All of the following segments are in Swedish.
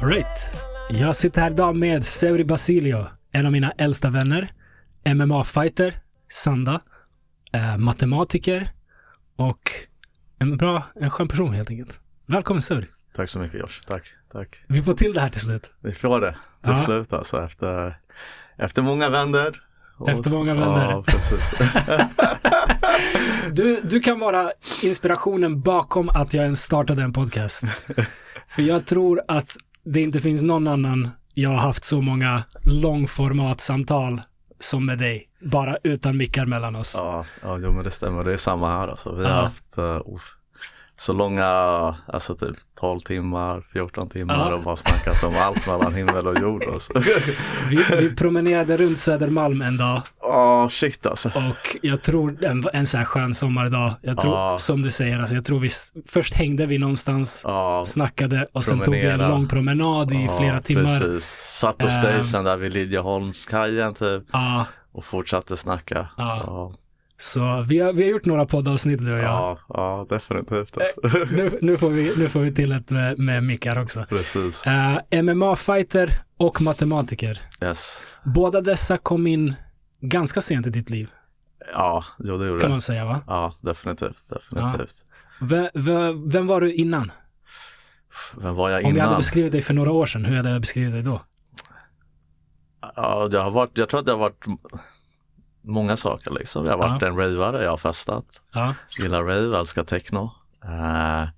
Alright. Jag sitter här idag med Seuri Basilio, en av mina äldsta vänner. MMA-fighter, Sanda, eh, matematiker och en bra, en skön person helt enkelt. Välkommen Seuri. Tack så mycket Josh. Tack, tack. Vi får till det här till slut. Vi får det till Ja. slut alltså efter, efter många vänder. Efter många vänder. Ja, precis. Du, du kan vara inspirationen bakom att jag ens startade en podcast. För jag tror att det inte finns någon annan jag har haft så många långformatsamtal som med dig. Bara utan mickar mellan oss. ja, ja, jo men det stämmer. Det är samma här alltså. Vi har Ja. haft uh, så långa, alltså typ 12 timmar, 14 timmar Ja. och bara snackat om allt mellan himmel och jord alltså. Vi, vi promenerade runt Södermalm en dag Ja, shit alltså. och jag tror en, en så här skön sommardag. Jag tror, Ja. som du säger, alltså jag tror vi, först hängde vi någonstans, Ja, snackade och sen tog vi en Promenera. lång promenad i flera timmar. Precis. Satt Ehm. sen där vid Liljeholmskajen typ och fortsatte snacka. Ja. Ja, så vi har, vi har gjort några poddavsnitt du och jag. ja, ja definitivt alltså. nu, nu, får vi, nu får vi till ett med, med mickar också. Precis. Uh, MMA-fighter och matematiker. Yes. Båda dessa kom in ganska sent i ditt liv, Ja, jo det gjorde kan man säga va? Ja, definitivt, definitivt. V- v- vem var du innan? Vem var jag Om jag hade innan? beskrivit dig för några år sedan, hur hade jag beskrivit dig då? Ja, jag har varit, jag tror att det har varit många saker liksom. Jag har varit Ja. en ravare, jag har festat, Ja, gillar rave, älskar techno. Eh,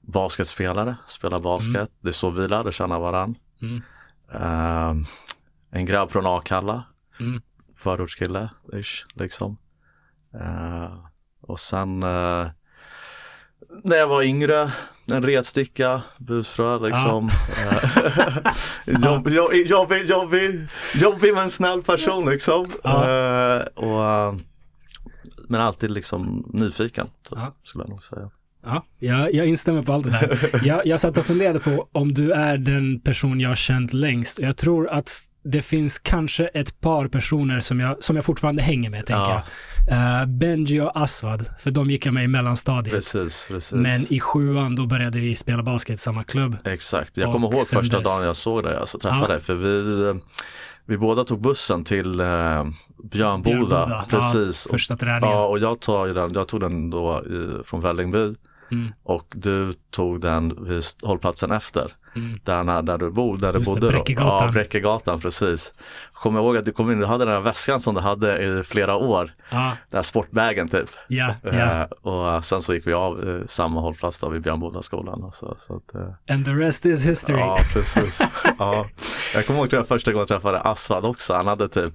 basketspelare, spelar basket. Det är så vi lärde känna varann. Mm. Eh, en grabb från Akalla, Mm. förortskille, ish, liksom. Eh, och sen eh, när jag var yngre, en retsticka, busfrö liksom. Eh, jobb, jobb, jobbig, jobbig, jobbig men snäll person liksom. Ja. Eh, och, eh, men alltid liksom nyfiken, så, Ja. skulle jag nog säga. ja jag, jag instämmer på allt det där. Jag, jag satt och funderade på om du är den person jag har känt längst. Och jag tror att det finns kanske ett par personer som jag, som jag fortfarande hänger med, tänker Ja. jag. Eh, Benji och Aswad, för de gick jag med i mellanstadiet. Precis, precis. Men i sjuan då började vi spela basket i samma klubb. Exakt, jag Och kommer ihåg första dess- dagen jag såg dig, alltså träffade Ja. dig, för vi, eh, vi båda tog bussen till eh, Björnboda, Björnboda, precis. Ja, första träningen. ja, och jag, tar den, jag tog den då i, från Vällingby Mm. och du tog den vid hållplatsen efter. Mm. Där, när- där du bor, där du Just det, bodde då. Bräckegatan. Ja, Bräckegatan, precis. Kommer jag ihåg att du kom in, du hade den här väskan som du hade i flera år. Ja, Den här sportbagen typ. ja, ja. Eh, och sen så gick vi av eh, samma hållplats då vid Björnbodaskolan. Alltså, så att, eh, And the rest is history. Ja, precis. ja. Jag kommer ihåg att jag första gången träffade Asfad också. Han hade typ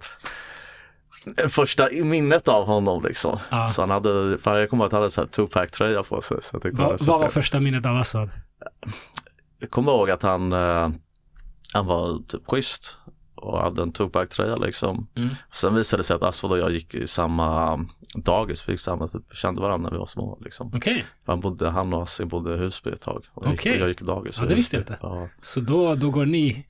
första minnet av honom liksom. Ja. Så han hade, för jag kommer ihåg att han hade så här Tupac tröja på sig. Så jag, det var Vad, så var första minnet av Aswad? Jag kommer ihåg att han, eh, han var typ schysst och hade en Tupac tröja liksom. Mm. Sen visade det sig att Asfad och jag gick i samma dagis, vi gick samma, typ, kände varandra när vi var små liksom. För Han, bodde, han och Assim bodde i Husby ett tag. Och jag, Okej. gick, jag gick i dagis Ja, det visste jag inte. Ja. så då, då går ni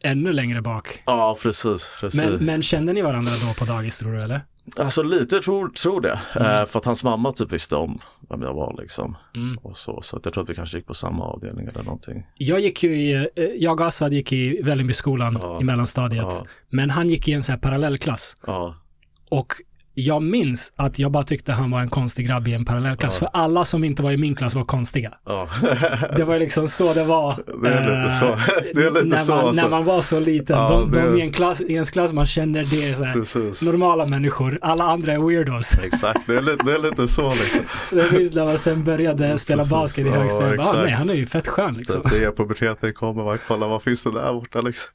ännu längre bak. ja, precis. precis. Men, men kände ni varandra då på dagis tror du eller? Alltså lite tror, tror det. Mm. Eh, för att hans mamma typ visste om vem jag var liksom. Mm. Och så, så jag tror att vi kanske gick på samma avdelning eller någonting. Jag gick ju i, eh, jag och Aswad gick i Vällingbyskolan Ja. i mellanstadiet. Ja, Men han gick i en så här parallellklass. ja, Och jag minns att jag bara tyckte han var en konstig grabb i en parallellklass. Ja. För alla som inte var i min klass var konstiga. ja. Det var liksom så det var. Det är lite eh, så. Det är lite när, så, man, alltså. när man var så liten. Ja, de det- de i, en klass, i ens klass man känner det är så här, normala människor. Alla andra är weirdos. Exakt, det är, lite, det är lite så liksom. Så jag minns när man sen började spela Precis. basket i högstadiet. Ja, nej, han är ju fett skön liksom. Så det är puberteten kommer, man kollar vad finns det där borta liksom.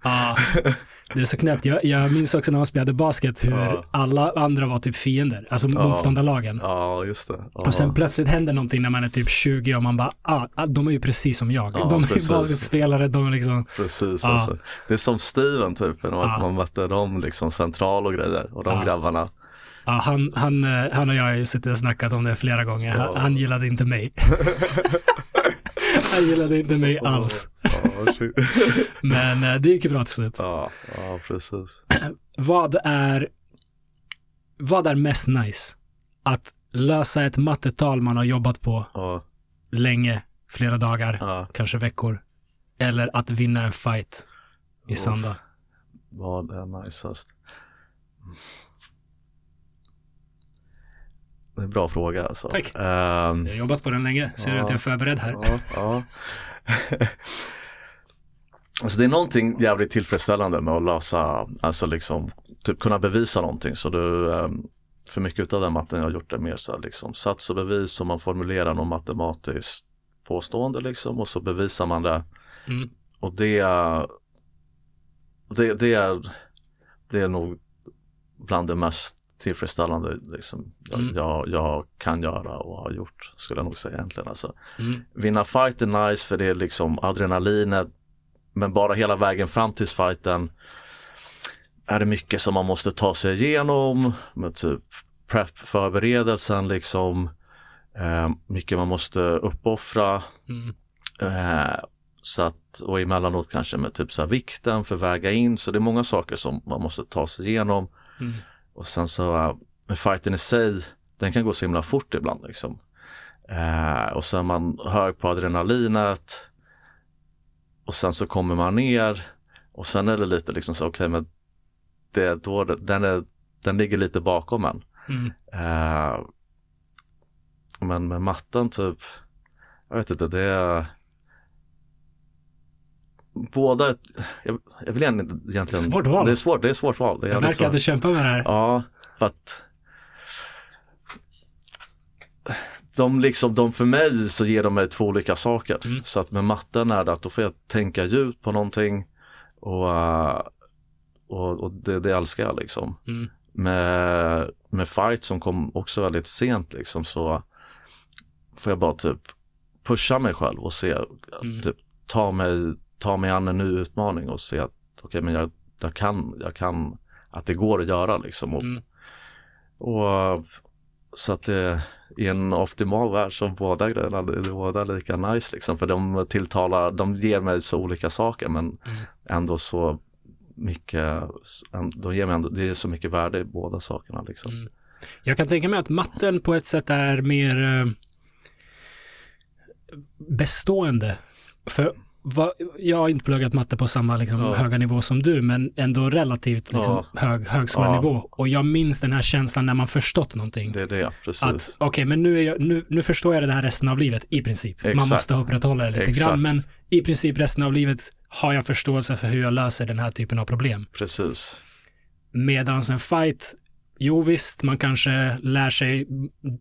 Det är så knäppt. Jag, jag minns också när man spelade basket hur Ja. alla andra var typ fiender, alltså Ja. motståndarlagen. Ja, just det. Ja. Och sen plötsligt händer någonting när man är typ 20 och man bara, ah, ah, de är ju precis som jag. Ja, de är ju precis. basketspelare, de är liksom, Precis, alltså. Det är som Steven typ, när man, man mötte dem liksom central och grejer och de grabbarna. ja, han, han, eh, han och jag har ju suttit och snackat om det flera gånger. Han, han gillade inte mig. Han gillade inte mig alls. Men eh, det gick ju bra till slut. ja, ja, precis. Vad är, vad är mest nice? Att lösa ett mattetal man har jobbat på Ja, länge, flera dagar, ja. kanske veckor. Eller att vinna en fight i söndag. Vad är najsast? Det är en bra fråga alltså. Tack. Ehm, Jag har jobbat på den länge. Ser du Ja. att jag är förberedd här? Ja, ja. alltså det är någonting jävligt tillfredsställande med att lösa, alltså liksom, typ kunna bevisa någonting. Så du, ehm, för mycket av den matten jag har gjort det mer så här, liksom sats och bevis och man formulerar något matematiskt påstående liksom och så bevisar man det. Mm. Och det, det, det är, det är nog bland det mest tillfredsställande liksom, jag, Mm. jag, jag kan göra och har gjort, skulle jag nog säga egentligen. Alltså Mm. vinna fight är nice för det är liksom adrenalinet. Men bara hela vägen fram till fighten är det mycket som man måste ta sig igenom med typ prep förberedelsen liksom. Eh, mycket man måste uppoffra. Mm. Eh, så att, och emellanåt kanske med typ så vikten för väga in. Så det är många saker som man måste ta sig igenom. Mm. Och sen så, uh, med fighten i sig, den kan gå så himla fort ibland liksom. Eh, och så är man hög på adrenalinet. Och sen så kommer man ner. Och sen är det lite liksom så, okej men det, då, den, är, den ligger lite bakom en. Mm. Eh, men med matten typ, jag vet inte, det är Båda, jag, jag vill egentligen, egentligen Svårt val. Det är svårt, det är svårt val. Det är Jag märker att svårt. du kämpar med det här. Ja, för att de liksom, de för mig så ger de mig två olika saker. Mm. Så att med matten är det att då får jag tänka djupt på någonting och, eh, och, och det, det älskar jag liksom. Mm. Med, med fight som kom också väldigt sent liksom så får jag bara typ pusha mig själv och se, Mm. typ ta mig, ta mig an en ny utmaning och se att okej men jag, jag kan, jag kan, att det går att göra liksom. Och, Mm. och så att det i en optimal värld så båda grejerna, det är båda lika nice liksom. För de tilltalar, de ger mig så olika saker men Mm. ändå så mycket, de ger mig ändå, det är så mycket värde i båda sakerna liksom. Mm. Jag kan tänka mig att matten på ett sätt är mer eh, bestående. För vad, jag har inte pluggat matte på samma liksom, Ja. höga nivå som du, men ändå relativt liksom, Ja. hög högskolenivå. Och jag minns den här känslan när man förstått någonting. Det är det, Att precis. okej, men nu, jag, nu, nu förstår jag det här resten av livet i princip. Man Exakt. måste upprätthålla det lite Exakt. grann, men i princip resten av livet har jag förståelse för hur jag löser den här typen av problem. Precis. Medans en fight, jo visst, man kanske lär sig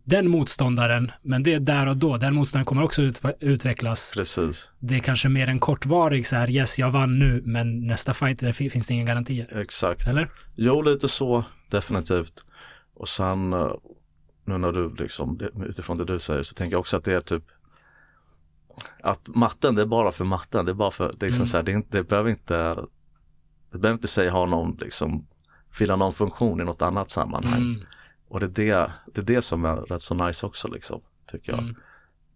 den motståndaren, men det är där och då. Den motståndaren kommer också ut, utvecklas. Precis. Det är kanske mer en kortvarig så här, yes, jag vann nu, men nästa fight, där fi- finns det inga garantier. Exakt. Eller? Jo, lite så, definitivt. Och sen eh, nu när du liksom, utifrån det du säger så tänker jag också att det är typ att matten, det är bara för matten. Det är bara för, det är liksom Mm. så här, det, är inte, det behöver inte, det behöver inte säga ha någon, liksom, fylla någon funktion i något annat sammanhang. Mm. Och det är det, det är det som är rätt så nice också liksom, tycker jag. Mm.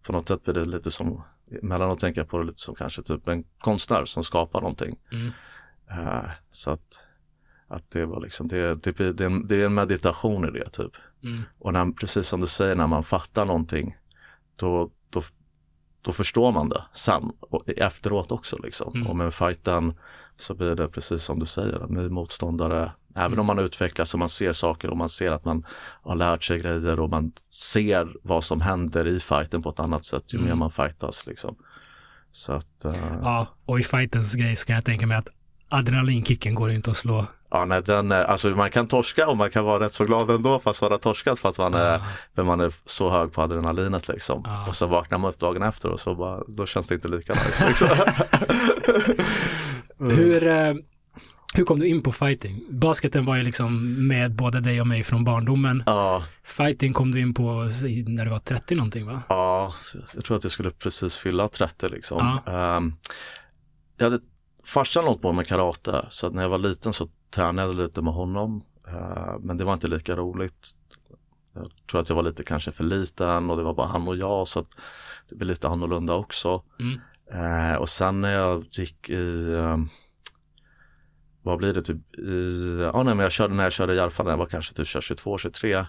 På något sätt blir det lite som, emellanåt tänker jag på det lite som kanske typ en konstnär som skapar någonting. Mm. Eh, så att, att det var liksom, det, det, det, är en, det är en meditation i det typ. Mm. Och när, precis som du säger, när man fattar någonting, då, då, då förstår man det sen och efteråt också liksom. Mm. Och med fighten så blir det precis som du säger, en ny motståndare. Även Mm. om man utvecklas och man ser saker och man ser att man har lärt sig grejer och man ser vad som händer i fighten på ett annat sätt ju Mm. mer man fightas liksom. Så att, eh, Ja, och i fightens grej så kan jag tänka mig att adrenalinkicken går inte att slå. Ja, nej, den, är- alltså man kan torska och man kan vara rätt så glad ändå fast man har torskat för att man är, för man är så hög på adrenalinet liksom. Ja. Och så vaknar man upp dagen efter och så bara, då känns det inte lika nice liksom. Hur, eh, hur kom du in på fighting? Basketen var ju liksom med både dig och mig från barndomen. Ja, Fighting kom du in på när du var 30 någonting va? ja, jag tror att jag skulle precis fylla 30 liksom. Ja. Ehm, jag hade, farsan låg på med karate så att när jag var liten så tränade jag lite med honom. Ehm, men det var inte lika roligt. Jag tror att jag var lite kanske för liten och det var bara han och jag så att det blir lite annorlunda också. Mm. Eh, och sen när jag gick i, eh, vad blir det typ, i, ja nej men jag körde när jag körde Järfa när jag var kanske typ 22, 23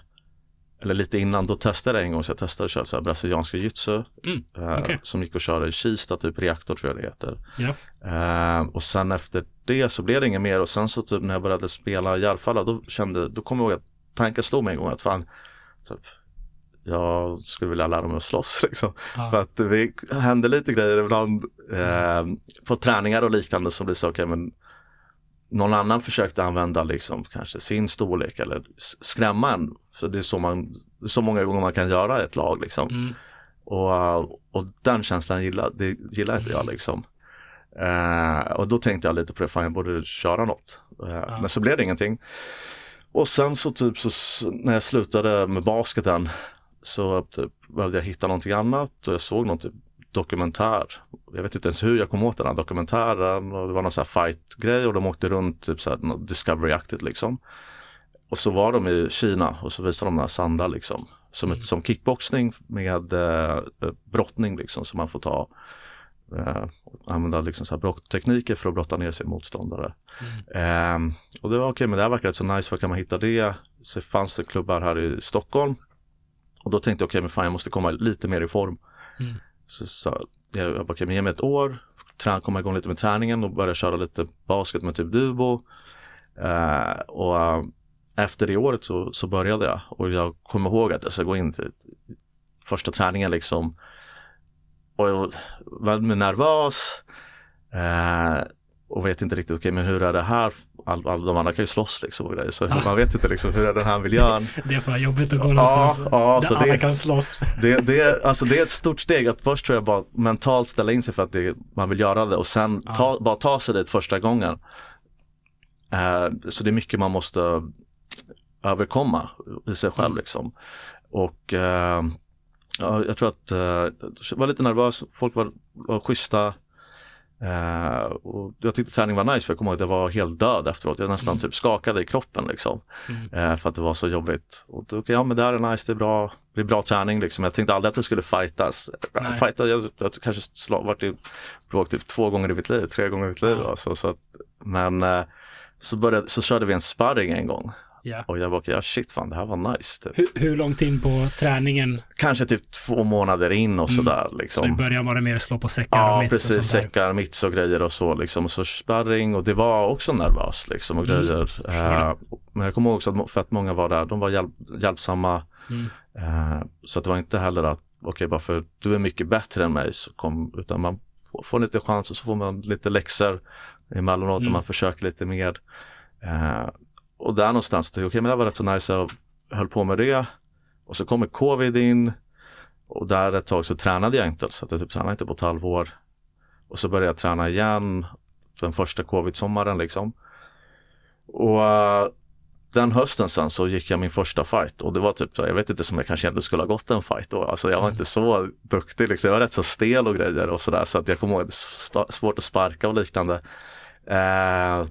eller lite innan, då testade jag en gång så jag testade att köra så här brasiliansk jujutsu Mm, eh, okej. som gick att köra i Kista, typ reaktor tror jag det heter. Ja. Eh, och sen efter det så blev det inget mer och sen så typ när jag började spela Järfalla då kände, då kom jag ihåg att tanken slog mig en gång att fan, typ, jag skulle vilja lära mig att slåss liksom. Ja. För att det händer lite grejer ibland eh, på träningar och liknande som blir så, okej men någon annan försökte använda liksom kanske sin storlek eller skrämma en. Så det är så, man, så många gånger man kan göra ett lag liksom. Mm. Och, uh, och den känslan gillar, det gillar inte jag Mm. liksom. Eh, och då tänkte jag lite på det, fan jag borde köra något. Eh, Men så blev det ingenting. Och sen så typ så när jag slutade med basketen så typ behövde jag hitta någonting annat och jag såg någon typ dokumentär. Jag vet inte ens hur jag kom åt den här dokumentären och det var någon sån här fight-grej och de åkte runt typ så här något Discovery-aktigt liksom. Och så var de i Kina och så visade de den här Sanda liksom. Som, ett, som kickboxning med eh, brottning liksom som man får ta eh, använda liksom så här brotttekniker för att brotta ner sin motståndare. Ehm, och det var okej, men det här verkar rätt så nice, var kan man hitta det? Så fanns det klubbar här i Stockholm. Och då tänkte jag, okej, men fan jag måste komma lite mer i form. Mm. Så, sa jag, jag bara, okej, ge mig ett år, komma igång lite med träningen och börja köra lite basket med typ Dubo. Uh, och uh, efter det året så, så började jag och jag kommer ihåg att jag ska gå in till första träningen liksom och jag var nervös Uh, och vet inte riktigt, okej men hur är det här? All, all, de andra kan ju slåss liksom och grejer så Ja. man vet inte liksom hur är den här miljön? Det är för jobbigt att gå någonstans ja, där så alla det- kan slåss. Det, det, är- alltså det är ett stort steg att först tror jag bara mentalt ställa in sig för att det, man vill göra det och sen Ja. ta, bara ta sig dit första gången. Eh, så det är mycket man måste överkomma i sig själv Mm. liksom. Och eh, ja, jag tror att eh, jag var lite nervös, folk var, var schyssta. Eh, och jag tyckte träningen var nice för jag kommer ihåg att jag var helt död efteråt. Jag nästan Mm. typ skakade i kroppen liksom. Mm. Eh, för att det var så jobbigt. Och då, okej, ja men det här är nice, det är bra, det är bra träning liksom. Jag tänkte aldrig att det skulle fightas. Nej. Fighta, jag, jag kanske slag, varit i bråk typ två gånger i mitt liv, tre gånger i mitt liv. Ja. Alltså, så att, men eh, så, började, så körde vi en sparring en gång. Ja. Och jag bara, ja shit fan det här var nice. Typ. Hur, hur långt in på träningen? Kanske typ två månader in och Mm. sådär Så i liksom. början var det mer slå på säckar och Ja mitts och precis, sånt där. säckar, mitts och grejer och så liksom. Och så sparring och det var också nervös liksom och Mm, grejer. Eh, men jag kommer ihåg också att för att många var där, de var hjälp, hjälpsamma. Mm. Eh, så att det var inte heller att, okej bara för du är mycket bättre än mig, så kom, utan man får, lite chans och så får man lite läxor emellanåt Mm. och man försöker lite mer. Eh, och där någonstans, tänkte jag, okej men det var rätt så nice, jag höll på med det. Och så kommer covid in och där ett tag så tränade jag inte, så att jag typ tränade inte på ett halvår. Och så började jag träna igen den första covid-sommaren liksom. Och eh, den hösten sen så gick jag min första fight och det var typ, så, jag vet inte som jag kanske inte skulle ha gått en fight då. Alltså jag var Mm. inte så duktig liksom. Jag var rätt så stel och grejer och sådär så att jag kommer ihåg det sp- svårt att sparka och liknande. Eh,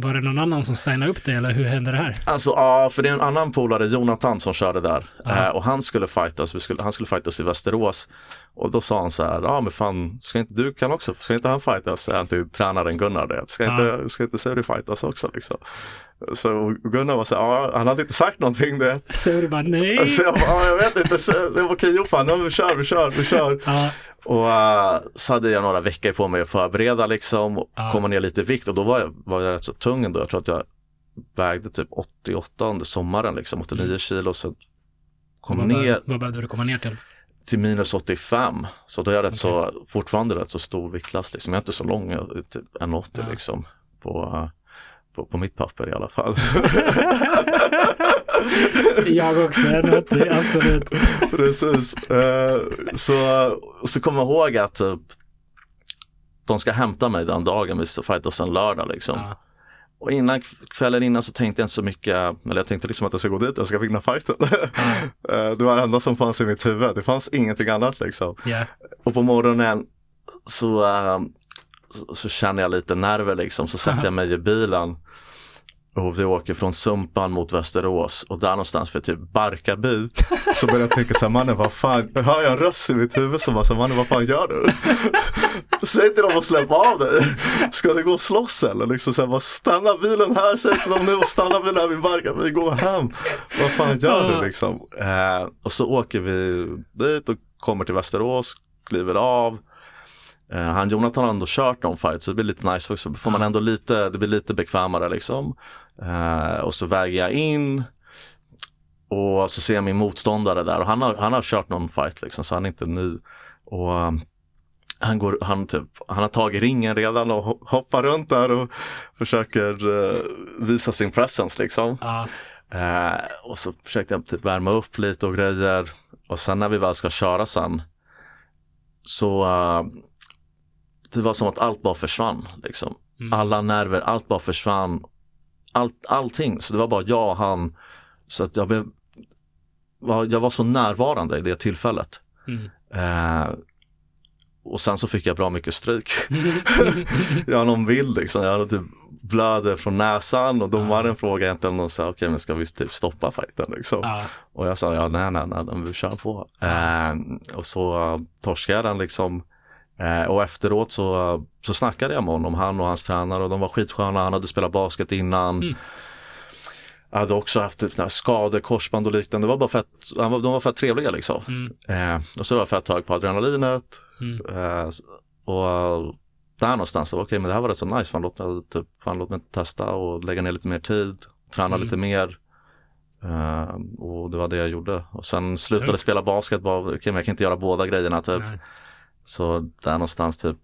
Var det någon annan som signade upp det eller hur hände det här? Alltså ja, för det är en annan polare, Jonathan, som körde där. Eh, och han skulle fightas, vi skulle, han skulle fightas i Västerås. Och då sa han så här, ja men fan, ska inte du kan också, ska inte han fightas? Säger han till tränaren Gunnar det. Ska inte, ska inte Suri fightas också liksom? Så Gunnar var så här, ja han hade inte sagt någonting det. Så det bara nej. Så jag bara, ja, jag vet inte, så, jag bara, okej jo fan, ja, vi kör, vi kör, vi kör. Ja, Och eh, så hade jag några veckor på mig att förbereda liksom, och Ja. komma ner lite i vikt och då var jag, var jag rätt så tung ändå. Jag tror att jag vägde typ 88 under sommaren liksom, 89 Mm. kilo. Så kom vad, ner bör- vad behövde du komma ner till? till minus 85. Så då är jag rätt så, fortfarande rätt så stor viktklass liksom. Jag är inte så lång, jag är typ 1,80 Ja. liksom. På, eh, på, på mitt papper i alla fall. Jag också, 80, absolut. Precis. Eh, så, så kommer jag ihåg att typ, de ska hämta mig den dagen, vi ska fightas en lördag liksom. Ja. Och innan kvällen innan så tänkte jag inte så mycket, eller jag tänkte liksom att jag ska gå dit och ska vinna fighten. Eh, det var det enda som fanns i mitt huvud, det fanns ingenting annat liksom. Ja. Och på morgonen så, eh, så, så känner jag lite nerver liksom, så sätter jag mig i bilen. Och vi åker från Sumpan mot Västerås och där någonstans för typ Barkarby så börjar jag tänka så här, mannen vad fan, hör jag en röst i mitt huvud som bara så här mannen vad fan gör du? Säg till dem att släppa av dig. Ska du gå och slåss eller? Liksom så här, bara, stanna bilen här, säg till dem nu och stanna bilen här vid Barkarby, gå hem. Vad fan gör du liksom? Eh, och så åker vi dit och kommer till Västerås, kliver av. Eh, han Jonathan har ändå kört någon fight så det blir lite nice också. Får man ändå lite, det blir lite bekvämare liksom. Eh, och så väger jag in. Och så ser jag min motståndare där och han har, han har kört någon fight liksom så han är inte ny. Och um, han, går, han, typ, han har tagit ringen redan och ho- hoppar runt där och försöker uh, visa sin presence liksom. Eh, och så försökte jag typ värma upp lite och grejer. Och sen när vi väl ska köra sen så eh, det var som att allt bara försvann. Liksom. Mm. Alla nerver, allt bara försvann. Allt, allting, så det var bara jag och han. Så att jag blev, jag var så närvarande i det tillfället. Mm. Eh, och sen så fick jag bra mycket stryk. jag har någon bild liksom, jag hade typ blöder från näsan och domaren frågade egentligen och sa okej men ska vi typ stoppa fighten liksom. Ja. Och jag sa ja nej nej nej vi kör på. Eh, och så torskade jag den liksom. Eh, och efteråt så, så snackade jag med honom, han och hans tränare och de var skitsköna, han hade spelat basket innan. Mm. Jag hade också haft typ skador, korsband och liknande. Det var bara fett, han var- de var fett trevliga liksom. Mm. Eh, och så var jag fett hög på adrenalinet. Mm. Eh, och där någonstans, okej men det här var rätt så nice, fan låt mig, typ, fan, låt mig testa och lägga ner lite mer tid, träna Mm. lite mer. Eh, och det var det jag gjorde. Och sen slutade Tungt. spela basket, bara, okej men jag kan inte göra båda grejerna typ. Nej. Så där någonstans typ,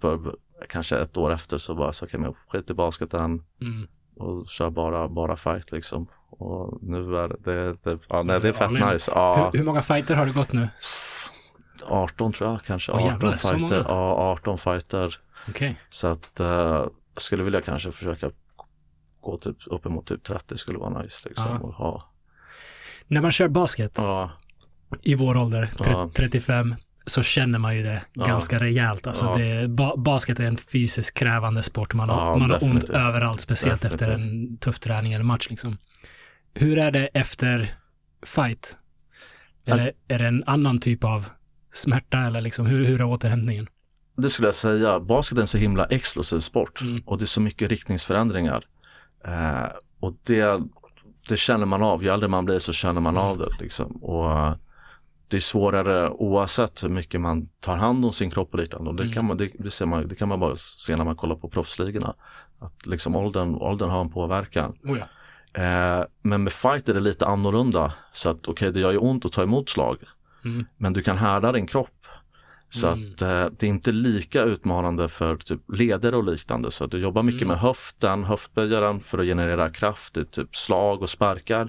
kanske ett år efter så bara så men jag skit i basketen Mm. och kör bara, bara fight liksom. Och nu är det, det, ja, nej, det är All fett in. nice. Ja. Hur, hur många fighter har du gått nu? 18 tror jag kanske, Åh, 18 jävlar, fighter. Ja, 18 fighter. Okej. Så att jag skulle vilja kanske försöka gå typ uppemot typ 30 skulle vara nice liksom. Ja. Ha, När man kör basket ja, i vår ålder, tre- Ja. 35, så känner man ju det Ja. ganska rejält. Alltså Ja. det, ba, basket är en fysiskt krävande sport. Man har, Ja, man har ont definitivt. överallt, speciellt efter en tuff träning eller match. Liksom. Hur är det efter fight? Är, Alltså- det, är det en annan typ av smärta eller liksom, hur, hur är återhämtningen? det skulle jag säga. Basket är en så himla explosiv sport Mm. och det är så mycket riktningsförändringar. Eh, och det, det känner man av. Ju äldre man blir så känner man av det liksom. Och eh, det är svårare oavsett hur mycket man tar hand om sin kropp och liknande. Och det, Mm. kan man, det, det, ser man, det kan man bara se när man kollar på proffsligorna. Att liksom åldern, åldern har en påverkan. Oh ja. Eh, men med fight är det lite annorlunda. Så att okej, det gör ju ont att ta emot slag. Mm. Men du kan härda din kropp. Så Mm. att eh, det är inte lika utmanande för typ leder och liknande. Så att du jobbar mycket Mm. med höften, höftböjaren för att generera kraft i typ slag och sparkar.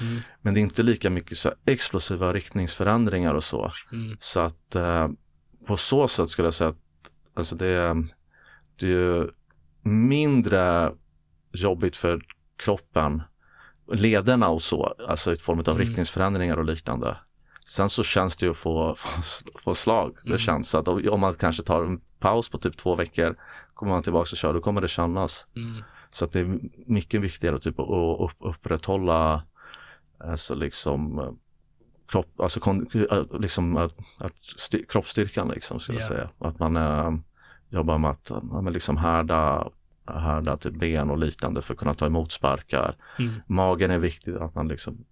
Mm. Men det är inte lika mycket så explosiva riktningsförändringar och så. Mm. Så att eh, på så sätt skulle jag säga att alltså det, är- det är ju mindre jobbigt för kroppen, lederna och så, alltså i form av Mm. riktningsförändringar och liknande. Sen så känns det ju att få, få, få slag. Det Mm. känns så att om man kanske tar en paus på typ två veckor, kommer man tillbaka och kör, då kommer det kännas. Mm. Så att det är mycket viktigare typ att upp, upprätthålla alltså liksom eh, kropp, alltså kon, eh, liksom att, att styr, kroppsstyrkan liksom skulle Ja. jag säga. Att man eh, jobbar med att ja, men liksom härda, härda till ben och liknande för att kunna ta emot sparkar. Mm. Magen är viktig, att man liksom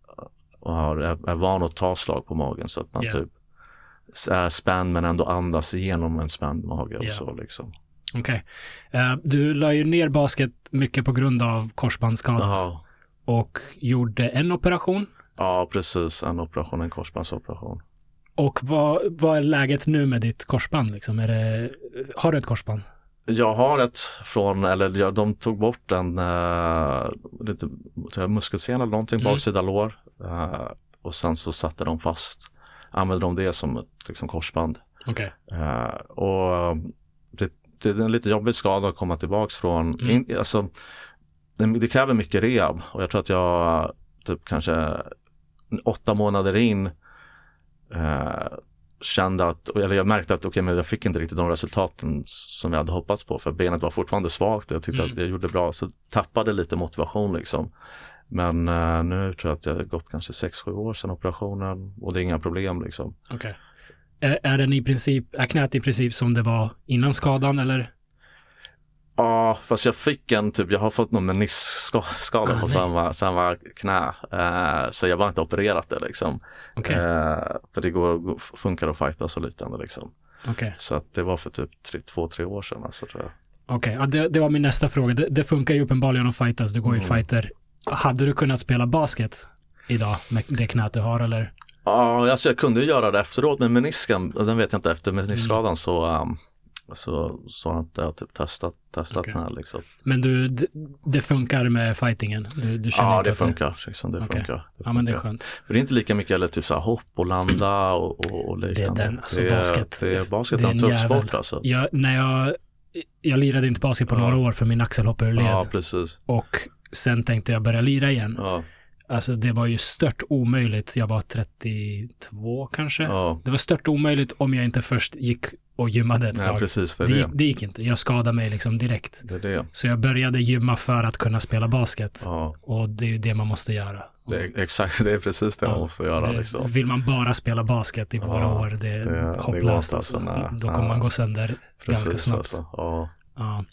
har, är, är van att ta slag på magen så att man Ja. typ är spänd men ändå andas igenom en spänd mage och Ja. så liksom. Okej. Eh, du la ju ner basket mycket på grund av korsbandsskada Ja. Och gjorde en operation. Ja, precis. En operation, en korsbandsoperation. Och vad, vad är läget nu med ditt korsband? Liksom? Är det, har du ett korsband? Jag har ett från, eller ja, de tog bort en uh, lite tror jag, muskelsena eller någonting, Mm. baksida lår. eh, och sen så satte de fast, använde de det som ett liksom, korsband. Okej. Eh, och det, det är en lite jobbig skada att komma tillbaks från. Mm. In, alltså, det kräver mycket rehab och jag tror att jag typ kanske åtta månader in eh, kände att, eller jag märkte att okej, okay, men jag fick inte riktigt de resultaten som jag hade hoppats på för benet var fortfarande svagt och jag tyckte mm. att jag gjorde bra så tappade lite motivation liksom. Men uh, nu tror jag att det har gått kanske 6-7 år sedan operationen och det är inga problem liksom. Okay. Är, är den i princip, är knät i princip som det var innan skadan eller? Ja, fast jag fick en typ, jag har fått någon meniskskada ah, på samma, samma knä. Uh, så jag har inte opererat det liksom. Okay. Uh, för det går, funkar att fightas och liknande liksom. Okay. Så att det var för typ tre, två, tre år sedan alltså tror jag. Okej, okay. ja, det, det, var min nästa fråga. Det, det, funkar ju uppenbarligen att fightas, du går ju mm. fighter. Hade du kunnat spela basket idag med det knät du har eller? Ja, alltså jag kunde ju göra det efteråt med menisken, den vet jag inte, efter meniskskadan mm. så um, så, så har inte jag typ testat, testat okay. den här liksom. Men du, det, det funkar med fightingen? Du, du ja, det funkar. Det, liksom, det, okay. funkar, det funkar. Ja, men det är skönt. Men det är inte lika mycket eller typ så här hopp och landa och, och, och liknande. Det är den, alltså det är, basket. Det är basket, det är en, tuff jävel. sport alltså. Jag, när jag, jag lirade inte basket på ja. några år för min axel hoppade ur led. Ja, precis. Och sen tänkte jag börja lira igen. Ja. Alltså det var ju stört omöjligt. Jag var 32 kanske. Ja. Det var stört omöjligt om jag inte först gick och gymmade ett ja, tag. Precis, det, det, det. det gick inte. Jag skadade mig liksom direkt. Det det. Så jag började gymma för att kunna spela basket. Ja. Och det är ju det man måste göra. Är, exakt, det är precis det ja, man måste göra. Liksom. Vill man bara spela basket i våra år, det är hopplöst. Alltså. Nej, Då kommer man gå sönder precis, ganska snabbt. Alltså. Ja. Ja.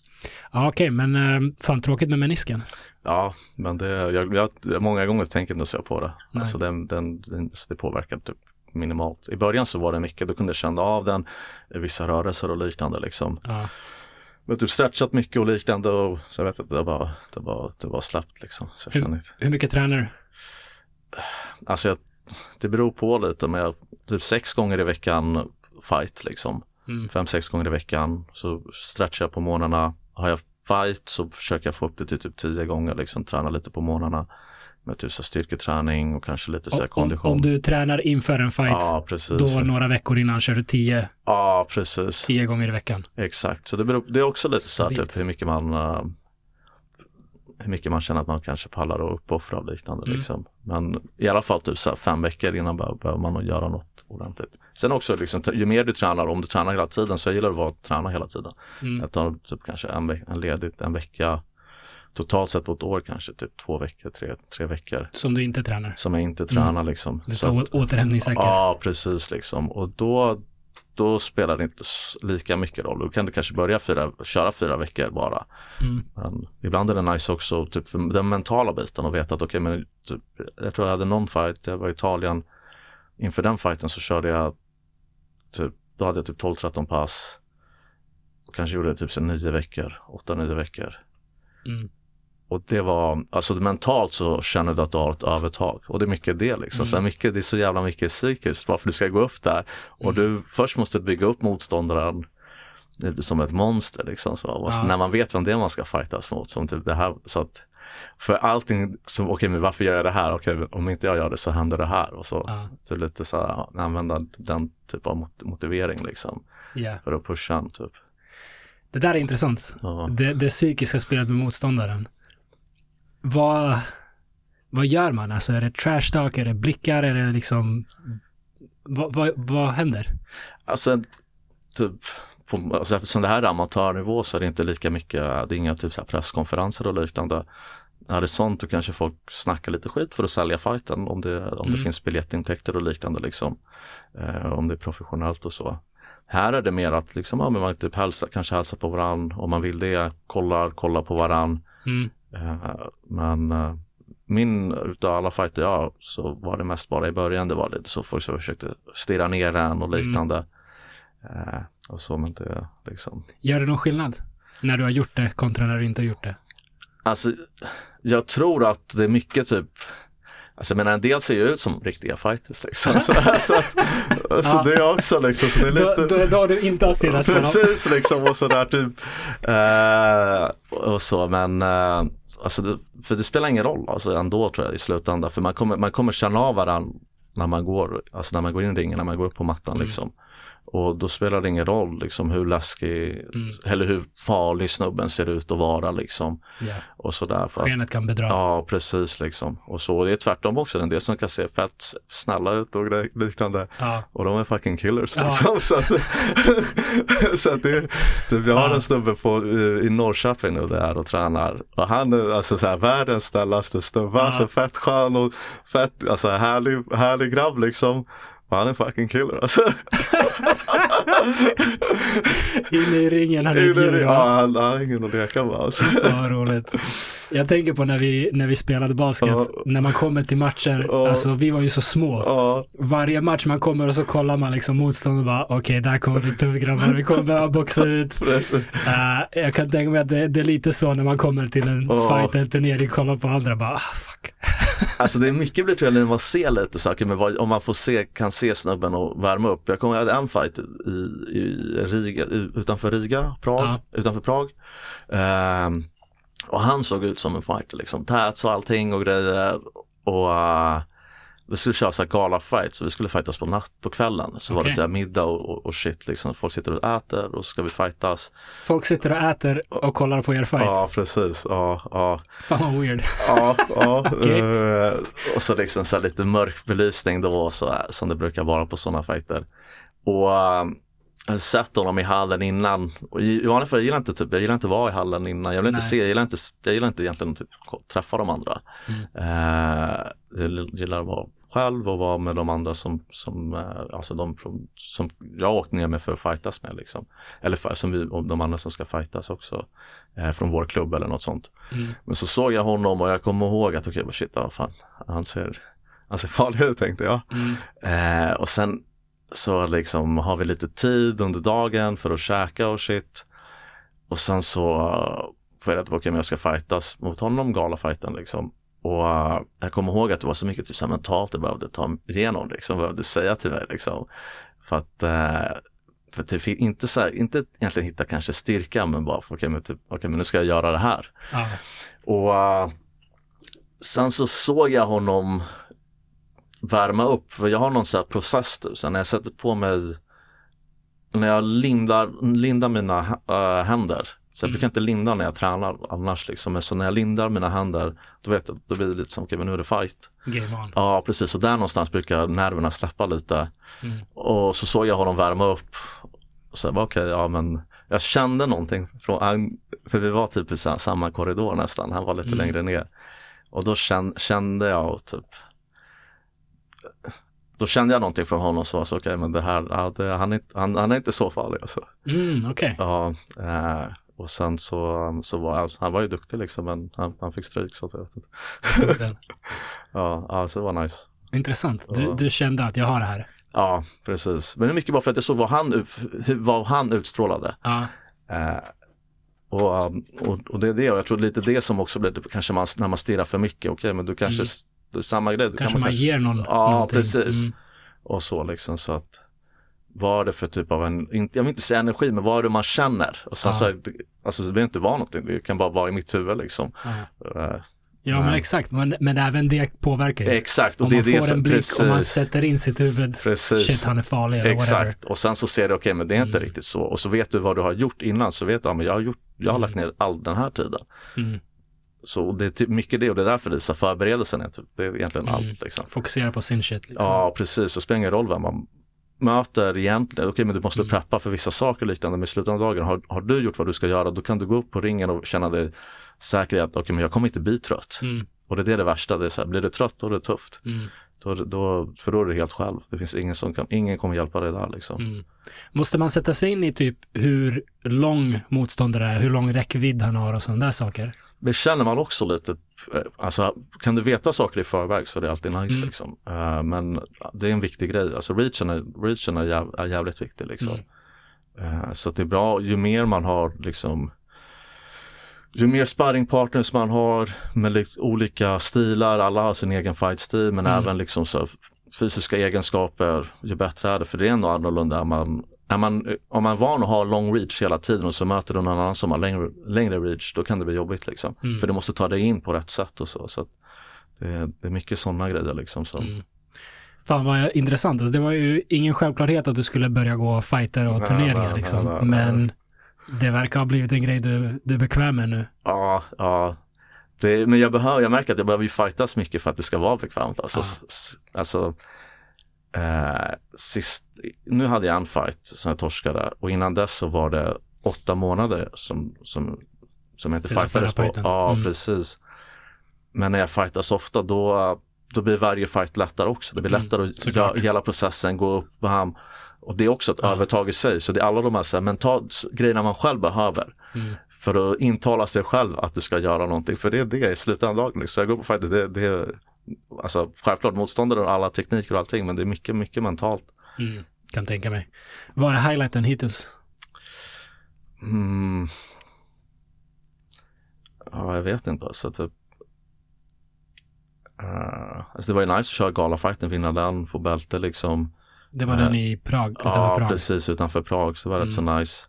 Ja, okej, men äh, fan tråkigt med menisken. Ja, men det, jag, jag, många gånger tänker inte så på det. Nej. Alltså den, den, den, det påverkar typ minimalt. I början så var det mycket, då kunde jag känna av den, vissa rörelser och liknande liksom. Ja. Men typ stretchat mycket och liknande och så jag vet att det var, det var, det var släppt liksom. Så jag hur, hur mycket tränar du? Alltså jag, det beror på lite men jag, typ sex gånger i veckan fight liksom. Mm. Fem, sex gånger i veckan så stretchar jag på morgnarna. Har jag fight så försöker jag få upp det till typ tio gånger liksom, träna lite på morgnarna med typ så styrketräning och kanske lite så här kondition. Om, du tränar inför en fight, ja, precis. då några veckor innan kör du tio, ja, precis. tio gånger i veckan. Exakt, så det, beror, det är också lite så här typ hur mycket man uh, hur mycket man känner att man kanske pallar att uppoffra och liknande mm. liksom. Men i alla fall typ så fem veckor innan behöver man nog göra något ordentligt. Sen också liksom, ju mer du tränar, om du tränar hela tiden så jag gillar att vara träna hela tiden. Mm. Jag tar typ kanske en, en ledigt en vecka totalt sett på ett år kanske typ två veckor, tre, tre veckor. Som du inte tränar? Som jag inte tränar mm. liksom. Du tar återhämtningsveckor? Ja, precis liksom. Och då, då spelar det inte lika mycket roll. Då kan du kanske börja fyra, köra fyra veckor bara. Mm. Men ibland är det nice också, typ för den mentala biten och veta att okej, okay, men typ, jag tror jag hade någon fight, jag var i Italien. Inför den fighten så körde jag typ, då hade jag typ 12-13 pass. Och kanske gjorde det typ så nio veckor, 8-9 veckor. Mm. Och det var, alltså mentalt så känner du att du har ett övertag och det är mycket det liksom. Mm. Så mycket, det är så jävla mycket psykiskt varför du ska gå upp där. Och mm. du först måste bygga upp motståndaren som ett monster liksom. Så. Ja. När man vet vem det är man ska fightas mot. Som typ det här, så att för allting, okej okay, men varför gör jag det här? Okej, okay, om inte jag gör det så händer det här. Och så, ja. så lite så här, använda den typ av motivering liksom. Yeah. För att pusha en typ. Det där är intressant. Ja. Det, det psykiska spelet med motståndaren vad, vad gör man? Alltså är det trash talk, är det blickar, är det liksom, vad, vad, vad händer? Alltså, typ, på, alltså eftersom det här är amatörnivå så är det inte lika mycket, det är inga typ så presskonferenser och liknande. Är det sånt då kanske folk snackar lite skit för att sälja fighten om det, om mm. det finns biljettintäkter och liknande liksom. Eh, om det är professionellt och så. Här är det mer att liksom, ja, men man typ hälsa, kanske hälsa på varann om man vill det, kollar, kollar på varann. Mm. Eh, men eh, min, utav alla fighter jag så var det mest bara i början det var lite så folk som försökte stirra ner en och mm. liknande. Mm. och så men det liksom. Gör det någon skillnad? När du har gjort det kontra när du inte har gjort det? Alltså jag tror att det är mycket typ Alltså jag menar en del ser ju ut som riktiga fighters liksom. Så, så, så ja. det är också liksom. Så det är lite... då, då, då du inte har stirrat på Precis liksom och sådär typ. Uh, och så men uh, Alltså det, för det spelar ingen roll alltså ändå tror jag i slutändan. För man kommer, man kommer känna av varandra när man går, alltså när man går in i ringen, när man går upp på mattan mm. liksom. Och då spelar det ingen roll liksom hur läskig Mm. eller hur farlig snubben ser ut att vara liksom. Ja. Och sådär. För Skenet kan bedra. ja, precis liksom. Och så det är tvärtom också. Det är en del som kan se fett snälla ut och liknande. Ja. Och de är fucking killers Ja. liksom. Så att, så att det, typ, jag har Ja. en snubbe på, i, i Norrköping nu där och tränar. Och han är alltså så här, världens snällaste snubbe. Ja. Alltså fett skön och fett, alltså härlig, härlig grabb liksom. Och han är fucking killer alltså. In i ringen, är ett djur. ja, han har ingen att leka med alltså. Så roligt. Jag tänker på när vi, när vi spelade basket, Ja. när man kommer till matcher, Ja. alltså vi var ju så små. Ja, Varje match man kommer och så kollar man liksom motståndet och bara okej, där kommer det tufft grabbar, vi kommer behöva boxa ut. Eh, jag kan tänka mig att det, det är lite så när man kommer till en fight, en turnering, kollar på andra bara ah, fuck. Alltså det är mycket blir jag när man ser lite saker, men vad, om man får se, kan se snubben och värma upp. Jag kommer ihåg en fight i, i Riga, utanför Riga, Prag, Ja. utanför Prag. Ehm, och han såg ut som en fighter liksom, tats och allting och grejer. Och uh, vi skulle köra så här gala fights, så vi skulle fightas på natt, på kvällen. Så var Okej. det så middag och, och, och shit liksom, folk sitter och äter och så ska vi fightas. Folk sitter och äter och kollar på er fight. Ja, precis. Ja, ja. Fan vad weird. Ja, ja. Eh, och så liksom så här lite mörk belysning då så här, som det brukar vara på sådana fighter. Och eh, jag har sett honom i hallen innan. Och i, vanliga fall, jag gillar inte typ, jag gillar inte att vara i hallen innan. Jag vill inte Nej. se, jag gillar inte, jag gillar inte egentligen att typ, träffa de andra. Mm. Eh, jag gillar att vara själv och vara med de andra som, som, alltså de från, som jag har åkt ner med för att fightas med liksom. Eller för, som vi, och de andra som ska fightas också. Eh, från vår klubb eller något sånt. Mm. Men så såg jag honom och jag kommer ihåg att okej, okay, shit, ja, fan, han ser, han ser farlig ut tänkte jag. Mm. Eh, och sen så liksom har vi lite tid under dagen för att käka och shit. Och sen så får jag reda på men jag ska fightas mot honom, galafajten liksom. Och eh, jag kommer ihåg att det var så mycket typ, så mentalt jag behövde ta igenom, liksom, behövde säga till mig liksom. För att eh, för typ, inte, så här, inte egentligen hitta kanske styrka men bara, okej men, typ, okej, men nu ska jag göra det här. Ja. Och eh, sen så såg jag honom värma upp, för jag har någon här process nu, så när jag sätter på mig, när jag lindar, lindar mina händer, så jag Mm. brukar inte linda när jag tränar annars liksom, men så när jag lindar mina händer, då vet jag, då blir det lite som, okej men nu är det fight. Game on. Ja precis, och där någonstans brukar nerverna släppa lite. Mm. Och så såg jag honom värma upp. Och så jag bara, okej, ja men jag kände någonting från, för vi var typ i sa- samma korridor nästan, han var lite Mm. längre ner. Och då kände, jag typ då kände jag någonting från honom som var så okej men det här, ja, det, han, är, inte- han, han är inte så farlig alltså. Mm, okej. Ja, eh, och sen så, så var alltså, han var ju duktig liksom men han, han fick stryk så att jag vet inte. Ja, ja, så det var nice. Intressant. Du, Ja. du kände att jag har det här. Ja, precis. Men det är mycket bara för att jag såg vad han, vad han utstrålade. Ja. Eh, och, um, och, och det är det, och jag tror lite det som också blir, det kanske man, när man stirrar för mycket, okej men du kanske, Mm. samma grej. Du Kanske kan man ger någon Ja, någonting. precis. Mm. Och så liksom så att, vad är det för typ av en, jag vill inte säga energi, men vad är det man känner? Och sen så, alltså det behöver inte vara någonting, det kan bara vara i mitt huvud liksom. Ja. Eh, Ja, men Nej. exakt. Men, men även det påverkar ju. exakt, och Om det är man det får en blick precis, och man sätter in sitt huvud. precis. Shit, han är farlig eller whatever. Exakt, och sen så ser du, okej men det är inte Mm. riktigt så. Och så vet du vad du har gjort innan, så vet du, ja men jag har gjort, jag har lagt Mm. ner all den här tiden. Mm. Så det är typ mycket det och det är därför det är så förberedelsen är, typ, det är egentligen Mm. allt liksom. Fokusera på sin shit liksom. Ja precis, det spelar ingen roll vem man möter egentligen. Okej men du måste Mm. preppa för vissa saker och liknande, men i slutet av dagen har, har du gjort vad du ska göra, då kan du gå upp på ringen och känna dig säker i att okej men jag kommer inte bli trött. Mm. Och det är det, det värsta, det är så här, blir du trött då är det tufft. Mm. Då, då, för då är du helt själv. Det finns ingen som kan, ingen kommer hjälpa dig där liksom. Mm. Måste man sätta sig in i typ hur lång motståndare är, hur lång räckvidd han har och sådana där saker? Det känner man också lite, eh, alltså kan du veta saker i förväg så är det alltid nice Mm. liksom. Eh, men det är en viktig grej, alltså reachen är, reachen är, jäv, är jävligt viktig liksom. Mm. Eh, så det är bra, ju mer man har liksom ju mer sparringpartners man har med li- olika stilar, alla har sin egen fight-stil men Mm. även liksom så fysiska egenskaper, ju bättre är det. För det är ändå annorlunda. Man, är man, om man är van att ha long reach hela tiden och så möter du någon annan som har längre, längre reach, då kan det bli jobbigt liksom. Mm. För du måste ta dig in på rätt sätt och så. så det, är, det är mycket sådana grejer liksom. Som, Mm. Fan vad intressant. Alltså, det var ju ingen självklarhet att du skulle börja gå fighter och turneringar nej, liksom. nej. Men det verkar ha blivit en grej du, du är bekväm med nu. Ja, ja. Det, men jag, behöver, jag märker att jag behöver ju fightas mycket för att det ska vara bekvämt. Alltså, Ja. alltså eh, sist, nu hade jag en fight som jag torskade och innan dess så var det åtta månader som, som, som jag inte Sedan fightades på. Ja, Mm. precis. Men när jag fightas ofta då, då blir varje fight lättare också. Det blir Mm, lättare att göra hela processen, gå upp ham. Och det är också ett Ja. övertag i sig. Så det är alla de här, så här mental, grejerna man själv behöver Mm. för att intala sig själv att du ska göra någonting. För det är det i slutändan. Liksom. Så jag går på fighters, det, det alltså, självklart motståndare och alla tekniker och allting men det är mycket, mycket mentalt. Mm. Kan tänka mig. Vad är highlighten hittills? Mm. Ja, jag vet inte. Alltså, typ. Uh, alltså det var ju nice att köra galafighten, vinna den, få bälte liksom. Det var Eh, den i Prag, utanför Ja, Prag. precis utanför Prag. Så det var rätt så Mm. nice.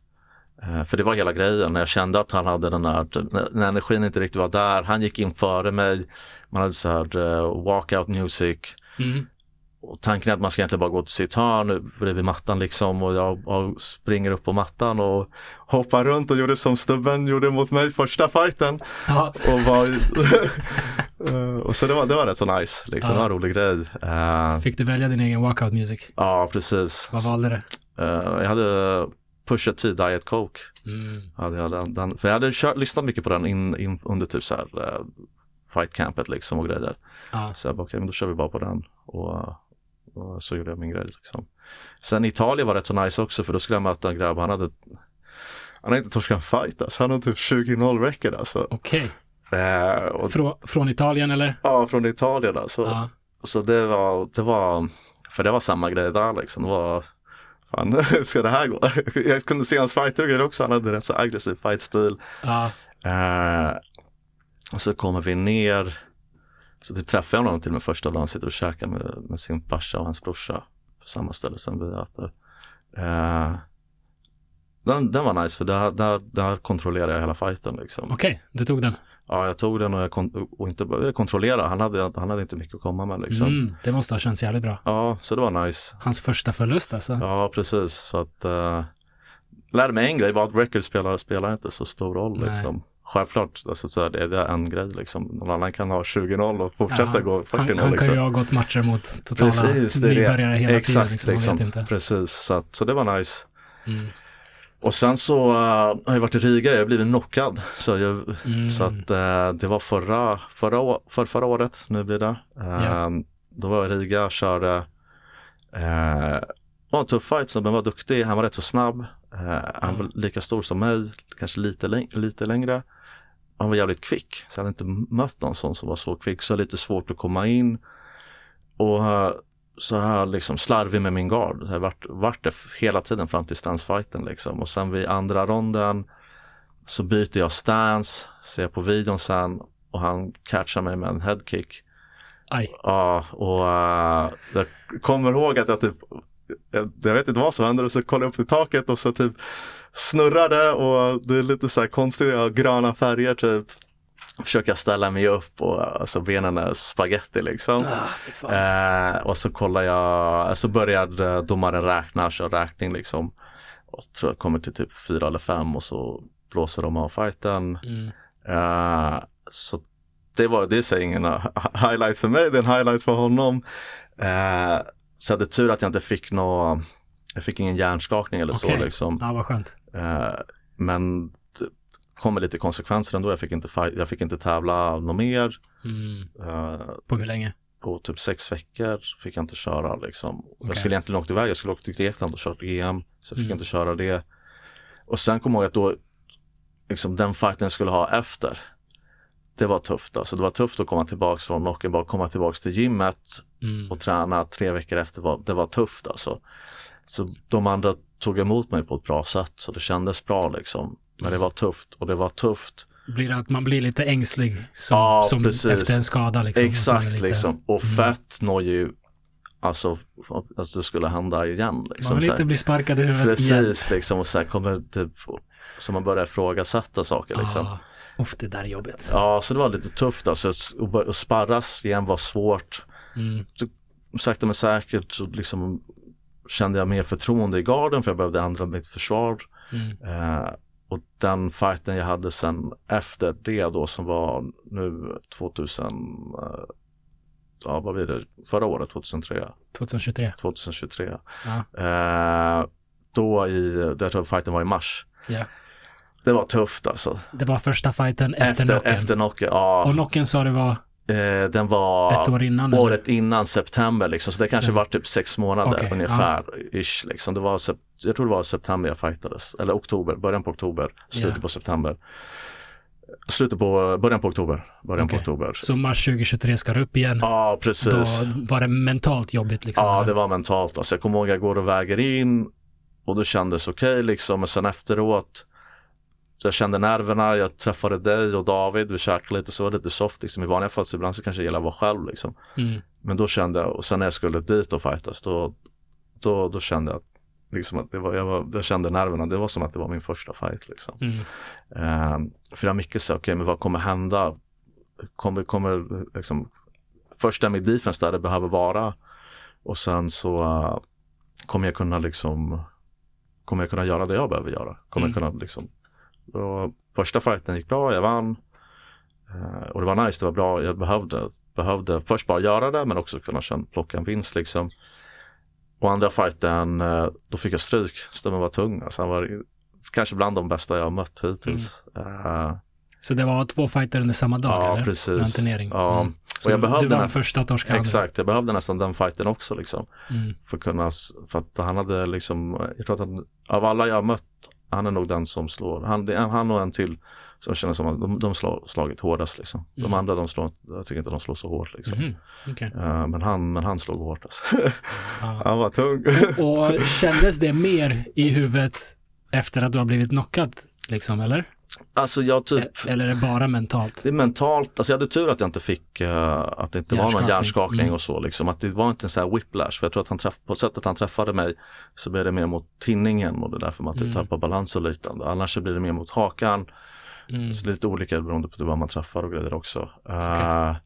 Eh, för det var hela grejen. När jag kände att han hade den där, när, energin inte riktigt var där. Han gick in före mig. Man hade så här uh, walkout music. Mm. Och tanken är att man ska egentligen bara gå till sitt hörn bredvid mattan liksom och jag, jag springer upp på mattan och hoppar runt och gjorde som stubben gjorde mot mig första fighten. Ja. Och, var, Eh, och så det var, det var rätt så nice, liksom. Ja. det var en rolig grej. Eh, Fick du välja din egen walkout music? ja, precis. Vad valde du? Eh, jag hade Pusha T Diet Coke. Mm. Jag den, den, för jag hade kört, lyssnat mycket på den in, in, under typ så här uh, fight campet liksom och grejer. Ja. Så jag bara, okej, men då kör vi bara på den. Och, och så gjorde jag min grej liksom. Sen Italien var rätt så nice också för då skulle jag möta en grabb, han hade han hade inte torskat en fight alltså. Han hade typ 20-0 record alltså. Okej. Eh, och, Frå, från Italien eller? ja, från Italien alltså. Ja. Så det var, det var, för det var samma grej där liksom. Det var, fan hur ska det här gå? Jag kunde se hans fighter också. Han hade rätt så aggressiv fightstil. Ja. Eh, och så kommer vi ner. Så typ träffade jag honom till och med första dagen. Sitter och käkar med, med sin farsa och hans brorsa. På samma ställe som vi äter. Eh, den, den var nice för där, där, där kontrollerade jag hela fighten liksom. Okej, du tog den. Ja, jag tog den och jag, kon- och inte kontrollerade. Han hade, han hade inte mycket att komma med liksom. Mm, det måste ha känts jävligt bra. Ja, så det var nice. Hans första förlust alltså. Ja, precis. Så att uh, lärde mig en grej, var att record spelar, inte så stor roll Nej. liksom. Självklart, alltså, så är det, en grej liksom. Någon annan kan ha 20-0 och fortsätta Ja, gå 40-0 han, han kan liksom. ju ha gått matcher mot totala Precis, det är nybörjare hela det. Exakt, tiden. Liksom, liksom. Precis, så, att, så det var nice. Mm. Och sen så uh, har jag varit i Riga, jag har blivit knockad. Så, jag, Mm. så att uh, det var förra, förra, för förra året, nu blir det. Uh, Ja. Då var jag i Riga, körde uh, var en tuff fight, men var duktig, han var rätt så snabb. Han var lika stor som mig, kanske lite, lite längre. Han var jävligt kvick, så jag hade inte mött någon sån som var så kvick, så lite svårt att komma in. Och så här liksom slarvig med min gard. Jag har varit, varit det hela tiden fram till stansfighten liksom. Och sen vid andra ronden så byter jag stance, ser på videon sen och han catchar mig med en headkick. Aj. Ja, och uh, jag kommer ihåg att jag typ, jag, jag vet inte vad som hände och så kollade jag upp i taket och så typ snurrade och det är lite så här konstiga gröna färger typ. Försöka ställa mig upp och alltså benen är spaghetti liksom. Ah. Eh, och så kollar jag, så började domaren räkna, kör räkning liksom. Och tror jag kommer till typ fyra eller fem och så blåser de av fighten. Mm. Eh, så det var, det är ingen highlight för mig, det är en highlight för honom. Eh, så jag hade tur att jag inte fick nå, jag fick ingen hjärnskakning eller så Okej. liksom. Ja, vad skönt. Eh, men kommer lite konsekvenser ändå, jag fick inte, fight, jag fick inte tävla något mer. Mm. Eh, På hur länge? på typ sex veckor fick jag inte köra liksom. Okej. Jag skulle egentligen åkt iväg, jag skulle åkt till Grekland och kört EM. Så jag fick Mm. inte köra det. Och sen kom jag ihåg att då, liksom den fighten jag skulle ha efter. Det var tufft alltså. Det var tufft att komma tillbaks från knocken, bara komma tillbaks till gymmet Mm. och träna tre veckor efter. Var, det var tufft alltså. Så de andra tog emot mig på ett bra sätt så det kändes bra liksom. Men det var tufft och det var tufft. Blir det att man blir lite ängslig som, Ja, som efter en skada liksom? Exakt lite- liksom. Och Mm. fett når ju, alltså att det skulle hända igen. Liksom, Man vill så inte bli sparkad i huvudet igen. Precis liksom och så här kommer typ, så man börjar ifrågasätta saker liksom. Ah, uff, det där är jobbigt. Ja, så det var lite tufft alltså. Och sparras igen var svårt. Mm. sakta men säkert så liksom kände jag mer förtroende i garden för jag behövde ändra mitt försvar. Mm. Eh, och den fighten jag hade sen efter det då som var nu 2000, eh, ja vad blir det, förra året 2003, 2023. 2023. Ja. Eh, då i, jag tror fighten var i mars. Ja. Det var tufft alltså. Det var första fighten efter, Efter, knocken. efter knocken, ja. Och knocken sa det var Eh, den var ett år innan? eller? året innan september liksom. Så det kanske September. var typ sex månader Okej, ungefär. Ish, liksom. det var, jag tror det var september jag fightades. Eller oktober, början på oktober, slutet Ja. på september. Slutet på, början på oktober. Början på Okej. oktober. Så mars 2023 ska du upp igen? Ja, precis. Då var det mentalt jobbigt liksom? Ja, det var mentalt. Alltså, jag kommer ihåg jag går och väger in och det kändes okej liksom. Men sen efteråt, jag kände nerverna, jag träffade dig och David, vi käkade lite så, lite soft liksom. I vanliga fall så ibland så kanske jag gillar att vara själv liksom. Mm. Men då kände jag, och sen när jag skulle dit och fightas, då, då, då kände jag att, liksom att det var, jag, var, jag kände nerverna, det var som att det var min första fight liksom. Mm. Ehm, för jag mycket så, okej men vad kommer hända? Kommer, kommer liksom, först är mitt defense där det behöver vara och sen så uh, kommer jag kunna liksom, kommer jag kunna göra det jag behöver göra? Kommer Mm. jag kunna liksom, och första fighten gick bra, jag vann. Eh, och det var nice, det var bra, jag behövde, behövde först bara göra det men också kunna känna, plocka en vinst liksom. Och andra fighten, eh, då fick jag stryk, stämmen var tung. Alltså, han var kanske bland de bästa jag har mött hittills. Eh, Så det var två fighter under samma dag Ja, eller? precis. Ja. Mm. Så Och jag behövde du vann den- första, torska andra? exakt, jag behövde nästan den fighten också liksom. Mm. För att kunna, för att han hade liksom, jag tror att han, av alla jag mött, han är nog den som slår, han, han och en till som känner som att de, de slår slagit hårdast liksom. De Mm. andra de slår, jag tycker inte de slår så hårt liksom. Mhm. Okej. Eh, men, han, men han slog hårt alltså. Ja. han var tung. Och kändes det mer i huvudet efter att du har blivit knockad? Liksom, eller? alltså jag typ, E- Eller är det bara mentalt? det är mentalt, alltså jag hade tur att jag inte fick, eh, att det inte var någon Hjärnskakning. hjärnskakning Mm. och så liksom. Att det var inte en sån här whiplash, för jag tror att han träff, på sättet han träffade mig så blev det mer mot tinningen och det är därför man typ Mm. tappar balans och liknande. Annars så blir det mer mot hakan. Mm. Så lite olika beroende på vad man träffar och grejer också. Eh,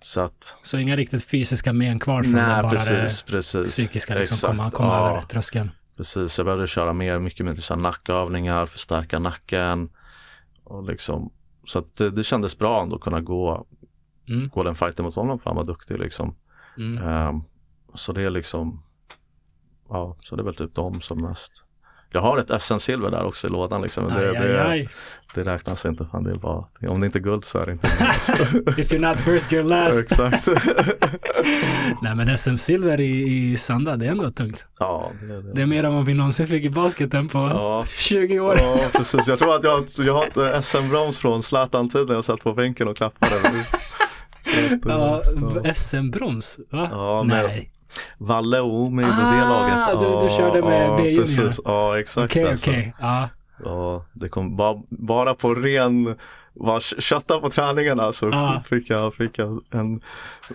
så att, Så inga riktigt fysiska men kvar från nej bara precis, det precis. psykiska liksom Exakt, komma, komma ja. över tröskeln? Precis, jag behövde köra mer, mycket mer så här nackövningar, förstärka nacken. Och liksom, så att det, det kändes bra ändå att kunna gå, Mm. gå den fighten mot honom för han var duktig liksom. Mm. Ehm, så det är liksom, ja, så det är väl typ de som mest. Jag har ett SM-silver där också i lådan liksom. Det, Aj, aj, det, aj. det räknas inte, fan det är bara, om det inte är guld så är det inte. If you're not first you're last. Exakt. Nej men SM-silver i, i Sanda, det är ändå tungt. ja, det är det. Det är mer än vad vi någonsin fick i basketen på Ja. 20 år. Ja, precis. Jag tror att jag, jag har ett SM-broms från Zlatan-tiden. Jag satt på bänken och klappade. Ja. SM-brons, va? Ja, Nej. Valle och Omi med Ah, det laget. du- du körde med ja, B-junior. Precis, ja exakt. Okej, alltså. okej. Ja. Ja, det kom bara, bara på ren, bara kötta på träningarna så Ah. fick jag, fick jag en,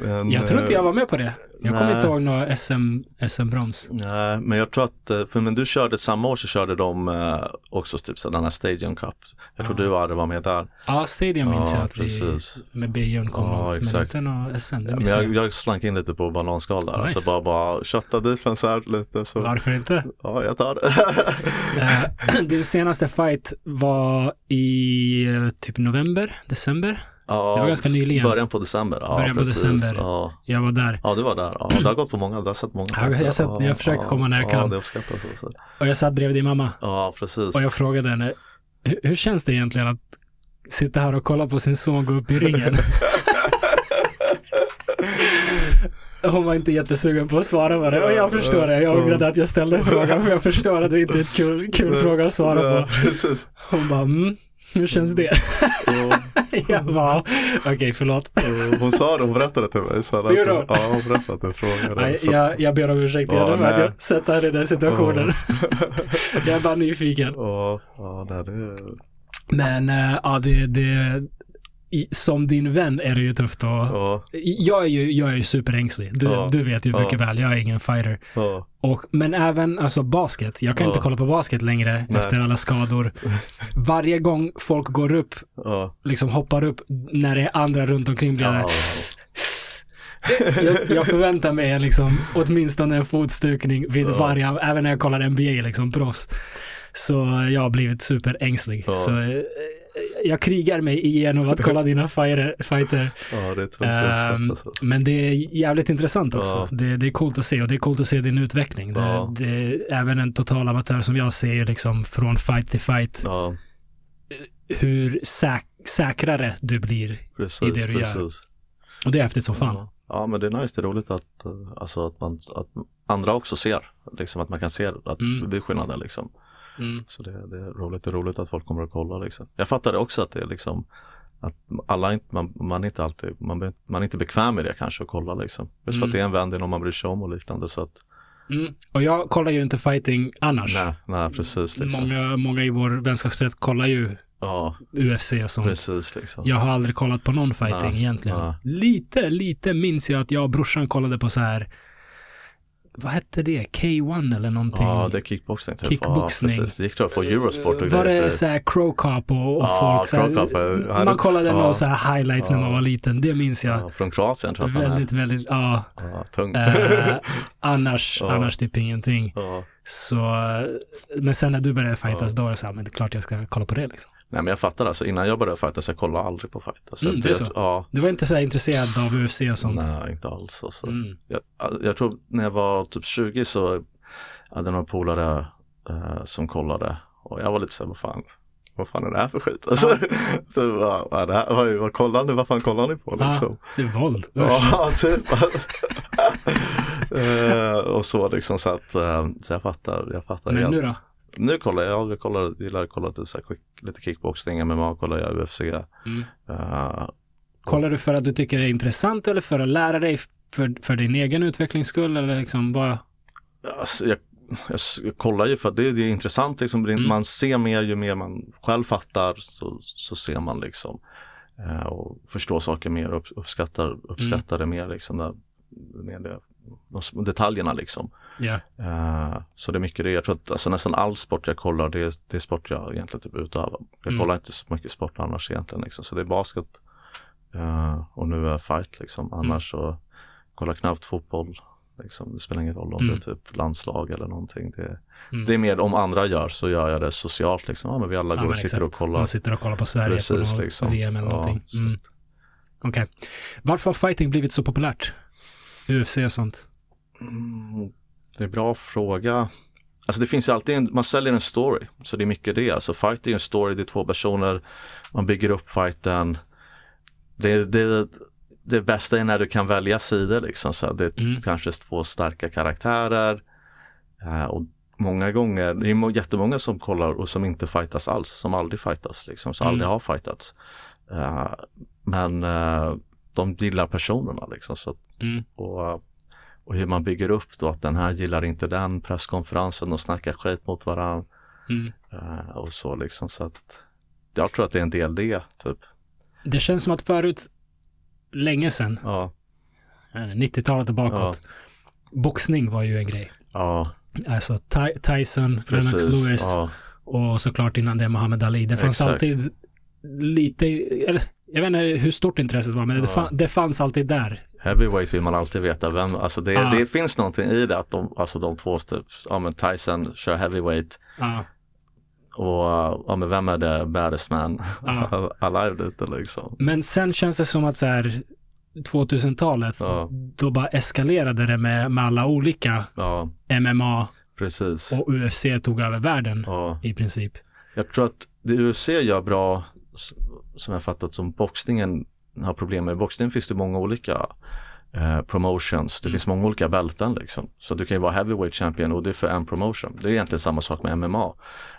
en Jag tror inte jag eh, var med på det. Jag kommer inte ihåg några SM, SM-brons. Nej, men jag tror att, eh, för men du körde samma år så körde de eh, också typ så den här Stadium Cup. Jag tror Ah. du hade var med där. Ja, Stadium minns Ja, jag att precis. vi med Björn kom Ja, åt. Men inte några SM, det Men jag, jag. slank in lite på bananskal där. Nice. Så bara, bara kötta defense här lite. Så, Varför inte? ja, jag tar det. Eh, Din senaste fight var i typ november, december. Ja, Det var ganska nyligen. Början på december. Ja, Början på precis. december. Ja. Jag var där. ja, du var där. Ja, det har gått på många. Du har sett många. Ja, jag har sett- jag försöker komma när jag ja, kan. Det uppskattas. Alltså. Och jag satt bredvid din mamma. Ja, precis. Och jag frågade henne, "Hur- hur känns det egentligen att sitta här och kolla på sin son gå upp i ringen? Hon var inte jättesugen på att svara på det. Och jag förstår det. Jag ångrade att jag ställde frågan för jag förstår att det inte är ett kul, kul fråga att svara på. Hon bara, mm, hur känns det? Jag bara, okej förlåt. och hon sa det, hon berättade till mig. Så att, ja, hon berättade att du frågade. Nej, jag, jag ber om ursäkt igen för att jag sätter henne i den situationen. jag är bara nyfiken. Ja, ja, nej, det är... Men äh, ja, det, det, i, som din vän är det ju tufft och Ja, jag är ju, jag är ju superängslig. Du, Ja. du vet ju Ja. mycket väl, jag är ingen fighter. ja, Och, men även alltså basket, jag kan Ja. inte kolla på basket längre Nej. efter alla skador. Varje gång folk går upp, ja. liksom hoppar upp när det är andra runt omkring blir Ja, det jag, jag förväntar mig liksom, åtminstone en fotstukning vid Ja. varje, även när jag kollar NBA liksom, proffs. Så jag har blivit superängslig. Ja. Så eh, jag krigar mig igenom att kolla dina fighter. fighter. Ja, det också. Alltså. Men det är jävligt intressant också. Ja. Det, det är coolt att se och det är coolt att se din utveckling. Ja. det, även en total amatör som jag ser liksom från fight till fight Ja, hur säk, säkrare du blir. precis, i det du gör. precis. Och det är häftigt som fan. Ja. men det är nice, det är roligt att, eh, alltså, att, man, att andra också ser, liksom att man kan se att Mm. det blir skillnader liksom. Mm. Så det, det är roligt, det är roligt att folk kommer att kolla liksom. Jag fattade också att det är liksom att alla man, man är inte alltid, man, man är inte bekväm med det kanske att kolla liksom. Just för Mm. att det är en vän, det är någon man bryr sig om och liknande så att Mm. Och jag kollar ju inte fighting annars. nej, nej precis liksom. Många, många i vår vänskapskrets kollar ju Ja, UFC och sånt. precis liksom. Jag har aldrig kollat på någon fighting Nej, egentligen. nej. Lite, lite minns jag att jag och brorsan kollade på så här, vad hette det? K1 eller någonting? Ja, det är kickboxning typ. Kickboxning. Ja, precis. Det gick tror jag på Eurosport och Var grejer. det så här Crow Cop och, och Ja, folk så här, Crow Cop, ja, det- Man kollade ja. några så här highlights när Ja. man var liten. Det minns jag. Ja, från Kroatien tror jag väldigt, väldigt, ja. är. Ja, tung. Eh, annars, Ja. annars typ ingenting. ja. Så, men sen när du började fightas då var det så här, men det är klart jag ska kolla på det liksom. Nej men jag fattar alltså, innan jag började fighta så jag kollade aldrig på fight. Alltså, Mm, det är så? Ja, Du var inte så här intresserad av UFC och sånt? nej inte alls. Alltså. Mm. Jag, jag tror när jag var typ 20 så hade jag några polare eh, som kollade och jag var lite såhär, vad fan, vad fan är det här för skit? Alltså, så, vad, vad, här? vad, vad kollar ni, vad fan kollar ni på liksom? Ja, det är våld. Ja, typ. Eh, och så liksom så att, eh, så jag fattar, jag fattar Men helt. nu då? Nu kollar jag, jag kollar, gillar att kolla lite, så här, lite kickboxning, MMA kollar jag, UFC. Mm. eh, Kollar du för att du tycker det är intressant eller för att lära dig för, för din egen utvecklings skull eller liksom vad? alltså, jag, jag, kollar ju för att det, det är intressant liksom, Mm. man ser mer ju mer man själv fattar så, så ser man liksom eh, och förstår saker mer och upp, uppskattar, uppskattar det mer liksom, där, med det, de detaljerna liksom. Ja. Eh, så det är mycket det. Jag tror att alltså, nästan all sport jag kollar det är, det är sport jag egentligen typ utövar. Jag Mm. kollar inte så mycket sport annars egentligen liksom. Så det är basket eh, och nu är fight liksom. Annars så kollar jag knappt fotboll. Liksom. Det spelar ingen roll om Mm. det är typ landslag eller någonting. Det, Mm. det är mer om andra gör så gör jag det socialt liksom. Ja men vi alla Ja, går och sitter och kollar. Man sitter och kollar på Sverige Precis, på liksom. VM eller Ja, någonting. så Mm. Okej. Varför har fighting blivit så populärt? UFC och sånt. Mm, det är en bra fråga. Alltså det finns ju alltid en, man säljer en story. Så det är mycket det. Alltså fight är ju en story, det är två personer. Man bygger upp fighten. Det, det, det bästa är när du kan välja sidor liksom. Så det är Mm. kanske två starka karaktärer. Eh, och många gånger, det är må- jättemånga som kollar och som inte fightas alls. Som aldrig fightas liksom. Som Mm. aldrig har fightats. Eh, men eh, de gillar personerna liksom. Så att Mm. och, och hur man bygger upp då att den här gillar inte den presskonferensen och snackar skit mot varandra Mm. och så liksom så att jag tror att det är en del det typ. Det känns som att förut, länge sedan, Ja, eh, 90-talet och bakåt, boxning var ju en grej. ja Alltså Ty- Tyson, Lennox. Lewis Ja, och såklart innan det Muhammad Ali. Det fanns Exakt. alltid lite, eller jag vet inte hur stort intresset var, men det, Ja. fann, det fanns alltid där. heavyweight vill man alltid veta vem, alltså det, Ja. det finns någonting i det att de, alltså de två typ, ja men Tyson kör heavyweight Ja, och ja men vem är det baddest man Ja. alive lite liksom. Men sen känns det som att så här 2000-talet, Ja. då bara eskalerade det med, med alla olika Ja, MMA precis. och UFC tog över världen i princip. Jag tror att det UFC gör bra, som jag fattat som boxningen har problem med. I boxningen finns det många olika eh, promotions. Det finns många olika bälten liksom. Så du kan ju vara heavyweight champion och det är för en promotion. Det är egentligen samma sak med MMA.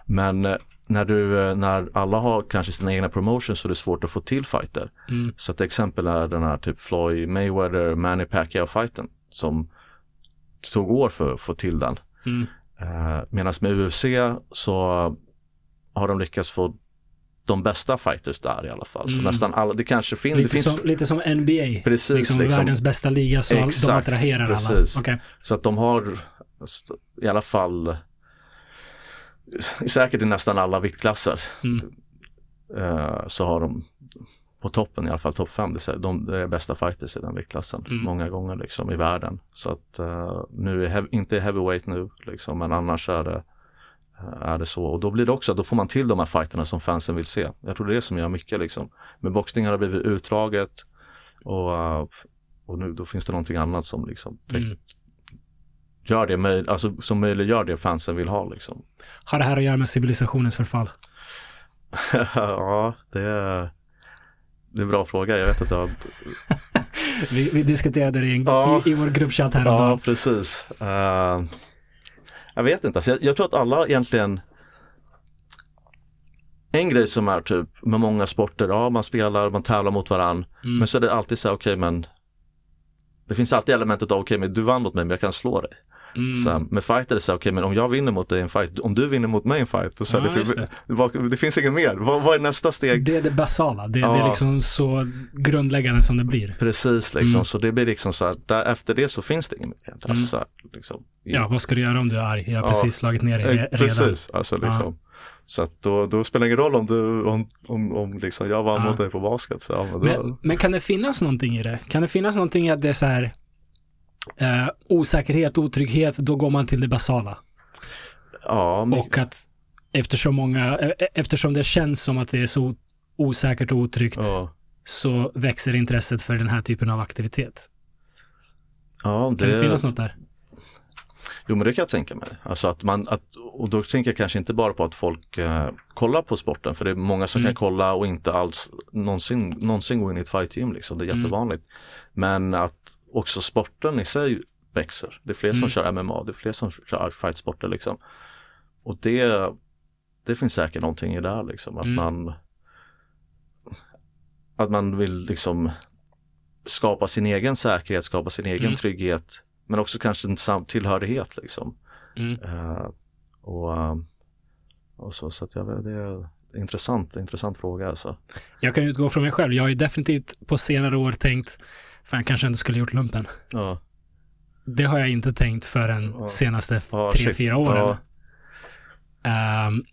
Men eh, när, du, eh, när alla har kanske sina egna promotions så är det svårt att få till fighter. Mm. Så ett exempel är den här typ Floyd Mayweather, Manny Pacquiao fighten som tog år för att få till den. Mm. Medan med UFC så har de lyckats få de bästa fighters där i alla fall. Så Mm. nästan alla, det kanske finns, Lite, det finns som, lite som NBA. Precis, liksom, liksom. världens bästa liga så Exakt, de attraherar alla. precis. Okej. så att de har i alla fall säkert i nästan alla viktklasser Mm. eh, så har de på toppen i alla fall, topp 5. Det är, de, är bästa fighters i den viktklassen Mm. många gånger liksom i världen. Så att uh, nu är hev- inte heavyweight nu liksom, men annars är det, eh, är det så. Och då blir det också, då får man till de här fighterna som fansen vill se. Jag tror det är det som gör mycket liksom. Men boxning har blivit utdraget och, och nu då finns det någonting annat som liksom Mm. gör det alltså som möjliggör det fansen vill ha liksom. Har det här att göra med civilisationens förfall? ja, det är, det är en bra fråga. Jag vet att jag Vi, vi diskuterade det i, Ja. i, i vår gruppchatt Ja, häromdagen. precis. Eh, jag vet inte, alltså, jag, jag tror att alla egentligen en grej som är typ med många sporter, ja man spelar, man tävlar mot varann. Mm. Men så är det alltid så här, okej men det finns alltid elementet av, okej men du vann mot mig men jag kan slå dig. Mm. Så med fighter är det så här, okej men om jag vinner mot dig i en fight, om du vinner mot mig i en fight, så Ja, det, finns, det. vad- det finns inget mer. Vad, vad är nästa steg? Det är det basala. Det, det är Ja. liksom så grundläggande som det blir. Precis liksom, Mm. så det blir liksom så här, där, efter det så finns det inget mer. Alltså, Mm. så här, liksom, Ja, vad ska du göra om du är arg? Jag har Ja. precis slagit ner dig Eh, re- redan. Precis, alltså liksom. Så att då, då spelar det ingen roll om du, om, om, om liksom jag vann Ja. mot dig på basket. Så, ja, men Men, men kan det finnas någonting i det? Kan det finnas någonting i att det är så här eh, osäkerhet, otrygghet, då går man till det basala. ja, men, Och att eftersom många, eh, eftersom det känns som att det är så osäkert och otryggt ja, så växer intresset för den här typen av aktivitet. ja, Kan det, finnas något där? Jo men det kan jag tänka mig. Alltså att man, att, och då tänker jag kanske inte bara på att folk eh, kollar på sporten, för det är många som Mm. kan kolla och inte alls någonsin, någonsin gå in i ett fight gym liksom, det är Mm. jättevanligt. Men att också sporten i sig växer. Det är fler som Mm. kör MMA, det är fler som kör fightsporter liksom. Och det, det finns säkert någonting i det här liksom, att Mm. man att man vill liksom skapa sin egen säkerhet, skapa sin egen Mm. trygghet, men också kanske en sam- tillhörighet liksom. Eh, och, eh, och så, så att jag, det är intressant, intressant fråga alltså. Jag kan utgå från mig själv. Jag har ju definitivt på senare år tänkt, fan kanske inte skulle gjort lumpen. Ja, Det har jag inte tänkt förrän Ja. senaste Ja, tre, fyra åren. Ehm,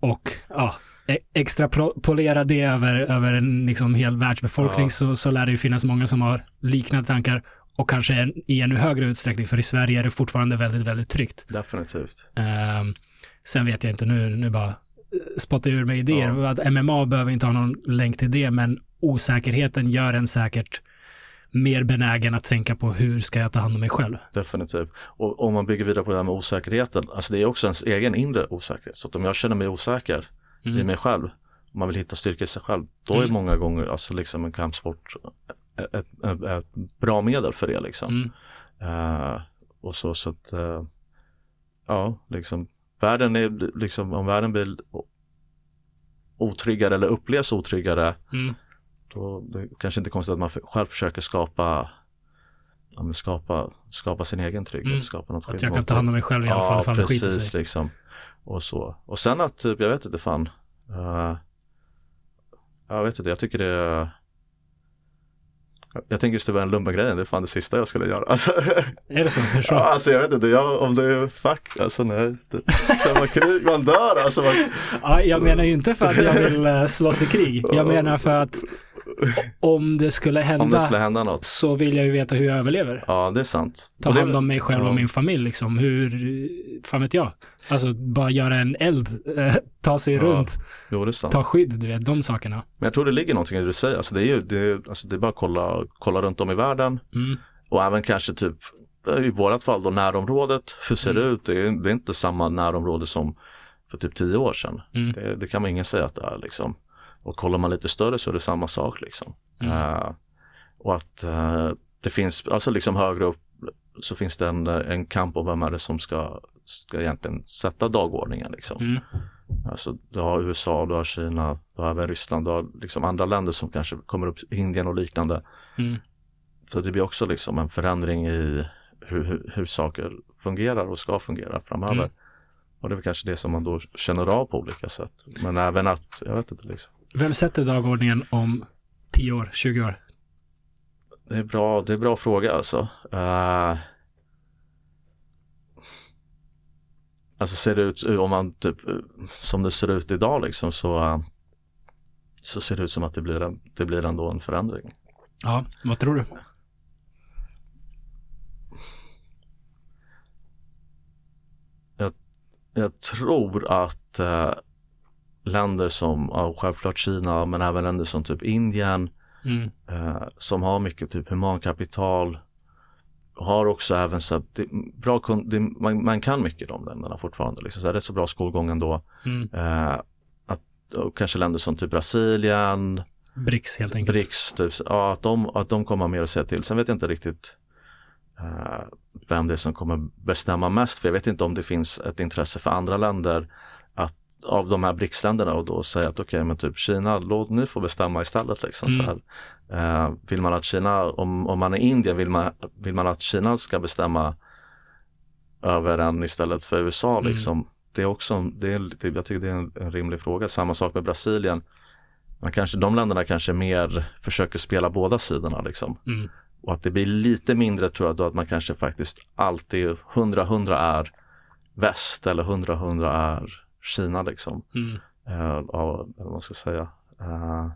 och ja, e- extra pro- polera det över, över en liksom hel världsbefolkning så, så lär det ju finnas många som har liknande tankar och kanske en, i ännu högre utsträckning, för i Sverige är det fortfarande väldigt, väldigt tryggt. definitivt. Ehm, sen vet jag inte, nu, nu bara eh, spottar jag ur mig idéer. Ja. Att MMA behöver inte ha någon länk till det, men osäkerheten gör en säkert mer benägen att tänka på hur ska jag ta hand om mig själv. Definitivt. Och om man bygger vidare på det här med osäkerheten, alltså det är också ens egen inre osäkerhet. Så att om jag känner mig osäker i Mm. mig själv, om man vill hitta styrka i sig själv, då är Mm. många gånger alltså liksom en kampsport ett, ett, ett, bra medel för det liksom. Mm. Eh, och så, så att, eh, ja, liksom, världen är liksom, om världen blir otryggare eller upplevs otryggare, Mm. Då det är kanske inte konstigt att man själv försöker skapa, ja, skapa, skapa sin egen trygghet, Mm. skapa något Att jag kan ta hand om mig själv i alla fall det skiter precis sig. liksom. Och så. Och sen att typ, jag vet inte fan. eh, jag vet inte, jag tycker det är jag tänker just det var en lumba-grejen, det är fan det sista jag skulle göra. Alltså, Är det så? Hur så? ja, alltså jag vet inte, jag, om det är fuck, alltså nej. Det, det var krig, man dör alltså. Man, Ja, jag menar ju inte för att jag vill eh, slåss i krig. Jag menar för att om det skulle hända om det skulle hända något. så vill jag ju veta hur jag överlever. Ja, det är sant. Ta det- hand om mig själv och min familj liksom. Hur, fan vet jag. Alltså bara göra en eld, eh, ta sig Ja. runt, Jo, det ta skydd, du vet, de sakerna. Men jag tror det ligger någonting i det du säger. Alltså det är ju, det alltså det är bara att kolla, kolla runt om i världen. Mm. Och även kanske typ, i vårat fall då närområdet, hur ser det Mm. ut? Det är, det är inte samma närområde som för typ tio år sedan. Mm. Det, det kan man ingen säga att det är liksom. Och kollar man lite större så är det samma sak liksom. Mm. Eh, och att eh, det finns, alltså liksom högre upp så finns det en, en kamp om vem är det som ska, ska egentligen sätta dagordningen liksom. Mm. Alltså du har USA, du har Kina, du har även Ryssland, du har liksom andra länder som kanske kommer upp, Indien och liknande. Mm. Så det blir också liksom en förändring i hur, hur, hur saker fungerar och ska fungera framöver. Mm. Och det är väl kanske det som man då känner av på olika sätt. Men även att, jag vet inte liksom. Vem sätter dagordningen om 10 år, 20 år? Det är bra, det är bra fråga alltså. Eh, alltså ser det ut, om man typ, som det ser ut idag liksom så, eh, så ser det ut som att det blir, det blir ändå en förändring. Ja, vad tror du? Jag, jag tror att eh, länder som, ja, självklart Kina, men även länder som typ Indien, Mm. eh, som har mycket typ humankapital, har också även så att det, bra, det, man, man kan mycket i de länderna fortfarande, liksom, så här, rätt så bra skolgång ändå. Mm. Eh, att, och kanske länder som typ Brasilien, BRICS helt enkelt. BRICS, typ, ja, att, de, att de kommer ha mer att säga till. Sen vet jag inte riktigt eh, vem det är som kommer bestämma mest, för jag vet inte om det finns ett intresse för andra länder av de här BRICS-länderna och då säga att okej, men typ Kina, låt ni få bestämma istället. Liksom, Mm. så här. Eh, vill man att Kina, om, om man är Indien, vill man, vill man att Kina ska bestämma över en istället för USA Mm. liksom. Det är också, det är, jag tycker det är en, en rimlig fråga. Samma sak med Brasilien. Man kanske, de länderna kanske mer försöker spela båda sidorna liksom. Mm. Och att det blir lite mindre tror jag då att man kanske faktiskt alltid 100-100 är väst eller 100-100 är Kina liksom. Mm. Eh, ja, eller vad man ska säga. Eh,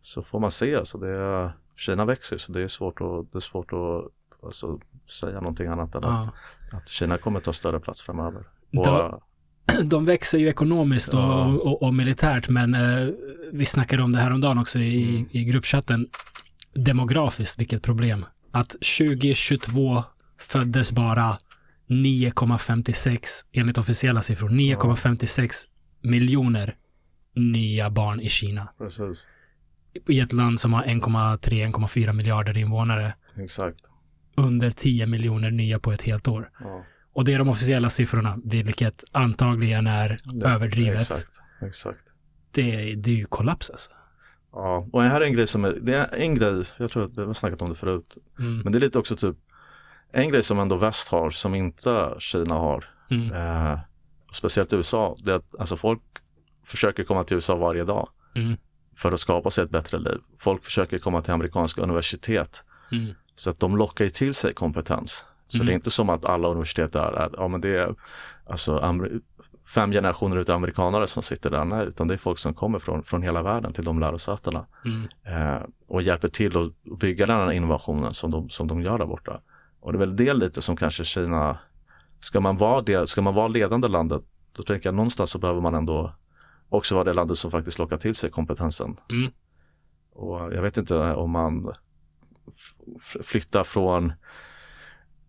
så får man se, alltså det är, Kina växer så det är svårt att, det är svårt att alltså, säga någonting annat än Ja. att, att Kina kommer ta större plats framöver. Och, De, de växer ju ekonomiskt och, Ja. och, och militärt, men eh, vi snackade om det här om dagen också i, Mm. i gruppchatten. Demografiskt, vilket problem. Att 2022 föddes bara 9,56, enligt officiella siffror, 9,56 miljoner nya barn i Kina. precis, I ett land som har 1,3-1,4 miljarder invånare. exakt. Under 10 miljoner nya på ett helt år. Ja, Och det är de officiella siffrorna, vilket antagligen är det- överdrivet. Exakt, exakt. Det, det är ju kollaps alltså. Ja, och här är en grej som är, det är en grej, jag tror att vi har snackat om det förut, Mm. men det är lite också typ en grej som ändå väst har som inte Kina har, Mm. eh, speciellt USA, det är att alltså folk försöker komma till USA varje dag Mm. för att skapa sig ett bättre liv. Folk försöker komma till amerikanska universitet Mm. så att de lockar ju till sig kompetens. Så Mm. det är inte som att alla universitet är, är ja men det är alltså fem generationer utav amerikanare som sitter där, nej, utan det är folk som kommer från, från hela världen till de lärosätena Mm. eh, och hjälper till att bygga den här innovationen som de, som de gör där borta. Och det är väl det lite som kanske Kina, ska man vara det, ska man vara ledande landet, då tänker jag någonstans så behöver man ändå också vara det landet som faktiskt lockar till sig kompetensen. Mm. Och jag vet inte om man flyttar från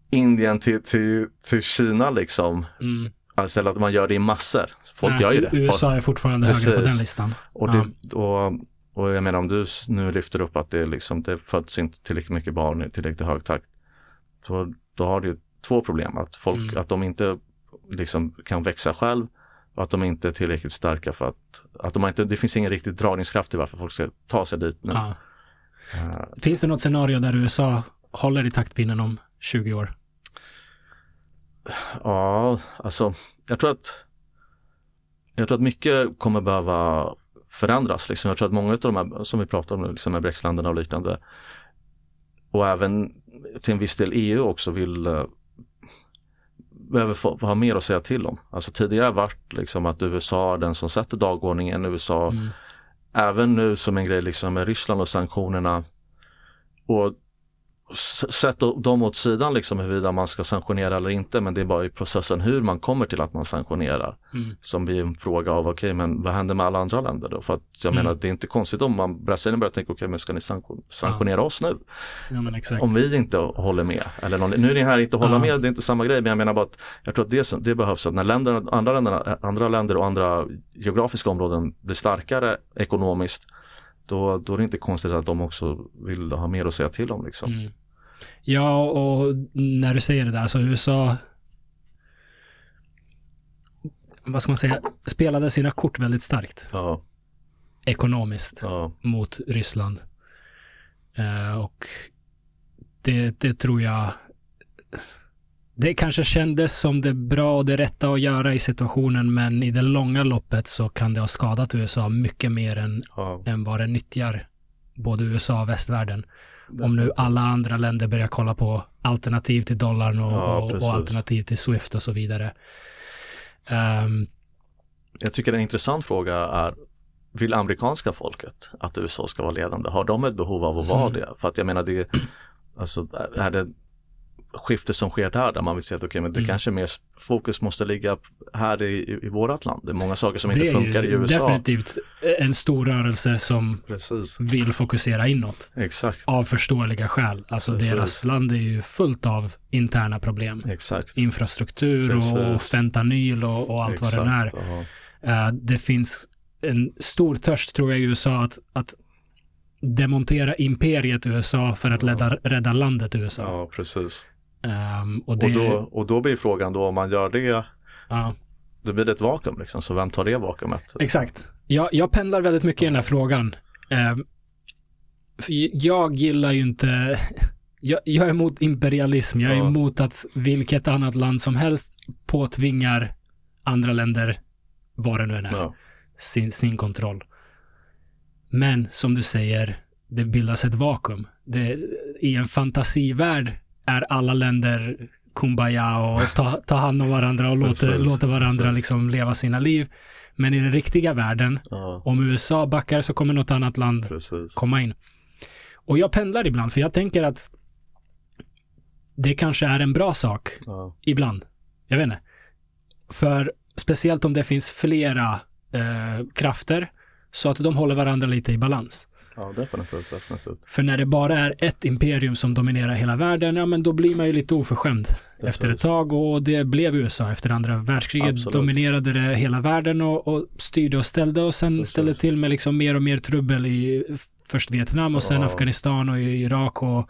Indien till, till, till Kina liksom. Mm. Istället att man gör det i massor. Folk Nej, gör ju det. USA är fortfarande högre på Precis. den listan. Och, Ja. det, och, och jag menar om du nu lyfter upp att det, liksom, det föds inte tillräckligt mycket barn i tillräckligt hög takt. Så, då har du två problem. Att, folk, Mm. att de inte liksom, kan växa själv och att de inte är tillräckligt starka för att, att de inte, det finns ingen riktig dragningskraft i varför folk ska ta sig dit nu. Ja. Eh, Finns det något scenario där USA håller i taktpinnen om 20 år? Ja, alltså jag tror att jag tror att mycket kommer behöva förändras. Liksom. Jag tror att många av de här som vi pratar om liksom med Brexländerna och liknande och även till en viss del EU också vill eh, behöver få, ha mer att säga till om. Alltså tidigare har varit liksom att USA är den som sätter dagordningen. USA Mm. även nu som en grej liksom med Ryssland och sanktionerna och s- sätt dem åt sidan liksom huruvida man ska sanktionera eller inte men det är bara i processen hur man kommer till att man sanktionerar Mm. som blir en fråga av okej men vad händer med alla andra länder då? För att jag Mm. menar det är inte konstigt om man Brasilien börjar tänka okej men ska ni sanktion, sanktionera oss nu? Ja. Om vi inte håller med. Eller någon, nu är ni här inte hålla Ja. med, det är inte samma grej men jag menar bara att jag tror att det, det behövs att när länderna, andra, länderna, andra länder och andra geografiska områden blir starkare ekonomiskt då, då är det inte konstigt att de också vill ha mer att säga till om liksom. Mm. Ja, och när du säger det där, så USA vad ska man säga, spelade sina kort väldigt starkt Ja, ekonomiskt ja, mot Ryssland. Eh, och det, det tror jag det kanske kändes som det bra och det rätta att göra i situationen, men i det långa loppet så kan det ha skadat USA mycket mer än, ja. än vad det nyttjar både USA och västvärlden. Om nu alla andra länder börjar kolla på alternativ till dollarn och, Ja, och, och alternativ till Swift och så vidare. Ehm, Jag tycker en intressant fråga är vill amerikanska folket att USA ska vara ledande? Har de ett behov av att vara Mm. det? För att jag menar det, alltså är det skifte som sker där, där man vill säga att okej, men det Mm. kanske mer fokus måste ligga här i, i, vårat land. Det är många saker som det inte är funkar i USA. definitivt en stor rörelse som Precis, vill fokusera inåt. exakt, Av förståeliga skäl. Alltså Precis. deras land är ju fullt av interna problem. exakt. Infrastruktur och Precis. fentanyl och, och allt vad det är. Exakt, ja. Eh, det finns en stor törst tror jag i USA att, att demontera imperiet USA för att rädda, rädda landet USA. ja, precis. Ehm, och det, Och, då, och då blir frågan då om man gör det, ja, då blir det ett vakuum liksom. Så vem tar det vakuumet? exakt. Jag, jag pendlar väldigt mycket i den här frågan. För jag gillar ju inte, jag, jag är emot imperialism. Jag är Ja. emot att vilket annat land som helst påtvingar andra länder, vad det nu än är, Ja, sin, sin kontroll. Men som du säger, det bildas ett vakuum. Det, I en fantasivärld är alla länder kumbaya och ta, ta hand om varandra och låter, låter varandra liksom leva sina liv. Men i den riktiga världen, ja, om USA backar så kommer något annat land precis. komma in. Och jag pendlar ibland, för jag tänker att det kanske är en bra sak Ja, ibland. Jag vet inte. För speciellt om det finns flera eh, krafter så att de håller varandra lite i balans. Ja definitivt, definitivt. För när det bara är ett imperium som dominerar hela världen, ja men då blir man ju lite oförskämd efter ett tag och det blev USA efter andra världskriget. Absolut. Dominerade det hela världen och, och styrde och ställde och sen Precis. ställde till med liksom mer och mer trubbel i först Vietnam och sen Ja. Afghanistan och Irak och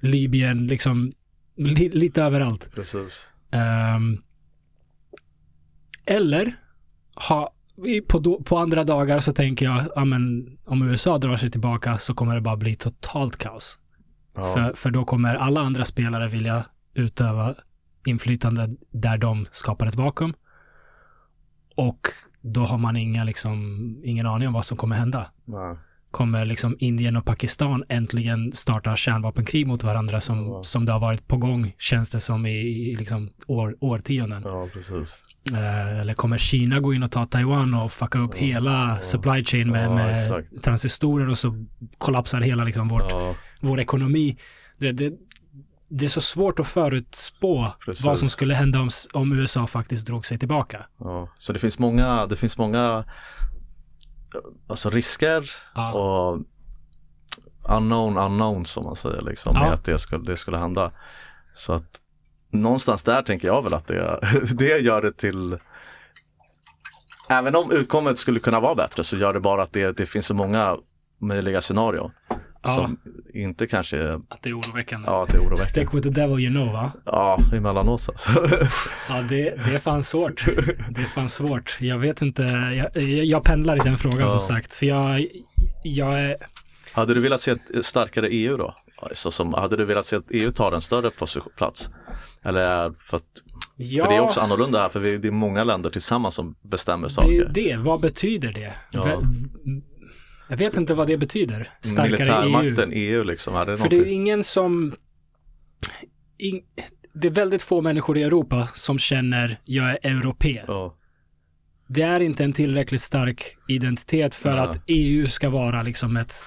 Libyen, liksom li, lite överallt. Precis. Ehm, eller ha, på, på andra dagar så tänker jag, ja men om USA drar sig tillbaka så kommer det bara bli totalt kaos. Ja, För, för då kommer alla andra spelare vilja utöva inflytande där de skapar ett vakuum. Och då har man inga, liksom, ingen aning om vad som kommer hända. nej, Kommer liksom Indien och Pakistan äntligen starta kärnvapenkrig mot varandra som, Ja. som det har varit på gång, känns det som i, i liksom år, årtionden. ja precis. Eh, eller kommer Kina gå in och ta Taiwan och fucka upp hela supply chain med, med transistorer och så kollapsar hela liksom vårt, vår ekonomi. Det, det, det är så svårt att förutspå Precis. vad som skulle hända om, om USA faktiskt drog sig tillbaka. ja. Så det finns många, det finns många alltså risker Ja, och unknown unknown som man säger liksom Ja. att det skulle, det skulle hända. Så att någonstans där tänker jag väl att det, det gör det till Även om utkommet skulle kunna vara bättre så gör det bara att det, det finns så många möjliga scenarion Ja. som inte kanske, att det är oroväckande. ja det är oroväckande. Stick with the devil you know va? Ja, emellanåt alltså. Ja, det, det är fan svårt. Det är fan svårt. Jag vet inte, jag, jag, pendlar i den frågan Ja. som sagt. För jag, jag är, Hade du velat se ett starkare EU då? Alltså, som, hade du velat se att EU tar en större plats? Eller för att, ja, för det är också annorlunda här för vi, det är många länder tillsammans som bestämmer det saker. är det. Vad betyder det? Ja. Jag vet inte vad det betyder. Starkare EU. Militärmakten EU liksom, är det För det är någonting? ingen som... In, det är väldigt få människor i Europa som känner jag är europé. Ja, Det är inte en tillräckligt stark identitet för Ja. att EU ska vara liksom ett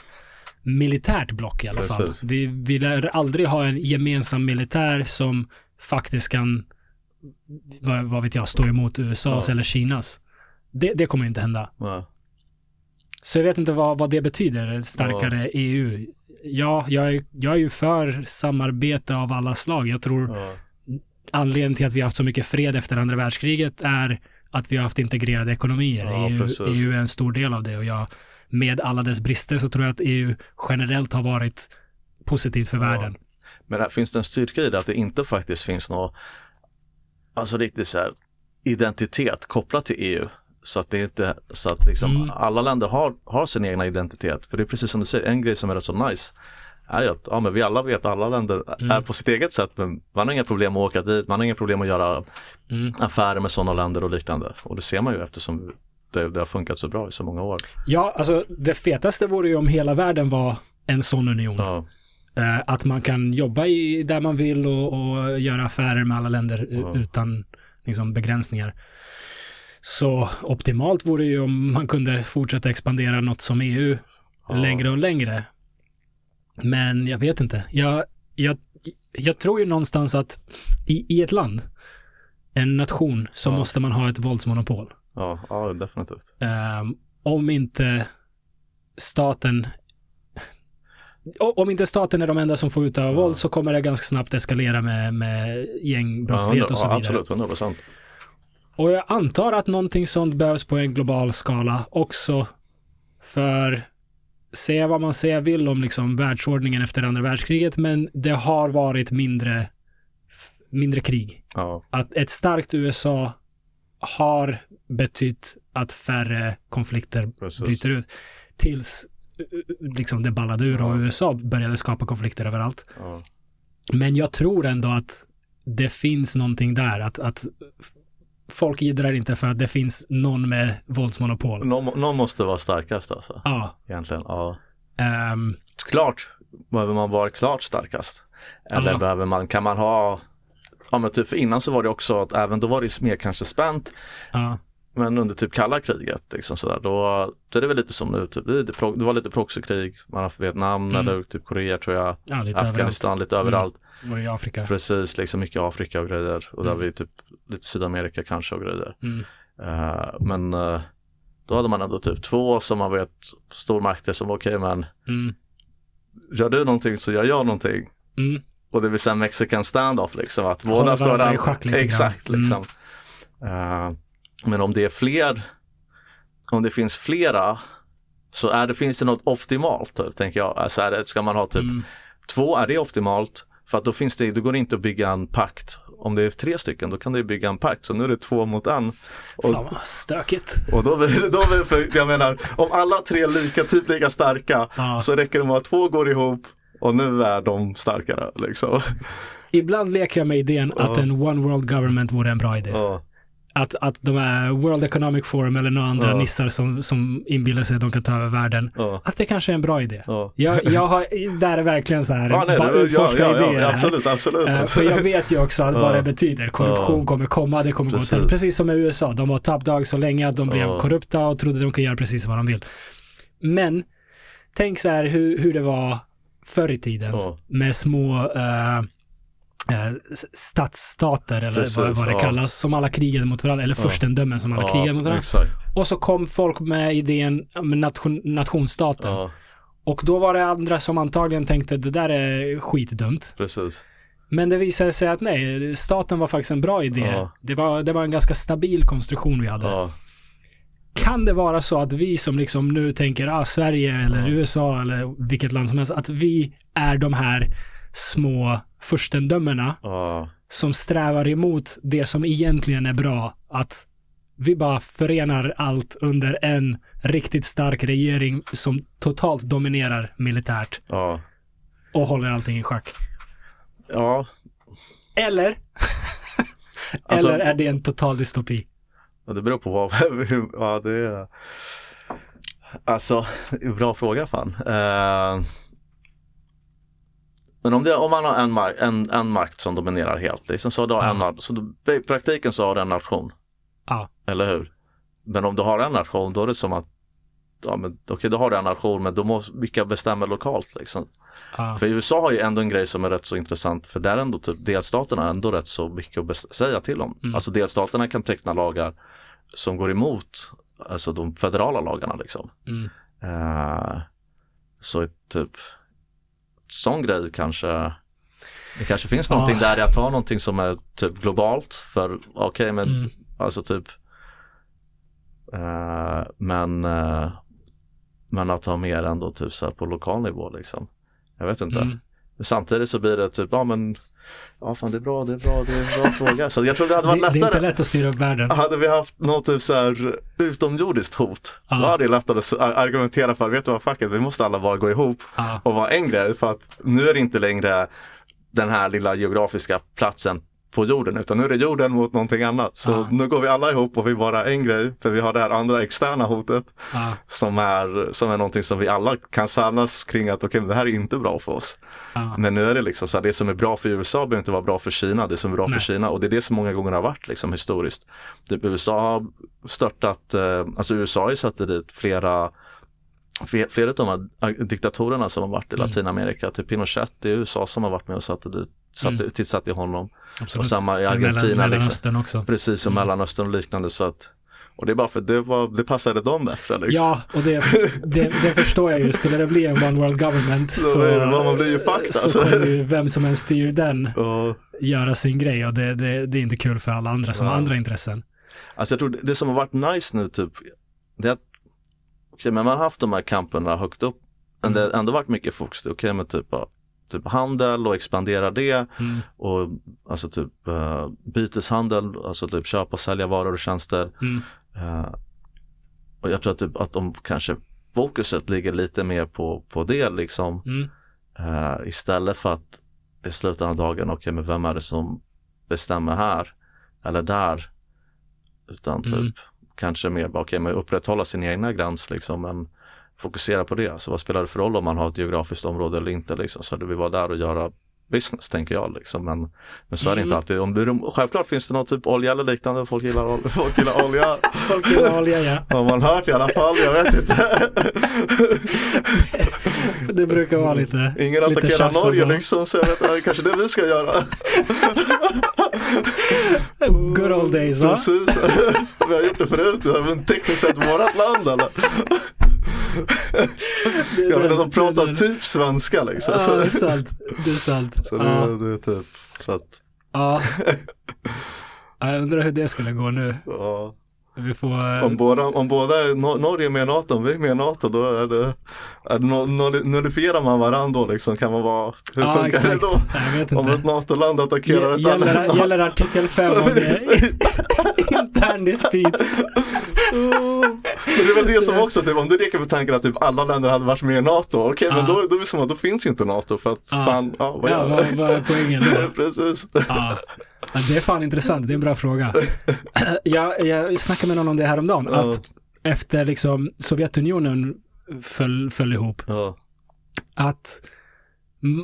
militärt block i alla fall. Precis. Vi, vi lär aldrig ha en gemensam militär som faktiskt kan, vad, vad vet jag, stå emot USAs Ja. eller Kinas. Det, det kommer inte hända. ja, Så jag vet inte vad, vad det betyder, starkare EU. Ja, jag är, jag är ju för samarbete av alla slag. Jag tror ja, anledningen till att vi har haft så mycket fred efter andra världskriget är att vi har haft integrerade ekonomier. Ja, EU. EU är en stor del av det och jag, med alla dess brister så tror jag att EU generellt har varit positivt för Ja. världen. Men finns det en styrka i det att det inte faktiskt finns någon, alltså riktigt så här identitet kopplat till EU. Så att det är inte, så att liksom Mm. alla länder har, har sin egna identitet. För det är precis som du säger, en grej som är rätt så nice är ju att ja, men vi alla vet att alla länder Mm. är på sitt eget sätt men man har inga problem att åka dit, man har inga problem att göra Mm. affärer med sådana länder och liknande. Och det ser man ju eftersom det, det har funkat så bra i så många år. Ja, alltså det fetaste vore ju om hela världen var en sån union. Ja, att man kan jobba i, där man vill och, och göra affärer med alla länder Ja. utan liksom, begränsningar. Så optimalt vore ju om man kunde fortsätta expandera något som EU Ja. längre och längre. Men jag vet inte. Jag, jag, jag tror ju någonstans att i, i ett land, en nation, så Ja. måste man ha ett våldsmonopol. Ja, ja definitivt. Ehm, om inte staten om inte staten är de enda som får utöva Ja. våld så kommer det ganska snabbt eskalera med, med gängbrottslighet ja, och så vidare. Absolut, 100 procent. Och jag antar att någonting sånt behövs på en global skala också. För säga vad man säger vill om liksom världsordningen efter andra världskriget, men det har varit mindre, mindre krig. Ja, Att ett starkt USA har betytt att färre konflikter precis. bryter ut. Tills liksom det ballade ur och. USA började skapa konflikter överallt. Ja. Men jag tror ändå att det finns någonting där. Att, att folk jiddrar inte för att det finns någon med våldsmonopol. Någon, någon måste vara starkast alltså, Ja. egentligen. Ja. ehm, Klart behöver man vara klart starkast. Eller Ja. behöver man, kan man ha, ja men typ för innan så var det också att även då var det mer kanske spänt. ja. Men under typ kalla kriget, liksom sådär, då, då är det väl lite som nu, typ, det, det var lite proxykrig, man har haft Vietnam Mm. eller typ Korea tror jag, ja, lite Afghanistan, lite överallt. överallt. Och i Afrika. Precis, liksom mycket Afrika och grejer och där Mm. vi typ lite Sydamerika kanske och grejer. Mm. Eh, men eh, då hade man ändå typ två som man vet stormakter som okej men Mm. gör du någonting så jag gör någonting. Mm. Och det vill säga Mexican standoff liksom att båda står där. Exakt Mm. liksom. Men om det är fler, om det finns flera så är det, finns det något optimalt typ, tänker jag. Alltså är det, ska man ha typ Mm. två, är det optimalt? För att då finns det, då går det inte att bygga en pakt. Om det är tre stycken då kan du bygga en pakt. Så nu är det två mot en. Och, Fan vad stökigt. och då då jag menar, om alla tre är lika, typ lika starka Ja. så räcker det med att två går ihop och nu är de starkare liksom. Ibland leker jag med idén att Ja. en one world government vore en bra idé. Ja, Att, att de är World Economic Forum eller några andra Ja. nissar som, som inbillar sig att de kan ta över världen. ja, Att det kanske är en bra idé. ja. Jag, jag har, där är verkligen så här, Ja, nej, bara ja, utforska ja, idéer ja, här. absolut, absolut. Eh, för jag vet ju också att vad det betyder. Korruption kommer komma, det kommer gå Precis. till. Precis som i USA. De var top dog så länge att de blev korrupta och trodde de kunde göra precis vad de vill. Men tänk så här hur, hur det var förr i tiden med små s- stadsstater eller Precis, vad, vad det ja. kallas, som alla krigade mot varandra, eller Ja. furstendömen som alla ja, krigade mot varandra. Exakt. Och så kom folk med idén med nation, nationsstaten. Ja, Och då var det andra som antagligen tänkte det där är skitdumt. precis. Men det visade sig att nej, staten var faktiskt en bra idé. Det, var, det var en ganska stabil konstruktion vi hade. Kan det vara så att vi som liksom nu tänker, ah, Sverige eller. USA eller vilket land som helst, att vi är de här små furstendömena ja, som strävar emot det som egentligen är bra. Att vi bara förenar allt under en riktigt stark regering som totalt dominerar militärt ja. och håller allting i schack. ja. Eller? Alltså- Eller är det en total dystopi? Det beror på vad, ja det är Alltså, bra fråga fan. Eh, men om, det, om man har en, en, en makt som dominerar helt, liksom, så, du Ja. en, så du, i praktiken så har du en nation. Ja. Eller hur? Men om du har en nation, då är det som att Ja men okej, då har du en nation men då måste, vilka bestämmer lokalt liksom? Ja. För USA har ju ändå en grej som är rätt så intressant för där är ändå typ delstaterna har ändå rätt så mycket att säga till om. Mm. Alltså delstaterna kan teckna lagar som går emot alltså de federala lagarna liksom. Mm. Eh, så typ sån grej kanske det kanske finns Ja. någonting där jag tar någonting som är typ globalt för okej men Mm. alltså typ eh, men eh, men att ha mer ändå typ så på lokal nivå liksom. Jag vet inte. Mm. Samtidigt så blir det typ, ja men Ja fan det är bra, det är bra, det är en bra fråga. Så jag tror det hade Det, varit det är inte lättare. lätt att styra upp världen. Hade vi haft något typ så här utomjordiskt hot, Ja. då hade det lättare att argumentera för, vet du vad, fuck it, vi måste alla bara gå ihop Ja. och vara en grej. För att nu är det inte längre den här lilla geografiska platsen på jorden utan nu är det jorden mot någonting annat. Så Ja. nu går vi alla ihop och vi bara en grej för vi har det här andra externa hotet Ja, som är, som är någonting som vi alla kan samlas kring att okej, men det här är inte bra för oss. ja. Men nu är det liksom så här, det som är bra för USA behöver inte vara bra för Kina, det som är bra Nej. för Kina och det är det som många gånger har varit liksom historiskt. Typ USA har störtat, eh, alltså USA har ju satt dit flera fler- Flera av de här diktatorerna som har varit i Mm. Latinamerika, typ Pinochet det är USA som har varit med och satt dit, satt, Mm. tillsatt i honom. Absolut. Och samma i Mellan- Argentina. liksom. Mellanöstern också. Precis som Mm. Mellanöstern och liknande så att och det är bara för att det, var, det passade dem bättre. Liksom. Ja, och det, det, det förstår jag ju. Skulle det bli en one world government Så så, är det, man blir ju fucked, så alltså. kommer ju vem som än styr den Och, göra sin grej och det, det, det är inte kul för alla andra som Ja. har andra intressen. Alltså jag tror det, det som har varit nice nu typ, det är att okej, men man har haft de här kamperna högt upp, men det har ändå varit mycket fokus, okej men typ, typ handel och expandera det Mm. och alltså typ uh, byteshandel, alltså typ köpa och sälja varor och tjänster. Mm. Eh, och jag tror att, typ, att de kanske fokuset ligger lite mer på, på det liksom Mm. eh, istället för att i slutet av dagen, okej men vem är det som bestämmer här eller där? Utan typ Mm. kanske mer bara, okej men upprätthålla sin egna gräns liksom men fokusera på det. Så vad spelar det för roll om man har ett geografiskt område eller inte liksom? Så det vill vara där och göra business tänker jag liksom. Men, men så är det Mm. inte alltid. Om självklart finns det någon typ olja eller liknande. Folk gillar, ol- folk gillar olja. Folk gillar olja, ja. Har man hört i alla fall, jag vet inte. Det brukar vara lite Ingen lite attackerar Norge det. liksom så jag vet inte, kanske det vi ska göra. Good old days va? Precis, vi har gjort det förut, men tekniskt sett vårat land eller? Jag vet att de pratar typ svenska liksom. Ja, det är sant. Det är sant. så det, Ja. det är typ, så att. Ja, Jag undrar hur det skulle gå nu. ja. Vi får... eh, Om båda, om båda är, Nor- Norge är med i NATO, om vi är med i NATO då är det, är det no, nullifierar man varandra då liksom, kan man vara, hur Ja, funkar exakt. det då? Jag vet Om ett. NATO-land attackerar ett annat Gäller, land. gäller artikel 5 om det intern dispyt? Men det är väl det som också, typ, om du leker med tanken att typ alla länder hade varit med i NATO, okej men Ja. då, då, att då finns ju inte NATO för att Ja. fan, ja vad Ja, vad, vad är poängen då? Precis. Ja. Det är fan intressant, det är en bra fråga. Jag, jag snackade med någon om det häromdagen, Ja. att efter liksom Sovjetunionen föll, föll ihop, Ja. att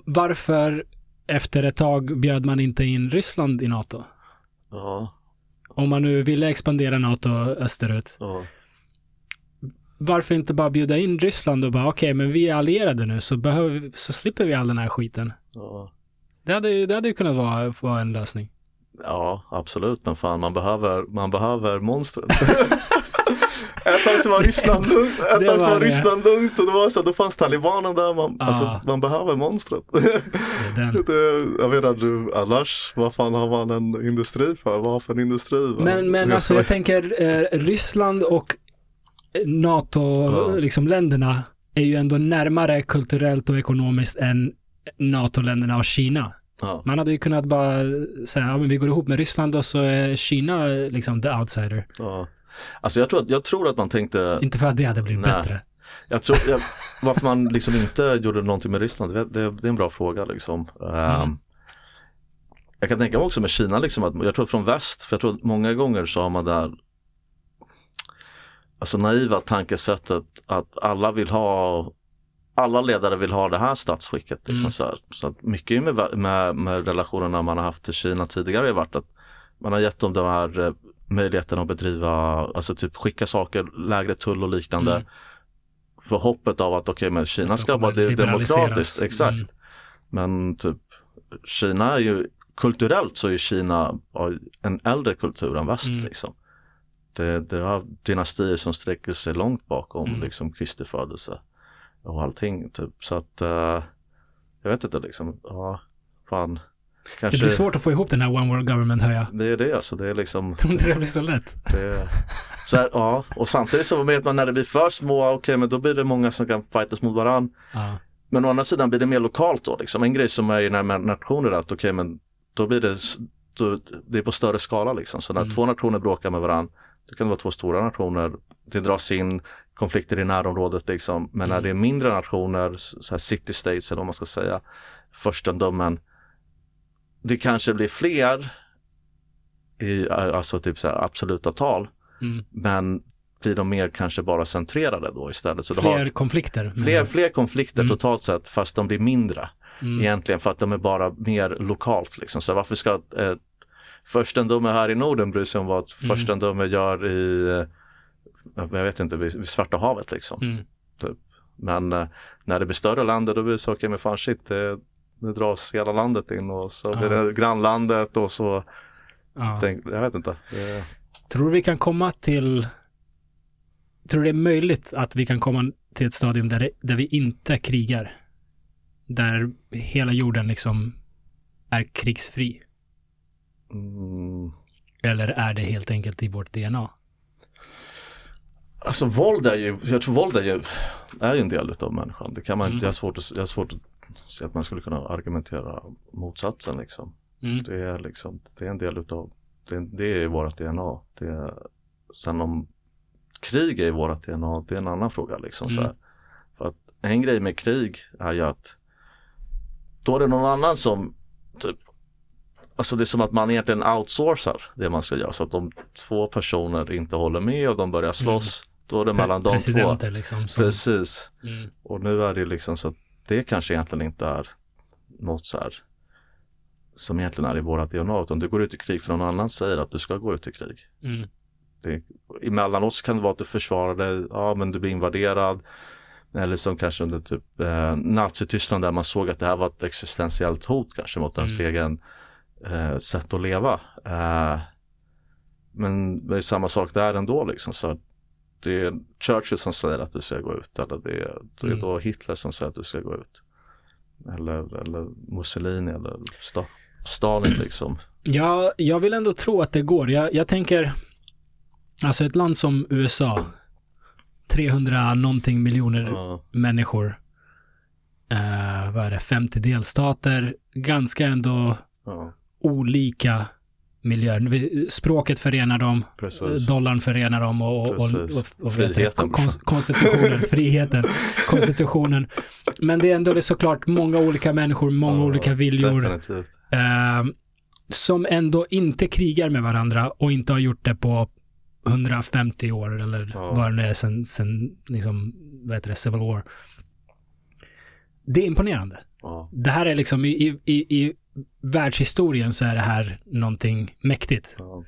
varför efter ett tag bjöd man inte in Ryssland i NATO? Ja. Om man nu ville expandera NATO österut. Varför inte bara bjuda in Ryssland och bara okej, men vi är allierade nu så, behöver, så slipper vi all den här skiten. Det hade, ju- det hade ju kunnat vara, vara en lösning. Ja, absolut, men fan man behöver, man behöver monstret. Ett tag så var Ryssland lugnt, ett Det tag så var. Ryssland lugnt och det var så att då fanns talibanen där, man, Ja. alltså, man behöver monstret. Det är den. det, jag du, annars, vad fan har man en industri för? Vad har för en industri? Men, men alltså så- jag tänker eh, Ryssland och Ja. NATO-länderna liksom, länderna är ju ändå närmare kulturellt och ekonomiskt än NATO-länderna och Kina. Ja. Man hade ju kunnat bara säga, ja men vi går ihop med Ryssland och så är Kina liksom the outsider. Ja. Alltså jag tror, att, jag tror att man tänkte, Inte för att det hade blivit Nej. bättre. jag tror, jag, varför man liksom inte gjorde någonting med Ryssland, det, det, det är en bra fråga liksom. Mm. Jag kan tänka mig också med Kina, liksom att, jag tror från väst, för jag tror att många gånger så har man där Alltså naiva tankesättet att alla vill ha alla ledare vill ha det här statsskicket. Liksom Mm. så, här. så mycket med, med, med relationerna man har haft till Kina tidigare har varit att man har gett dem de här eh, möjligheten att bedriva, alltså typ skicka saker, lägre tull och liknande. Mm. För hoppet av att okej men Kina ska vara demokratiskt, exakt. Mm. Men typ Kina är ju kulturellt så är Kina en äldre kultur än väst Mm. liksom. Det, det har dynastier som sträcker sig långt bakom Mm. liksom Kristi födelse och allting typ. Så att eh, jag vet inte liksom, ja, fan. Det Kanske, blir svårt att få ihop den här one world government hör jag. det är det alltså, det är liksom Tror inte det blir så lätt. det, så här, ja, och samtidigt så vet man när det blir för små, okej men då blir det många som kan fightas mot varandra. Ja. Men å andra sidan blir det mer lokalt då. Liksom. En grej som är i när nationer att okej men då blir det, då, det är på större skala liksom. Så när Mm. två nationer bråkar med varandra, då kan det vara två stora nationer. Det dras in konflikter i närområdet liksom. Men när Mm. det är mindre nationer, så här city states eller vad man ska säga, förstendömen. Det kanske blir fler i alltså typ så här absoluta tal. Mm. Men blir de mer kanske bara centrerade då istället. Så Fler har konflikter. fler, fler konflikter Mm. totalt sett fast de blir mindre. Mm. Egentligen för att de är bara mer lokalt liksom. Så varför ska eh, förstendöme här i Norden bry sig om vad Mm. förstendöme gör i, eh, jag vet inte, vid, Svarta havet liksom. Mm. Men eh, när det blir större länder då blir det så, okej men fan shit, det, nu dras hela landet in och så blir det grannlandet och så, Ja. tänk, jag vet inte. Det, Tror du vi kan komma till, tror du det är möjligt att vi kan komma till ett stadium där, det, där vi inte krigar? Där hela jorden liksom är krigsfri? Mm, Eller är det helt enkelt i vårt DNA? Alltså våld är ju, jag tror våld är ju, är ju en del utav människan. Det kan man Mm. jag har svårt att, jag har svårt att se att man skulle kunna argumentera motsatsen liksom. Mm. Det är liksom, det är en del utav, det, det är vårt DNA. Det är, sen om krig är i vårt DNA, det är en annan fråga liksom. Så Mm. här. För att en grej med krig är ju att då är det någon annan som typ Alltså det är som att man egentligen outsourcar det man ska göra. Så att om två personer inte håller med och de börjar slåss, då är det mellan de två. Liksom. Som, Precis. mm. Och nu är det liksom så att det kanske egentligen inte är något så här som egentligen är i våra DNA. Utan du går ut i krig för någon annan säger att du ska gå ut i krig. Mm. Det, emellanåt så kan det vara att du försvarar dig, ja men du blir invaderad. Eller som kanske under typ eh, Nazityskland där man såg att det här var ett existentiellt hot kanske mot ens Mm. egen eh, sätt att leva. Eh, men det är samma sak där ändå liksom. Så det är Churchill som säger att du ska gå ut eller det är, det är Mm. då Hitler som säger att du ska gå ut. Eller, eller Mussolini eller Sta, Stalin liksom. Ja, jag vill ändå tro att det går. Jag, jag tänker, alltså ett land som USA, 300 någonting miljoner Ja, människor, eh, vad är det, 50 delstater, ganska ändå ja, olika miljöer. Språket förenar dem, precis. dollarn förenar dem och, och, och, och? Friheten, Kon- konstitutionen, friheten, konstitutionen. Men det är ändå det är såklart många olika människor, många Ja, olika viljor. Eh, som ändå inte krigar med varandra och inte har gjort det på 150 år eller Ja. vad det nu är sen, sen liksom, vad heter det, Civil War. Det är imponerande. Ja, Det här är liksom i, i, i världshistorien så är det här någonting mäktigt. ja,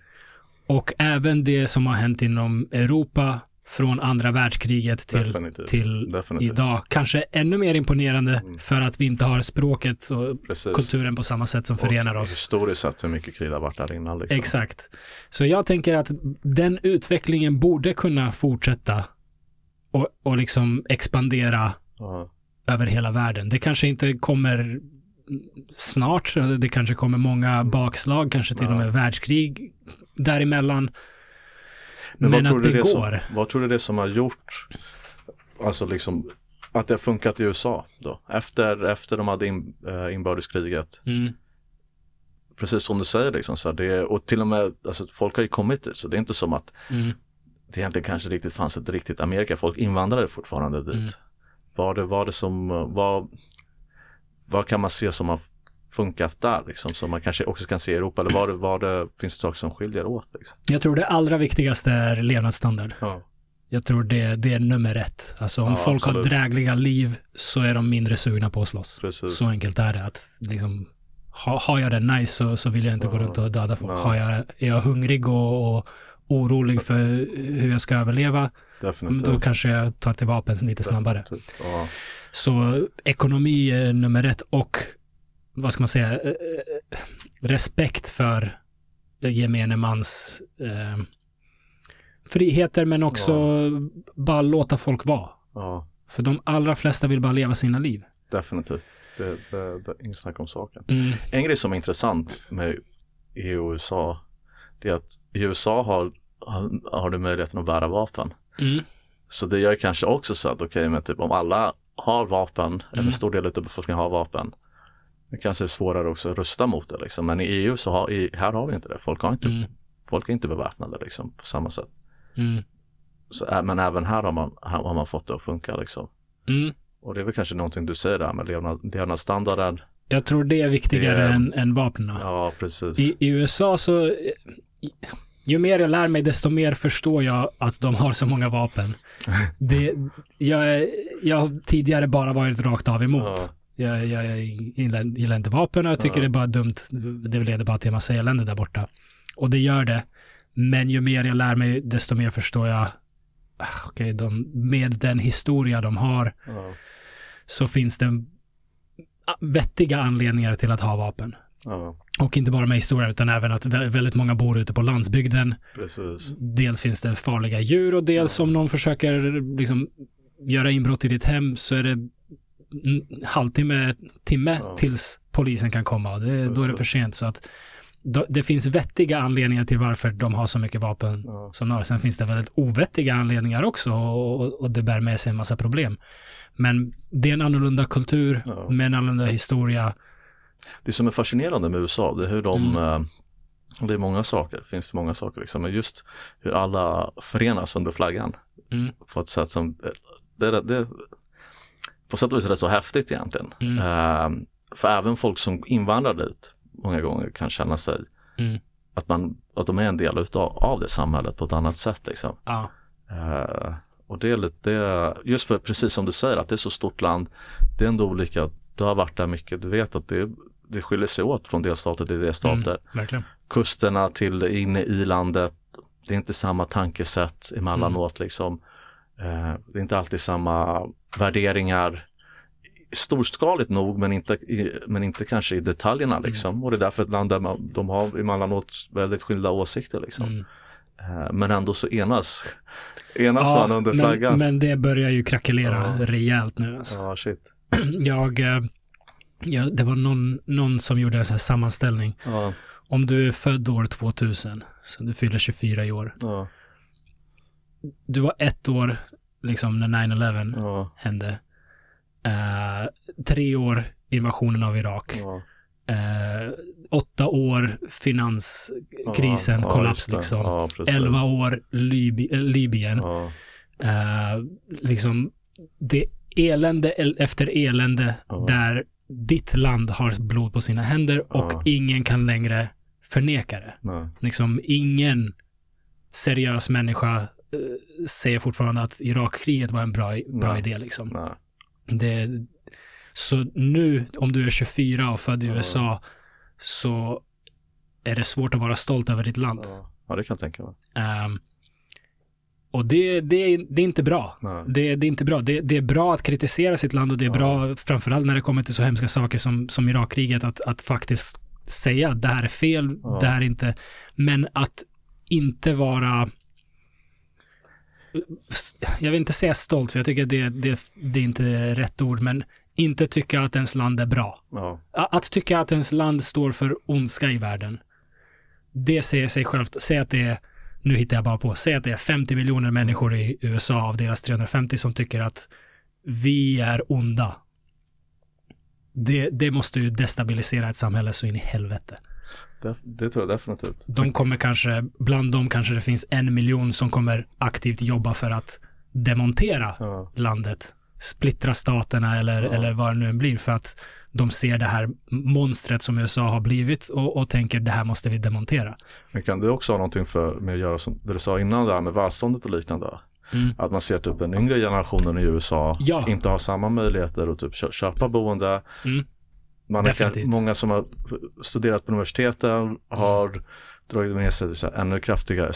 Och även det som har hänt inom Europa från andra världskriget till, definitivt. till definitivt. idag. Kanske ännu mer imponerande Mm. för att vi inte har språket och Precis. kulturen på samma sätt som förenar och oss. Historiskt sett hur mycket krig det har varit där innan. Liksom. Exakt. Så jag tänker att den utvecklingen borde kunna fortsätta och, och liksom expandera Ja, över hela världen. Det kanske inte kommer snart, det kanske kommer många bakslag, kanske till och med världskrig däremellan. Men, vad tror att det det går. Som, vad tror du det är som har gjort, alltså liksom, att det har funkat i USA då? Efter, efter de hade in, äh, inbördeskriget. Mm, Precis som du säger liksom, så här, det, och till och med, alltså folk har ju kommit dit, så det är inte som att mm, det egentligen kanske riktigt fanns ett riktigt Amerika. Folk invandrade fortfarande dit. Mm. Var det, var det som, vad, vad kan man se som har funkat där liksom? Som man kanske också kan se i Europa eller var det, var det, finns det saker som skiljer åt? Liksom? Jag tror det allra viktigaste är levnadsstandard. Ja. Jag tror det, det är nummer ett. Alltså om Ja, folk har absolut. drägliga liv så är de mindre sugna på att slåss. Precis. Så enkelt är det. Att liksom, ha, har jag det nice så, så vill jag inte gå Ja. runt och döda folk. Ja. Har jag, är jag hungrig och, och orolig för hur jag ska överleva, Definitivt. då kanske jag tar till vapen lite snabbare. Ja. Så ekonomi är nummer ett och vad ska man säga, eh, eh, respekt för gemene mans eh, friheter men också bara låta folk vara. ja, För de allra flesta vill bara leva sina liv. definitivt. Det, det, det är inget snack om saken. Mm. En grej som är intressant med och USA, det är att i USA har, har, har du möjligheten att bära vapen. Mm. Så det gör kanske också så att okej, men typ om alla har vapen, eller Mm. en stor del av befolkningen har vapen, det kanske är svårare också att rösta mot det liksom. Men i EU så har, i, här har vi inte det. Folk, har inte, Mm. folk är inte beväpnade liksom på samma sätt. Mm. Så, men även här har man, här har man fått det att funka liksom. Mm. Och det är väl kanske någonting du säger där med levnad, levnadsstandarden. Jag tror det är viktigare Det- än, än vapnen. Ja, precis. I, I USA så, eh, ju mer jag lär mig, desto mer förstår jag att de har så många vapen. Det, jag, jag har tidigare bara varit rakt av emot. Ja. Jag, jag, jag gillar, gillar inte vapen och jag tycker Ja. det är bara dumt. Det leder bara till en massa elände där borta. Och det gör det. Men ju mer jag lär mig, desto mer förstår jag, ah, okej, de, med den historia de har, Ja. så finns det ah, vettiga anledningar till att ha vapen. Ja. Och inte bara med historia, utan även att vä- väldigt många bor ute på landsbygden. Precis. Dels finns det farliga djur och dels om någon försöker liksom göra inbrott i ditt hem så är det halvtimme, timme Ja. tills polisen kan komma. Det, då är det för sent. Så att då, det finns vettiga anledningar till varför de har så mycket vapen Ja. som de har. Sen finns det väldigt ovettiga anledningar också och, och, och det bär med sig en massa problem. Men det är en annorlunda kultur Ja. med en annorlunda historia. Det som är fascinerande med USA, det är hur de, Mm. eh, det är många saker, det finns många saker liksom, men just hur alla förenas under flaggan Mm. på ett sätt som, det, är- det, är på sätt och vis rätt så häftigt egentligen. Mm. Eh, för även folk som invandrar dit många gånger kan känna sig Mm. att, man, att de är en del utav, av det samhället på ett annat sätt liksom. Ja. Eh, och det är lite, det är, just för precis som du säger att det är så stort land, det är ändå olika, du har varit där mycket, du vet att det, det skiljer sig åt från delstater till delstater. Mm. Kusterna till inne i landet, det är inte samma tankesätt emellanåt liksom. Eh, det är inte alltid samma värderingar. Storskaligt nog men inte, men inte kanske i detaljerna liksom. Och det är därför ett land där man, de har emellanåt väldigt skilda åsikter liksom. Mm. Eh, men ändå så enas, enas man under men, flaggan. men det börjar ju krackelera Ja. rejält nu. Alltså. Ja, shit. Jag, eh, ja, det var någon, någon som gjorde en sån här sammanställning. Ja, Om du är född år 2000, så du fyller 24 i år. ja, Du var ett år, liksom när 9-11 ja, hände. Eh, tre år invasionen av Irak. ja. Eh, åtta år finanskrisen, Ja, ja, kollaps det. liksom. Ja. Elva år Liby, eh, Libyen. Ja, Eh, liksom det elände el- efter elände Ja. där ditt land har blod på sina händer och Ja. ingen kan längre förneka det. nej, Liksom ingen seriös människa eh, säger fortfarande att Irakkriget var en bra, bra Nej. idé liksom. nej. Det, så nu, om du är 24 och född i Ja. USA, så är det svårt att vara stolt över ditt land. Ja. ja, det kan jag tänka mig. Ehm, och det, det, det är inte bra. Det, det är inte bra. Det, är bra att kritisera sitt land och det är bra, framförallt när det kommer till så hemska saker som, som Irakkriget, att, att faktiskt säga att det här är fel, det här är inte, men att inte vara jag vill inte säga stolt, för jag tycker det, det, det är inte rätt ord, men inte tycka att ens land är bra. Ja, Att tycka att ens land står för ondska i världen. Det säger sig självt. Säg att det är, nu hittar jag bara på, säg att det är 50 miljoner människor i USA av deras 350 som tycker att vi är onda. Det, det måste ju destabilisera ett samhälle så in i helvete. det, det tror jag definitivt. De kommer kanske, bland dem kanske det finns en miljon som kommer aktivt jobba för att demontera Ja, landet, splittra staterna eller, Ja. eller vad det nu än blir för att de ser det här monstret som USA har blivit och, och tänker det här måste vi demontera. men kan det också ha någonting för, med att göra som det du sa innan där med välståndet och liknande? Mm. Att man ser typ den yngre generationen i USA Ja. inte har samma möjligheter att typ kö- köpa boende. Mm. Man Definitivt. Mm. många som har studerat på universiteten har dragit med sig ännu kraftiga,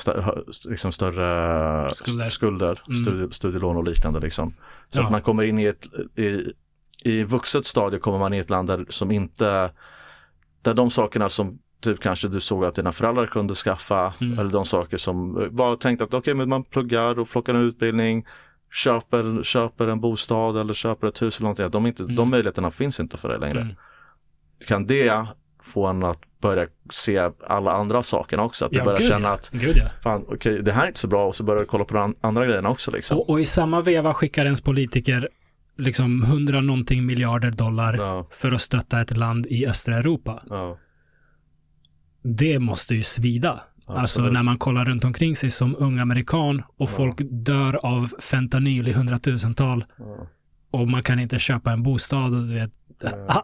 liksom större Skulder. skulder, skulder Mm. studie, studielån och liknande liksom. Så Ja. att man kommer in i ett, i, i vuxet stadie kommer man i ett land där, som inte, där de sakerna som typ kanske du såg att dina föräldrar kunde skaffa Mm. eller de saker som bara tänkte att okej men man pluggar och plockar en utbildning köper, köper en bostad eller köper ett hus eller någonting. De, inte, Mm. de möjligheterna finns inte för dig längre. Mm. Kan det få en att börja se alla andra sakerna också? Att du Ja, börjar känna att Gud ja. fan okej det här är inte så bra och så börjar du kolla på de andra grejerna också liksom. Och, och i samma veva skickar ens politiker liksom hundra någonting miljarder dollar Ja, för att stötta ett land i östra Europa. ja, Det måste ju svida. Alltså absolut. när man kollar runt omkring sig som ung amerikan och Ja. folk dör av fentanyl i hundratusental Ja, och man kan inte köpa en bostad och du vet,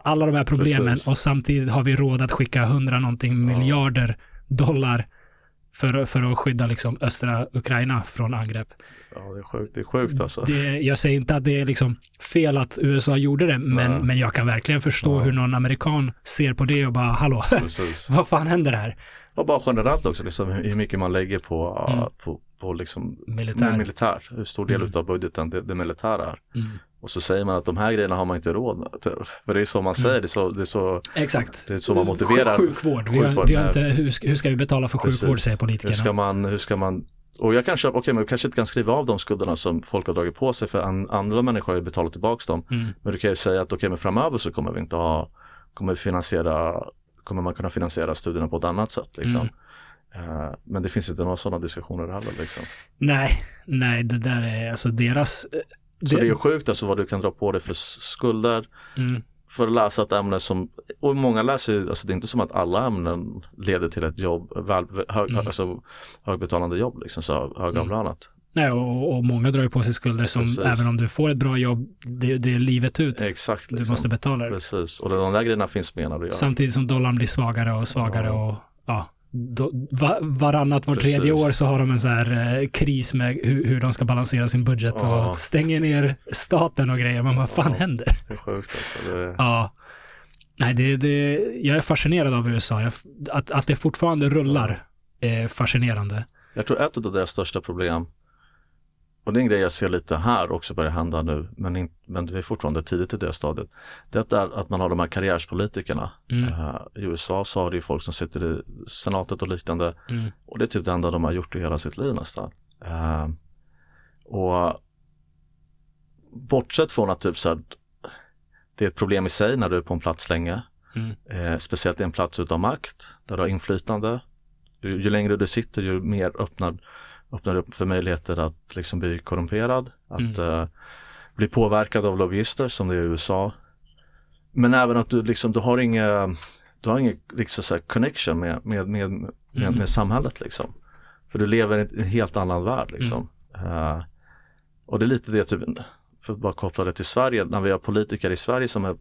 alla de här problemen Precis. och samtidigt har vi råd att skicka hundra någonting Ja. miljarder dollar för, för att skydda liksom östra Ukraina från angrepp. Ja, det är sjukt, det är sjukt alltså. Det, jag säger inte att det är liksom fel att USA gjorde det, men, men jag kan verkligen förstå Ja. hur någon amerikan ser på det och bara, hallå, Precis. vad fan händer här? Och bara generellt också, liksom, hur mycket man lägger på, Mm. på, på liksom, Militär. militär. Hur stor del Mm. av budgeten det, det militära är. Mm. Och så säger man att de här grejerna har man inte råd med. typ. För det är så man säger, det är så, det är så, Exakt. det är så man motiverar. Sjuk- Sjukvård. Vi har, vi har inte, hur, ska- hur ska vi betala för Precis. sjukvård, säger Hur ska politikerna. man, hur ska man och jag kan köpa, okej men du kanske inte kan skriva av de skulderna som folk har dragit på sig för an, andra människor har ju betalat tillbaka dem. Mm. Men du kan ju säga att okej men framöver så kommer vi inte ha, kommer vi finansiera, kommer man kunna finansiera studierna på ett annat sätt liksom. Mm. Eh, men det finns inte några sådana diskussioner heller liksom. Nej, nej, det där är alltså deras... eh, Så det är ju sjukt alltså vad du kan dra på dig för skulder mm, för att läsa ett ämne som, och många läser ju, alltså det är inte som att alla ämnen leder till ett jobb, väl, hög, Mm. alltså högbetalande jobb liksom, så högavlönat. nej, och, och många drar ju på sig skulder som, Precis. även om du får ett bra jobb, det, det är livet ut. Exakt. Du Liksom. måste betala det. Precis, och de där grejerna finns med när du gör. Samtidigt som dollarn blir svagare och svagare Ja. och ja, då, va, varannat, var tredje år så har de en så här eh, kris med hur, hur de ska balansera sin budget Ja. och stänger ner staten och grejer. Men vad fan Ja. händer? Det är sjukt alltså. Det, Ja. Nej, det, det, jag är fascinerad av USA. Jag, att, att det fortfarande rullar är fascinerande. Jag tror ett av deras största problem, och det är en grej jag ser lite här också börjar hända nu, men, in, men det är fortfarande tidigt i det stadiet. Det är att man har de här karriärspolitikerna. Mm. Eh, I USA så har det ju folk som sitter i senatet och liknande Mm. och det är typ det enda de har gjort i hela sitt liv nästan. Eh, och bortsett från att typ så här, det är ett problem i sig när du är på en plats länge. Mm. Eh, speciellt i en plats utav makt, där du har inflytande. Ju, ju längre du sitter, ju mer öppnar, öppnar upp för möjligheter att liksom bli korrumperad, att eh, bli påverkad av lobbyister som det är i USA. Men även att du liksom, du har inga, du har ingen liksom så connection med, med, med, med, Mm. med samhället liksom. För du lever i en helt annan värld liksom. Eh, och det är lite det, typ, för att bara koppla det till Sverige, när vi har politiker i Sverige som är,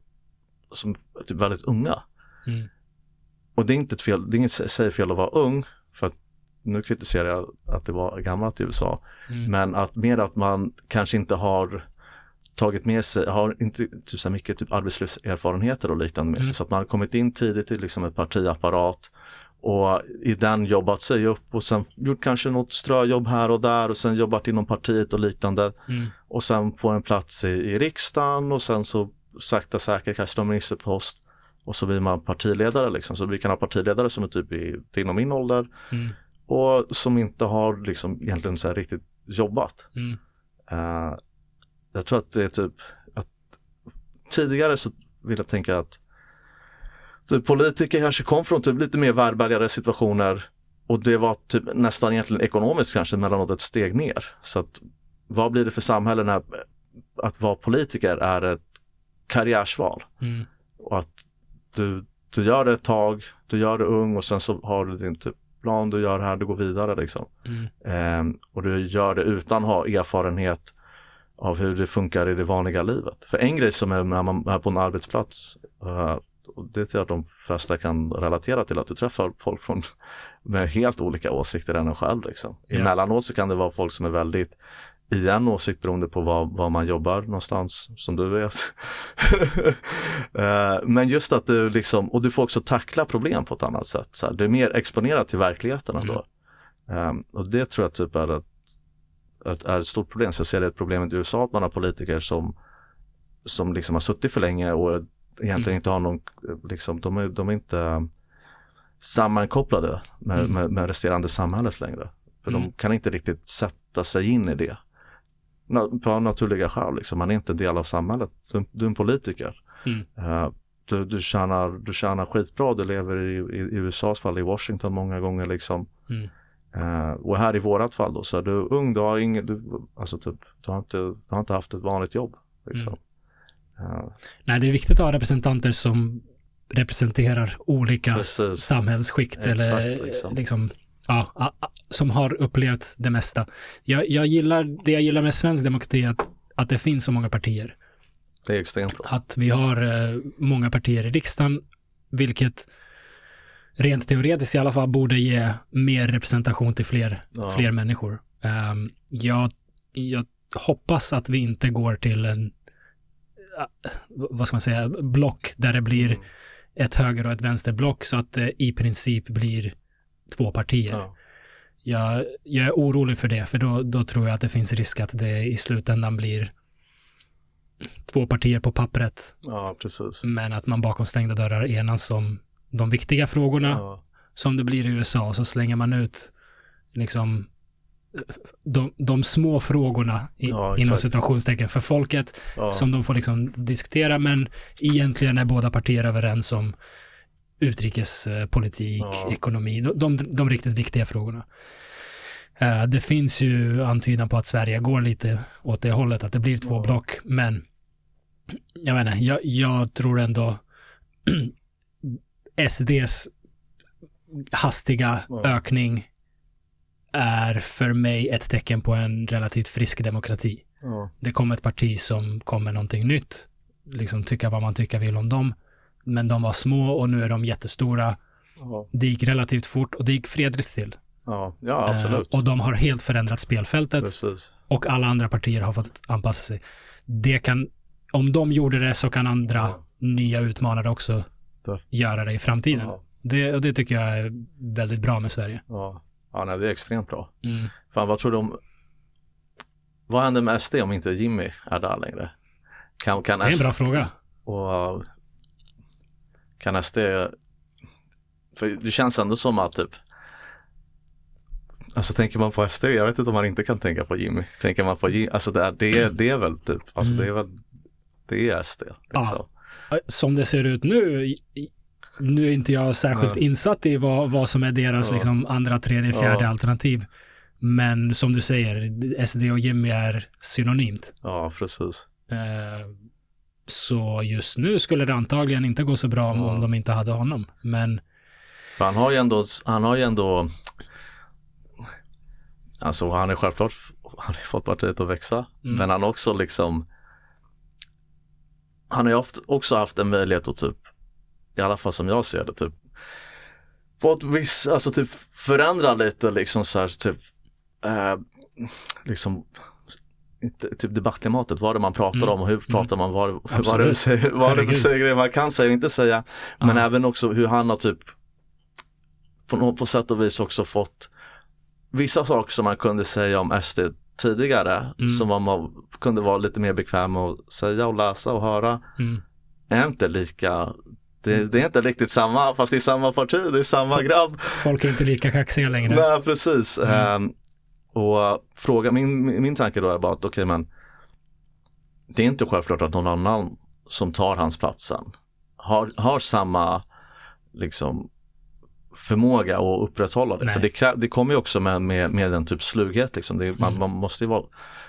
som är typ väldigt unga. Mm. Och det är inte ett fel, det är inget säger fel att vara ung, för att nu kritiserar jag att det var gammalt i USA. Mm. Men att mer att man kanske inte har tagit med sig, har inte typ så mycket typ arbetslivserfarenheter och liknande med sig. Mm. Så att man har kommit in tidigt i liksom ett partiapparat och i den jobbat sig upp och sen gjort kanske något ströjobb här och där och sen jobbat inom partiet och liknande. Mm. Och sen få en plats i, i riksdagen och sen så sakta säkert kanske någon ministerpost och så blir man partiledare liksom. Så vi kan ha partiledare som är typ i, inom min ålder Mm. Och som inte har liksom egentligen så här riktigt jobbat. Mm. Eh, jag tror att det är typ att tidigare så vill jag tänka att typ politiker kanske kom från typ lite mer välbärgade situationer och det var typ nästan egentligen ekonomiskt kanske mellanåt ett steg ner. Så att vad blir det för samhälle när att vara politiker är ett karriärsval Mm. och att du, du gör det ett tag, du gör det ung och sen så har du din typ plan, du gör här, du går vidare liksom. Mm. Ehm, och du gör det utan att ha erfarenhet av hur det funkar i det vanliga livet. För en grej som är när man är på en arbetsplats, eh, det jag att de flesta kan relatera till, att du träffar folk från, med helt olika åsikter än en själv. Liksom. Ja. Emellanåt så kan det vara folk som är väldigt i en åsikt beroende på var, var man jobbar någonstans, som du vet. Eh, Men just att du liksom, och du får också tackla problem på ett annat sätt. Så här, du är mer exponerad till verkligheten ändå. Um, och det tror jag typ är ett, ett, är ett stort problem. Så jag ser det ett problem i USA att man har politiker som, som liksom har suttit för länge och egentligen Mm. inte har någon, liksom, de, är, de är inte sammankopplade med, Mm. med, med resterande samhället längre. För Mm. de kan inte riktigt sätta sig in i det. På naturliga skäl, liksom. man är inte en del av samhället. Du, du är en politiker. Mm. Eh, du, du, tjänar, du tjänar skitbra, du lever i, i, i USAs fall, i Washington många gånger liksom. Mm. Eh, och här i vårat fall då, så är du ung, du har inget, du, alltså typ, du har inte, du har inte haft ett vanligt jobb. Liksom. Eh, Nej, det är viktigt att ha representanter som representerar olika Precis. samhällsskikt Exakt, eller liksom, liksom ja, som har upplevt det mesta. Jag, jag gillar, det jag gillar med svensk demokrati är att, att det finns så många partier. det är extremt bra. Att vi har eh, många partier i riksdagen, vilket rent teoretiskt i alla fall borde ge mer representation till fler, Ja. fler människor. Um, jag, jag hoppas att vi inte går till en, uh, vad ska man säga, block där det blir Mm. ett höger och ett vänsterblock så att det i princip blir två partier. Ja. Jag, jag är orolig för det, för då, då tror jag att det finns risk att det i slutändan blir två partier på pappret, ja, precis. men att man bakom stängda dörrar enas om de viktiga frågorna, Ja. som det blir i USA, och så slänger man ut liksom de, de små frågorna i, Ja, inom situationstecken för folket Ja. som de får liksom diskutera, men egentligen är båda partier överens om utrikespolitik, Ja. ekonomi, de, de, de riktigt viktiga frågorna. Eh, det finns ju antydan på att Sverige går lite åt det hållet, att det blir två Ja. block, men jag menar, jag, jag tror ändå SDs hastiga Ja. ökning är för mig ett tecken på en relativt frisk demokrati. Ja. Det kommer ett parti som kommer någonting nytt, liksom tycka vad man tycker vill om dem. Men de var små och nu är de jättestora. Ja. Det gick relativt fort och det gick fredligt till. Ja. ja, absolut. Eh, och de har helt förändrat spelfältet Precis. och alla andra partier har fått anpassa sig. Det kan, om de gjorde det så kan andra Ja. nya utmanare också Det- göra det i framtiden. Ja. Det, det tycker jag är väldigt bra med Sverige. Ja. ja, nej, det är extremt bra. Mm. Fan, vad tror du om... Vad händer med SD om inte Jimmy är där längre? Kan, kan Det är en SD... bra fråga. Och kan SD, för det känns ändå som att typ Alltså tänker man på SD, jag vet inte om man inte kan tänka på Jimmy. Tänker man på Jimmy, alltså det är, det, är- det är väl typ, alltså Mm. det är väl, det är SD. Liksom. Som det ser ut nu, nu är inte jag särskilt Nej. insatt i vad, vad som är deras Ja. liksom, andra, tredje, fjärde Ja. alternativ. Men som du säger, SD och Jimmy är synonymt. Ja, precis. Eh, så just nu skulle det antagligen inte gå så bra om, Ja. om de inte hade honom. Men han har ju ändå, han har ju ändå Alltså han är självklart, han har fått partiet att växa. Mm. Men han har också liksom Han har ju också haft en möjlighet att typ I alla fall som jag ser det typ Fått viss, alltså typ förändra lite liksom så här typ eh, Liksom typ debattklimatet, vad det man pratar Mm. om och hur pratar man, vad, vad, det, säger- vad det säger man kan säga och inte säga. Men Ja. även också hur han har typ på, på sätt och vis också fått vissa saker som man kunde säga om SD tidigare Mm. som man kunde vara lite mer bekväm med att säga och läsa och höra mm, är inte lika det, det är inte riktigt samma fast det är samma parti, det är samma grabb. folk är inte lika kaxiga längre. Nej precis. Mm. Ehm, och fråga, min, min tanke då är bara att okej men det är inte självklart att någon annan som tar hans plats sen har, har samma liksom förmåga att upprätthålla det. Nej. För det, krä, det kommer ju också med, med, med en typ slughet liksom. Det, är- man, Mm. man måste ju vara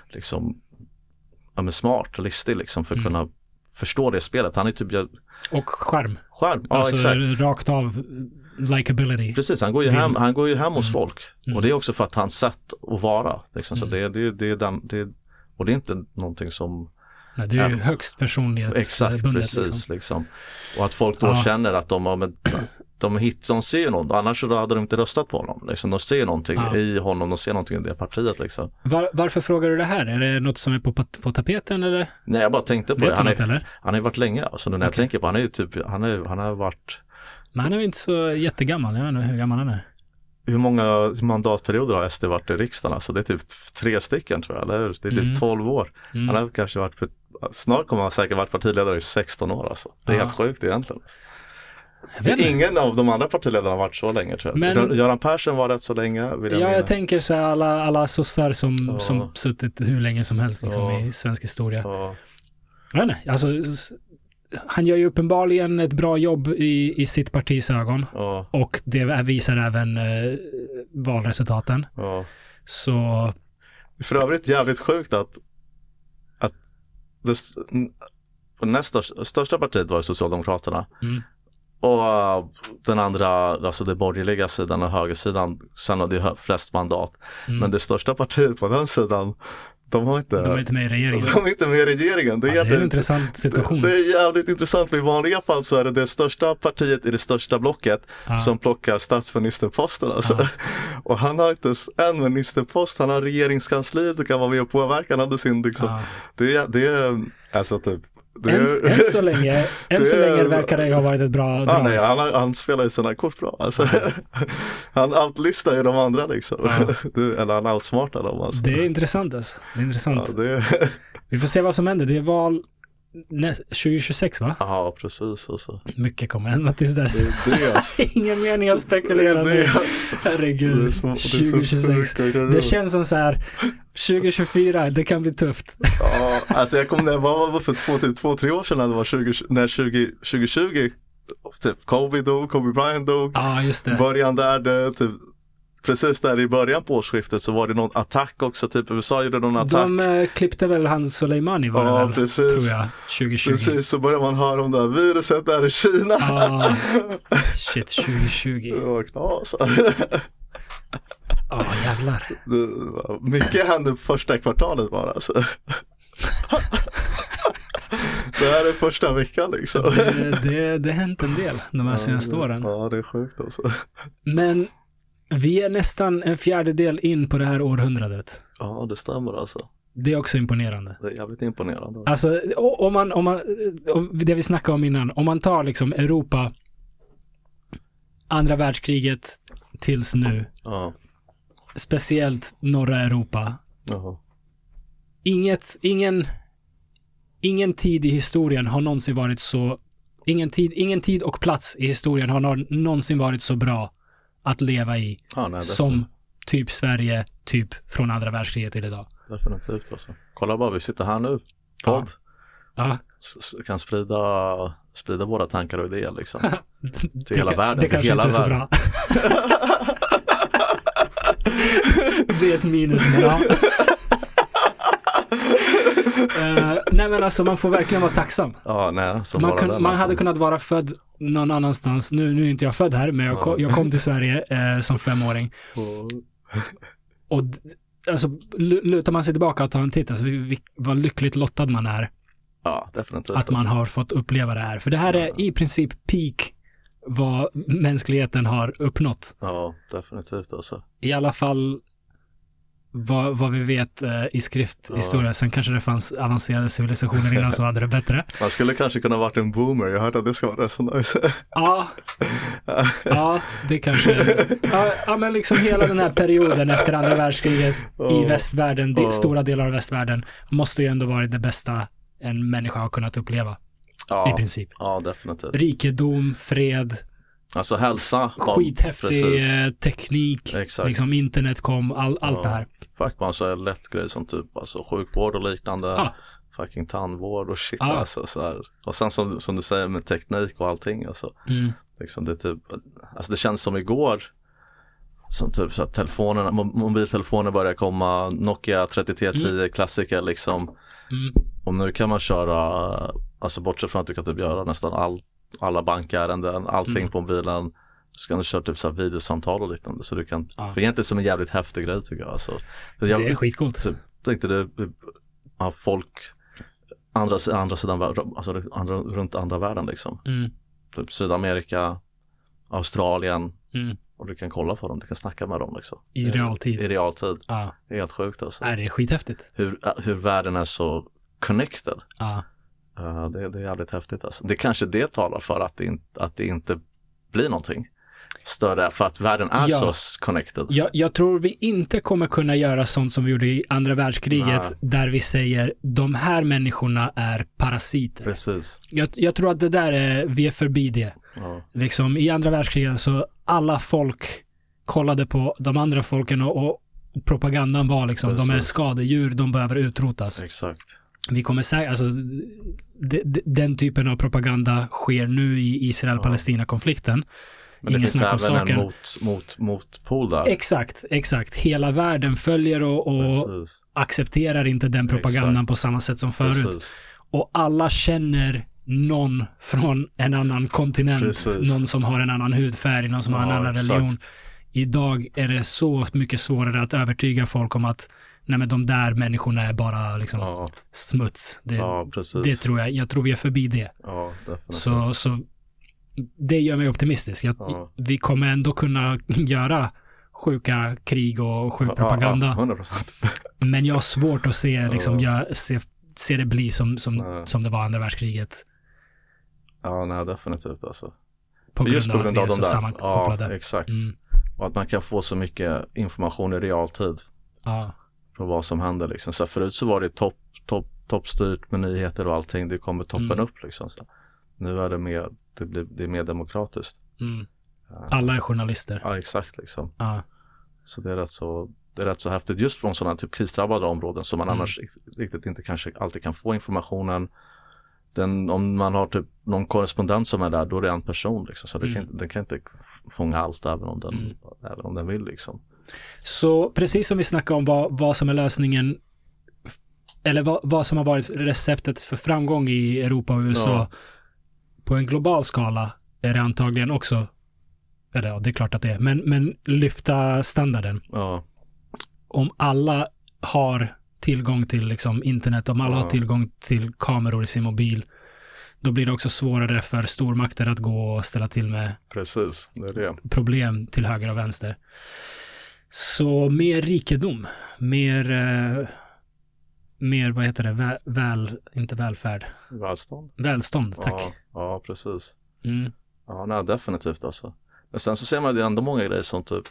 liksom ja, smart och listig liksom för att Mm. kunna förstå det spelet. Han är typ jag- Och skärm. skärm. Ja alltså exakt. rakt av likability. Precis, han går ju hem, han går ju hem hos Mm. folk. Mm. Och det är också för att hans sätt att vara. Liksom. Så Mm. det, det, det är den, det, och det är inte någonting som Nej, det är ju högst Exakt, personlighetsbundet. precis. Liksom. Liksom. Och att folk då Ja. känner att de har med, de hit, de ser något, annars så hade de inte röstat på honom. Liksom. De ser någonting Ja. i honom, de ser någonting i det partiet liksom. Var, varför frågar du det här? Är det något som är på, på tapeten eller? Nej jag bara tänkte på Vet det. Han, är, han har ju varit länge, alltså nu när jag Okej. tänker på han är ju typ, han, är, han har varit Men han är väl inte så jättegammal. Jag vet inte hur gammal han är. hur många mandatperioder har SD varit i riksdagen? Alltså det är typ tre stycken tror jag, eller hur? Det är typ Mm. 12 år. Mm. Han har kanske varit, snart kommer han säkert varit partiledare i 16 år alltså. Det är Ja. helt sjukt egentligen. Ingen av de andra partiledarna har varit så länge tror jag. Men- Göran Persson var rätt så länge. Jag Ja, jag tänker så här alla, alla sossar som, Ja. som suttit hur länge som helst liksom, Ja. i svensk historia. Ja, Jag vet inte, alltså, han gör ju uppenbarligen ett bra jobb i, i sitt partis ögon ja, och det visar även eh, valresultaten. ja. Så För övrigt jävligt sjukt att, att det näst största, största partiet var Socialdemokraterna. Mm. Och uh, den andra, alltså det borgerliga sidan och högersidan, sen hade ju flest mandat. mm, Men det största partiet på den sidan De har inte, De är inte med i regeringen. de är inte med i regeringen. Det är, Ja, det är en intressant situation. Det, det är jävligt intressant för i vanliga fall så är det det största partiet i det största blocket Ja. som plockar statsministerposten alltså. Ja. Och han har inte ens en ministerpost, han har regeringskansliet och kan vara med och påverka, han hade sin liksom, Ja. det, är, det är, alltså typ det Än, än så länge, än så det är- länge verkar det ha varit ett bra drag. nej, han, han spelar ju sina kort bra. Alltså. han outlistar ju de andra liksom. Ja. Eller han outsmartar dem alltså. Det är intressant alltså. Det är intressant. ja, det, Vi får se vad som händer. Det är val näst, 2026 va? ja, precis. Alltså. Mycket kommer hända tills dess. Det, det, är alltså. Ingen mening att spekulera nu. alltså. Herregud. är så- det är så 2026. sjukt. Det känns som så här, 2024, det kan bli tufft. Ja, alltså jag kommer när jag var för två, typ två, tre år sedan när det var 20, när 20, 2020, typ Kobe dog, Kobe Bryant dog, Ja, just det. början där, det, typ, precis där i början på årsskiftet så var det någon attack också, typ USA gjorde någon attack. De eh, klippte väl han Soleimani var det Ja, väl? precis. Tror jag. 2020. Precis, så börjar man höra om det här viruset där i Kina. Ja. Shit, 2020. Det var knas. Ja, jävlar. Det var- Mycket hände första kvartalet bara alltså. Det här är första veckan liksom. Det, det, det har hänt en del de här senaste åren. Ja, det är sjukt alltså. Men vi är nästan en fjärdedel in på det här århundradet. Ja, det stämmer alltså. Det är också imponerande. Det är jävligt imponerande. Alltså, om man, om man, det vi snackade om innan, om man tar liksom Europa, andra världskriget tills nu, Ja, speciellt norra Europa, jaha. inget, ingen, ingen tid i historien har någonsin varit så, ingen tid, ingen tid och plats i historien har nå- någonsin varit så bra att leva i Ja, nej, som typ Sverige, typ från andra världskriget till idag. Definitivt alltså. Kolla bara, vi sitter här nu. Podd. Ja, Kan sprida, sprida våra tankar och idéer liksom. det, hela världen, Det till kanske hela inte är så bra. det är ett minus, men ja. Eh, nej men alltså man får verkligen vara tacksam. Ja, nej, som Man, kun, man alltså. hade kunnat vara född någon annanstans. Nu, nu är inte jag född här, men jag, Ja. kom, jag kom till Sverige eh, som femåring. Och d- alltså, lu- lutar man sig tillbaka och tar en titt, alltså, vad lyckligt lottad man är Ja, definitivt. att man alltså. har fått uppleva det här. För det här är Ja. i princip peak vad mänskligheten har uppnått. Ja, definitivt alltså. I alla fall vad, vad vi vet eh, i skrifthistoria. Sen kanske det fanns avancerade civilisationer innan som hade det bättre. Man skulle kanske kunna varit en boomer, jag hört att det ska vara nice. Ja, ja det kanske. Ja, ja, men liksom hela den här perioden efter andra världskriget i Ja. västvärlden, de, Ja. stora delar av västvärlden, måste ju ändå varit det bästa en människa har kunnat uppleva i ja, princip. ja, definitivt. Rikedom, fred, Alltså hälsa. skithäftig precis. eh, teknik, Exakt. liksom internet kom, all, allt Ja. det här. Fuck man så lätt grej som typ alltså sjukvård och liknande. Ja. Fucking tandvård och shit Ja. alltså så här. Och sen som, som du säger med teknik och allting alltså. Mm. Liksom det typ, alltså det känns som igår. Som typ så att telefonerna, mo- mobiltelefoner börjar komma, Nokia 3310 klassiker liksom. Mm. Och nu kan man köra, alltså bortsett från att du kan typ göra nästan all, alla bankärenden, allting Mm. på mobilen. Så kan du köra typ så här videosamtal och liknande. Så du kan, Ja. för egentligen som en jävligt häftig grej tycker jag. Alltså, jag Det är skitcoolt. typ, tänkte det, det har folk andra, andra sidan, alltså andra, runt andra världen liksom. Mm. Typ Sydamerika, Australien Mm. och du kan kolla på dem, du kan snacka med dem liksom. I realtid. I realtid. Ja, Det är helt sjukt alltså. Nej, det är skithäftigt. Hur, hur världen är så connected. Ja. Uh, det, det är jävligt häftigt alltså. Det kanske det talar för att det, in, att det inte blir någonting större för att världen är Ja. så connected. Jag, jag tror vi inte kommer kunna göra sånt som vi gjorde i andra världskriget, Nej. där vi säger de här människorna är parasiter. Precis. Jag, jag tror att det där är, vi är förbi det. Ja, Liksom i andra världskriget så alla folk kollade på de andra folken och, och propagandan var liksom, de är Precis. skadedjur, de behöver utrotas. exakt. Vi kommer säga, alltså de, de, den typen av propaganda sker nu i Israel-Palestina-konflikten. Men det Ingen finns snack om även saken. en mot, mot, motpol där. Exakt, exakt. Hela världen följer och, och accepterar inte den propagandan Exakt. på samma sätt som förut. Precis. Och alla känner någon från en annan kontinent, Precis. någon som har en annan hudfärg, någon som har en Ja, annan exakt. religion. Idag är det så mycket svårare att övertyga folk om att nej men de där människorna är bara liksom Ja, smuts. Det, ja det tror jag, jag tror vi är förbi det. Ja. Så, så det gör mig optimistisk. Jag, Ja. Vi kommer ändå kunna göra sjuka krig och sjuk Ja, propaganda. Ja, 100 procent. Men jag har svårt att se, liksom, Ja. jag, se, se det bli som, som, som det var andra världskriget. Ja, nej, definitivt alltså. På grund, Just på av grund att av vi är så där. sammankopplade. Ja, exakt. Mm. Och att man kan få så mycket information i realtid Ja. på vad som händer liksom. Så förut så var det topp, topp, toppstyrt med nyheter och allting. Det kommer toppen Mm. upp liksom. Så. Nu är det mer, det blir, det är mer demokratiskt. Mm. Alla är journalister. Ja, exakt liksom. Ja. Så det är rätt så, det är rätt så häftigt just från sådana typ krisdrabbade områden som man Mm. annars riktigt inte kanske alltid kan få informationen. Den, om man har typ någon korrespondent som är där, då är det en person liksom. Så Mm. kan, den kan inte fånga allt även om den, Mm. även om den vill liksom. Så precis som vi snackade om vad, vad som är lösningen eller vad, vad som har varit receptet för framgång i Europa och USA Ja. På en global skala är det antagligen också, eller ja, det är klart att det är, men, men lyfta standarden. Ja, Om alla har tillgång till liksom internet, om alla Ja. har tillgång till kameror i sin mobil, då blir det också svårare för stormakter att gå och ställa till med precis. Det det. problem till höger och vänster. Så mer rikedom, mer, eh, mer vad heter det, väl, väl inte välfärd, Välstånd. välstånd, tack. Ja, ja, precis. Mm. Ja, nej, definitivt alltså. Men sen så ser man ju ändå många grejer som typ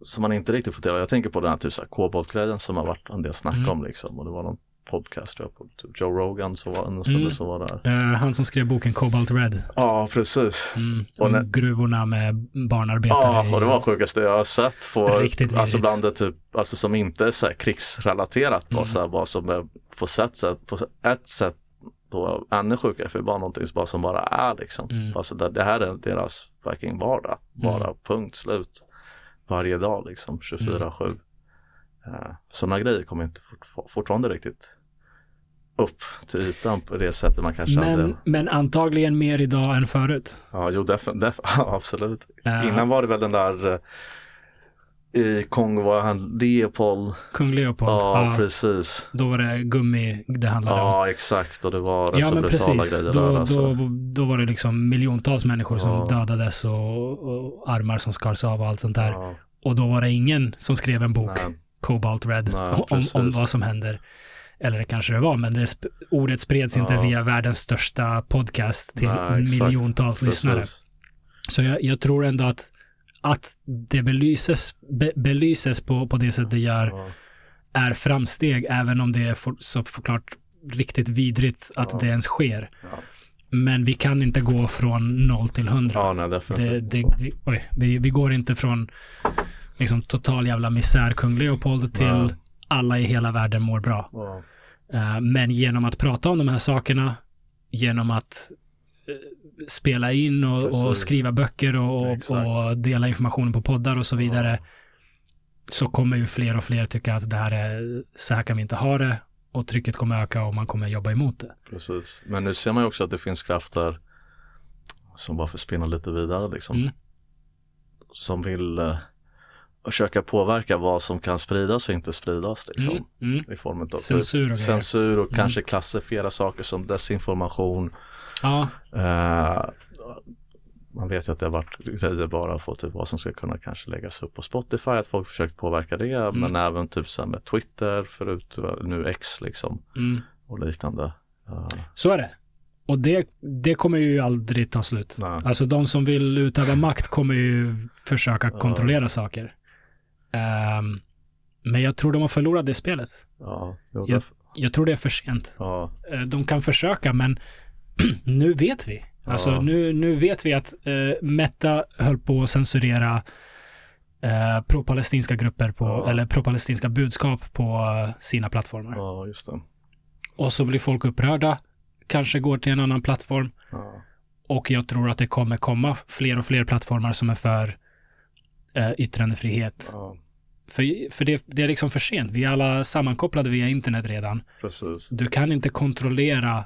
som man inte riktigt får till. Jag tänker på den här typ koboltgrejen som har varit en del snack Mm. om liksom. Och det var någon podcast jag på typ Joe Rogan som var en snubbe Mm. som var där. Eh, han som skrev boken Cobalt Red, Ja, precis. mm. Och om när- gruvorna med barnarbetare. Ja, och det var i- sjukaste jag har sett på, Riktigt alltså bland det typ, alltså som inte är så här krigsrelaterat, bara Mm. så här, bara som är på sätt, på ett sätt på ännu sjukare, för det är bara någonting som bara, som bara är liksom. Mm. Alltså det, det här är deras fucking vardag, bara punkt slut. Varje dag liksom, 24-7. Uh, Sådana grejer kommer inte fort, fortfarande riktigt upp till ytan på det sättet man kanske hade. men, men antagligen mer idag än förut. Ja, jo, def, def, ja, absolut. Eh, Innan var det väl den där eh, i Kongo var han Leopold. Kung Leopold, Ja, ja, precis. då var det gummi det handlade om. Ja, exakt. Och det var rätt Ja så men brutala precis, grejer då, där. Alltså. då, då var det liksom miljontals människor som Ja. dödades och, och armar som skars av och allt sånt där. Ja, Och då var det ingen som skrev en bok, nej, Cobalt Red, Nej, om, om vad som händer. Eller det kanske det var, men det, sp- ordet spreds inte Ja. via världens största podcast till Nej, miljontals lyssnare. precis. Så jag, jag tror ändå att, att det belyses, be, belyses på, på det sätt det gör Ja, är framsteg, även om det är for, så förklart riktigt vidrigt att Ja. det ens sker. ja. Men vi kan inte gå från noll till hundra. ja, nej det, det, det, oj, vi, vi går inte från liksom, total jävla misär, kung Leopold, till Nej. alla i hela världen mår bra. Ja, Eh, men genom att prata om de här sakerna, genom att eh, spela in och, och skriva böcker och, och, och dela informationen på poddar och så vidare, så kommer ju fler och fler tycka att det här är, så här kan vi inte ha det och trycket kommer öka och man kommer jobba emot det. precis. Men nu ser man ju också att det finns krafter som bara får spinna lite vidare liksom. Mm. Som vill eh, försöka påverka vad som kan spridas och inte spridas liksom. Mm. Mm. I form av typ Censur och censur och Mm. kanske klassifiera saker som desinformation. Ja, Eh, man vet ju att det har varit grejer bara på typ vad som ska kunna kanske läggas upp på Spotify, att folk försökt påverka det, Mm. men även typ så med Twitter förut, nu X liksom mm. och liknande. Eh, så är det. Och det, det kommer ju aldrig ta slut. Nej. Alltså de som vill utöva makt kommer ju försöka kontrollera saker. Ehm, men jag tror de har förlorat det spelet. ja, Jag- Jag tror det är för sent. ja, Eh, de kan försöka, men nu vet vi. Alltså Ja. nu, nu vet vi att eh, Meta höll på att censurera eh, pro-palestinska grupper på, Ja. eller pro-palestinska budskap på eh, sina plattformar. ja, just det. Och så blir folk upprörda, kanske går till en annan plattform. Ja, Och jag tror att det kommer komma fler och fler plattformar som är för eh, yttrandefrihet. ja, För, för det, det är liksom för sent. Vi är alla sammankopplade via internet redan. precis. Du kan inte kontrollera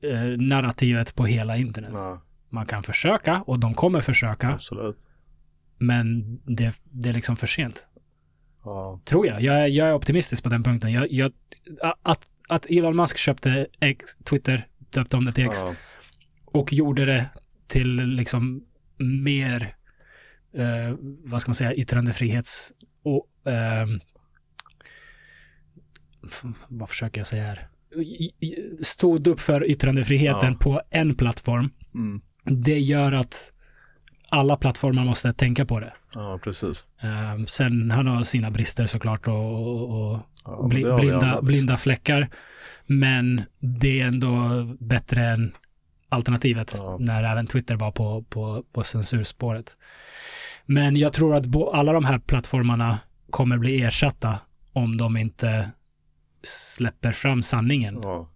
eh, narrativet på hela internet. Ja, Man kan försöka och de kommer försöka, absolut. men det, det är liksom för sent. Ja. Tror jag. Jag, är- jag är optimistisk på den punkten. Jag, jag, att, att Elon Musk köpte X, Twitter, döpte om det till X Ja. och gjorde det till liksom mer, eh, vad ska man säga, yttrandefrihets och f- vad försöker jag säga här? Stod upp för yttrandefriheten Ja. på en plattform. Mm. Det gör att alla plattformar måste tänka på det. ja, precis. Ehm, sen han har sina brister såklart och, och, och Ja, bli, blinda, blinda fläckar. Men det är ändå bättre än alternativet Ja. när även Twitter var på, på, på censurspåret. Men jag tror att alla de här plattformarna kommer bli ersatta om de inte släpper fram sanningen. Ja.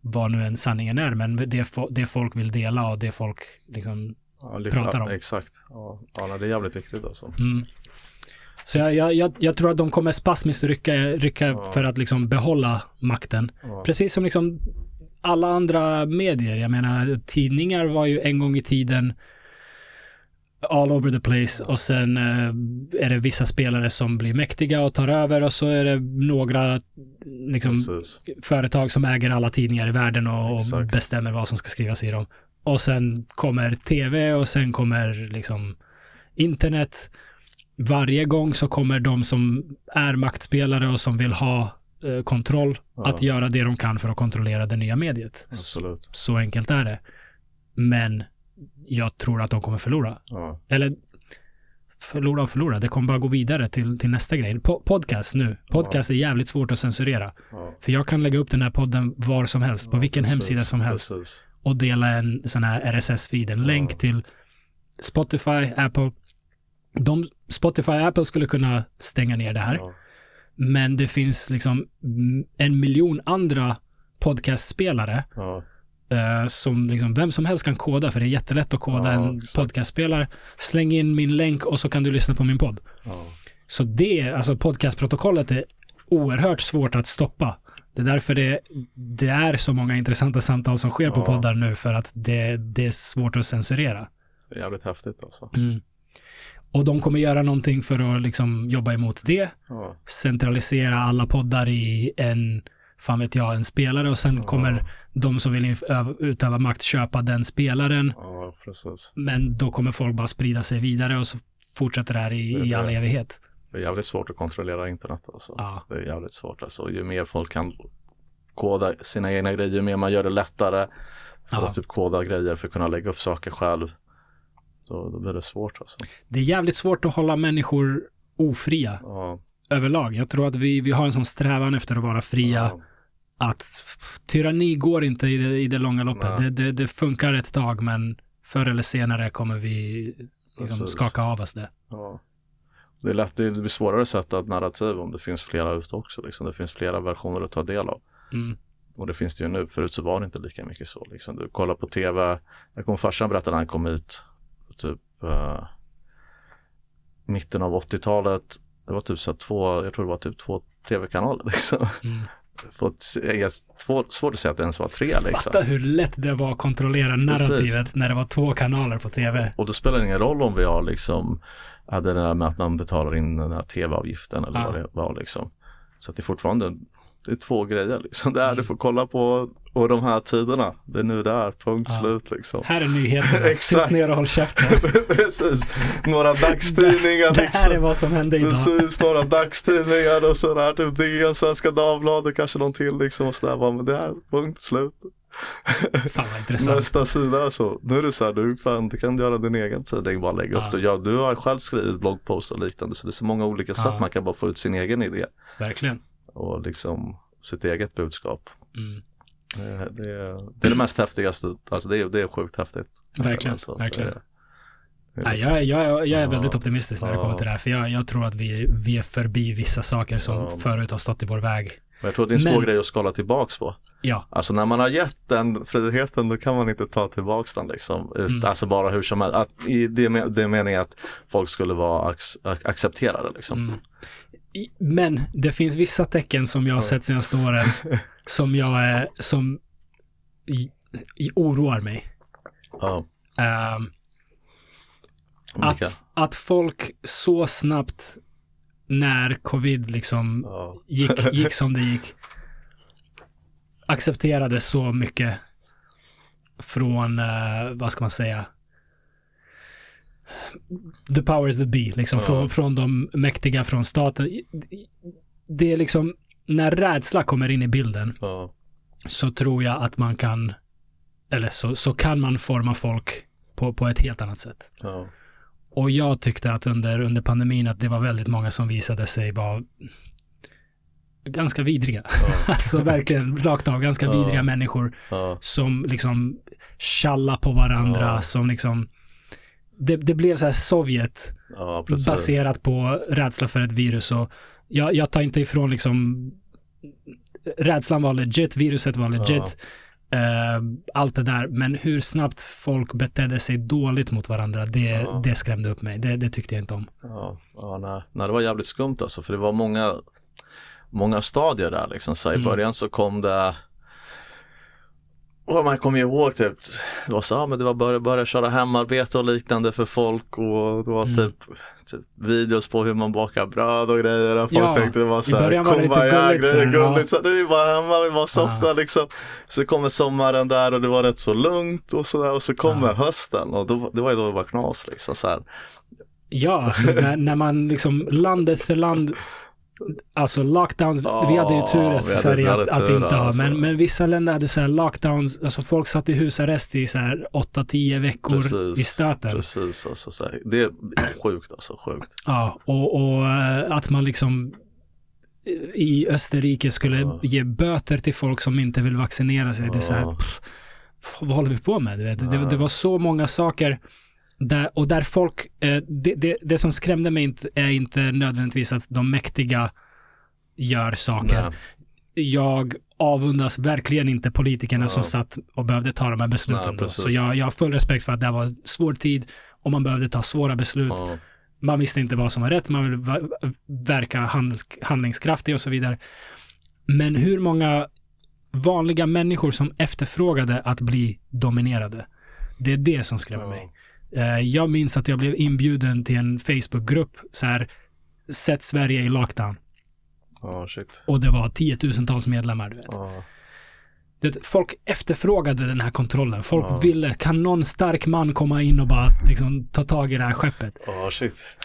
Vad nu än sanningen är, men det, det folk vill dela och det folk liksom Ja, Pratar om. Exakt. Ja, ja det är jävligt viktigt alltså. Mm. Så jag, jag, jag, jag tror att de kommer spasmiskt rycka, rycka Ja. för att liksom behålla makten. Ja. Precis som liksom alla andra medier. Jag menar, tidningar var ju en gång i tiden all over the place och sen eh, är det vissa spelare som blir mäktiga och tar över och så är det några liksom, Precis. företag som äger alla tidningar i världen och, och bestämmer vad som ska skrivas i dem. Och sen kommer tv och sen kommer liksom internet. Varje gång så kommer de som är maktspelare och som vill ha eh, kontroll Ja. att göra det de kan för att kontrollera det nya mediet. Absolut. Så enkelt är det. Men jag tror att de kommer förlora. Ja. Eller förlora och förlora. Det kommer bara gå vidare till, till nästa grej. Po- podcast nu. Podcast är jävligt svårt att censurera. Ja. För jag kan lägga upp den här podden var som helst, på vilken Precis, hemsida som helst Precis. och dela en sån här RSS-feed, en länk till Spotify, Apple. De, Spotify och Apple skulle kunna stänga ner det här, Ja. men det finns liksom en miljon andra podcastspelare Ja. Eh, som liksom vem som helst kan koda, för det är jättelätt att koda Ja, en exakt. podcastspelare. Släng in min länk och så kan du lyssna på min podd. Ja. Så det, alltså podcastprotokollet är oerhört svårt att stoppa. Det är därför det, det är så många intressanta samtal som sker på Ja. poddar nu för att det, det är svårt att censurera. Det är jävligt häftigt alltså. Mm. Och de kommer göra någonting för att liksom jobba emot det. Ja. Centralisera alla poddar i en, fan vet jag, en spelare och sen Ja. kommer de som vill utöva makt köpa den spelaren. Ja. Men då kommer folk bara sprida sig vidare och så fortsätter det här i, Det i all evighet. Det är jävligt svårt att kontrollera internet alltså. Ja. Det är jävligt svårt alltså. Ju mer folk kan koda sina egna grejer, ju mer man gör det lättare för Ja. att typ koda grejer för att kunna lägga upp saker själv. Då, då blir det svårt alltså. Det är jävligt svårt att hålla människor ofria Ja, överlag. Jag tror att vi, vi har en sån strävan efter att vara fria. Att tyranni går inte i det, i det långa loppet. Det, det, det funkar ett tag men förr eller senare kommer vi liksom skaka av oss det. ja. Det är lätt, det blir svårare att sätta ett narrativ om det finns flera ute också. Liksom. Det finns flera versioner att ta del av. Mm. Och det finns det ju nu. Förut så var det inte lika mycket så. Liksom. Du kollar på tv. Jag kommer farsan berätta när han kom hit. Typ uh, mitten av 80-talet. Det var typ så två, jag tror det var typ två tv-kanaler liksom. Mm. Få- jag är svår, svårt att säga att det ens var tre liksom. Fatta hur lätt det var att kontrollera narrativet när det var två kanaler på tv. Och då spelar det ingen roll om vi har liksom, hade det där med att man betalar in den här tv-avgiften eller Ja. vad det var liksom. Så att det är fortfarande, det är två grejer liksom. Det är Mm. du får kolla på och de här tiderna. Det är nu det är, punkt Ja. slut liksom. Här är nyheterna. Sitt ner och håll käften. Precis, några dagstidningar Det här är liksom. vad som hände idag. Precis, några dagstidningar och sådär. Typ DN, Svenska Dagbladet, kanske någon till liksom. Och sådär. Men det är punkt slut. Fan vad intressant. Nästa sida är så. Nu är det så här, du, fan, du kan göra din egen tidning, bara lägga Ja. upp det. Ja, du har själv skrivit bloggpost och liknande. Så det är så många olika Ja. sätt man kan bara få ut sin egen idé. Verkligen. Och liksom sitt eget budskap. Mm. Det, det, är, det är det mest häftigaste. Alltså det är, det är sjukt häftigt. Verkligen, Alltså, verkligen. Det, det är Nej, liksom- jag, är- jag, är- jag är Ja. väldigt optimistisk när det Ja. kommer till det här. För jag, jag tror att vi, vi är förbi vissa saker som Ja. förut har stått i vår väg. Men jag tror att det är en svår Men- grej att skala tillbaks på. Ja, Alltså när man har gett den friheten då kan man inte ta tillbaks den liksom. Ut, Mm. Alltså bara hur som helst. Att, I det, det meningen att folk skulle vara ac- accepterade liksom. Mm. Men det finns vissa tecken som jag har sett senaste åren som jag är, som i, i oroar mig. Ehm, Olika. att, att folk så snabbt när covid liksom Ja. gick, gick som det gick, accepterade så mycket från, eh, vad ska man säga, the powers that be, liksom Ja. från, från de mäktiga, från staten. Det är liksom, när rädsla kommer in i bilden Ja. så tror jag att man kan, eller så, så kan man forma folk på, på ett helt annat sätt. Ja. Och jag tyckte att under, under pandemin att det var väldigt många som visade sig vara ganska vidriga. Ja. alltså verkligen rakt av ganska Ja. vidriga människor Ja. som liksom tjallar på varandra, som liksom det, det blev så här Sovjet Ja, baserat på rädsla för ett virus och jag, jag tar inte ifrån liksom rädslan var legit, viruset var legit, eh, allt det där, men hur snabbt folk betedde sig dåligt mot varandra, det, Ja. det skrämde upp mig. Det, det tyckte jag inte om. Ja, ja nej. nej, det var jävligt skumt alltså för det var många, många stadier där liksom. Så I Mm. början så kom det och man kommer ihåg typ, det var så, ja, men det var börja, börja köra hemarbete och liknande för folk och det var Mm. typ, typ videos på hur man bakar bröd och grejer. Och folk Ja, tänkte det var i så här, början var det lite kumbaya gulligt så grejer, här, ja. gulligt. Så nu är bara hemma, vi bara softar Ja. liksom. Så kommer sommaren där och det var rätt så lugnt och sådär och så kommer Ja. hösten och då, det var ju då det var knas liksom så här. Ja, alltså när, när man liksom land efter land, alltså lockdowns, Ja, vi hade ju tur i Sverige att, att inte ha, alltså. men, men vissa länder hade så här lockdowns, alltså folk satt i husarrest i så här 8-10 veckor Precis, i stöten. Precis, alltså, så här, det är sjukt alltså, sjukt. Ja, och, och eh, att man liksom i Österrike skulle Ja. ge böter till folk som inte vill vaccinera sig. Det är så här, Ja. pff, vad håller vi på med? Det, Ja. det var så många saker där, och där folk, eh, det, det, det som skrämde mig inte, är inte nödvändigtvis att de mäktiga gör saker. Nej, Jag avundas verkligen inte politikerna Ja. som satt och behövde ta de här besluten. Nej. Så jag, jag har full respekt för att det var en svår tid och man behövde ta svåra beslut ja, man visste inte vad som var rätt, man ville verka handlingskraftig och så vidare. Men hur många vanliga människor som efterfrågade att bli dominerade? Det är det som skrämmer mig. Eh, Jag minns att jag blev inbjuden till en Facebookgrupp, så här, Sätt Sverige i lockdown. Shit. Och det var tiotusentals medlemmar, du vet. Ja, Du vet, folk efterfrågade den här kontrollen. Folk Ja. ville, kan någon stark man komma in och bara liksom, ta tag i det här skeppet?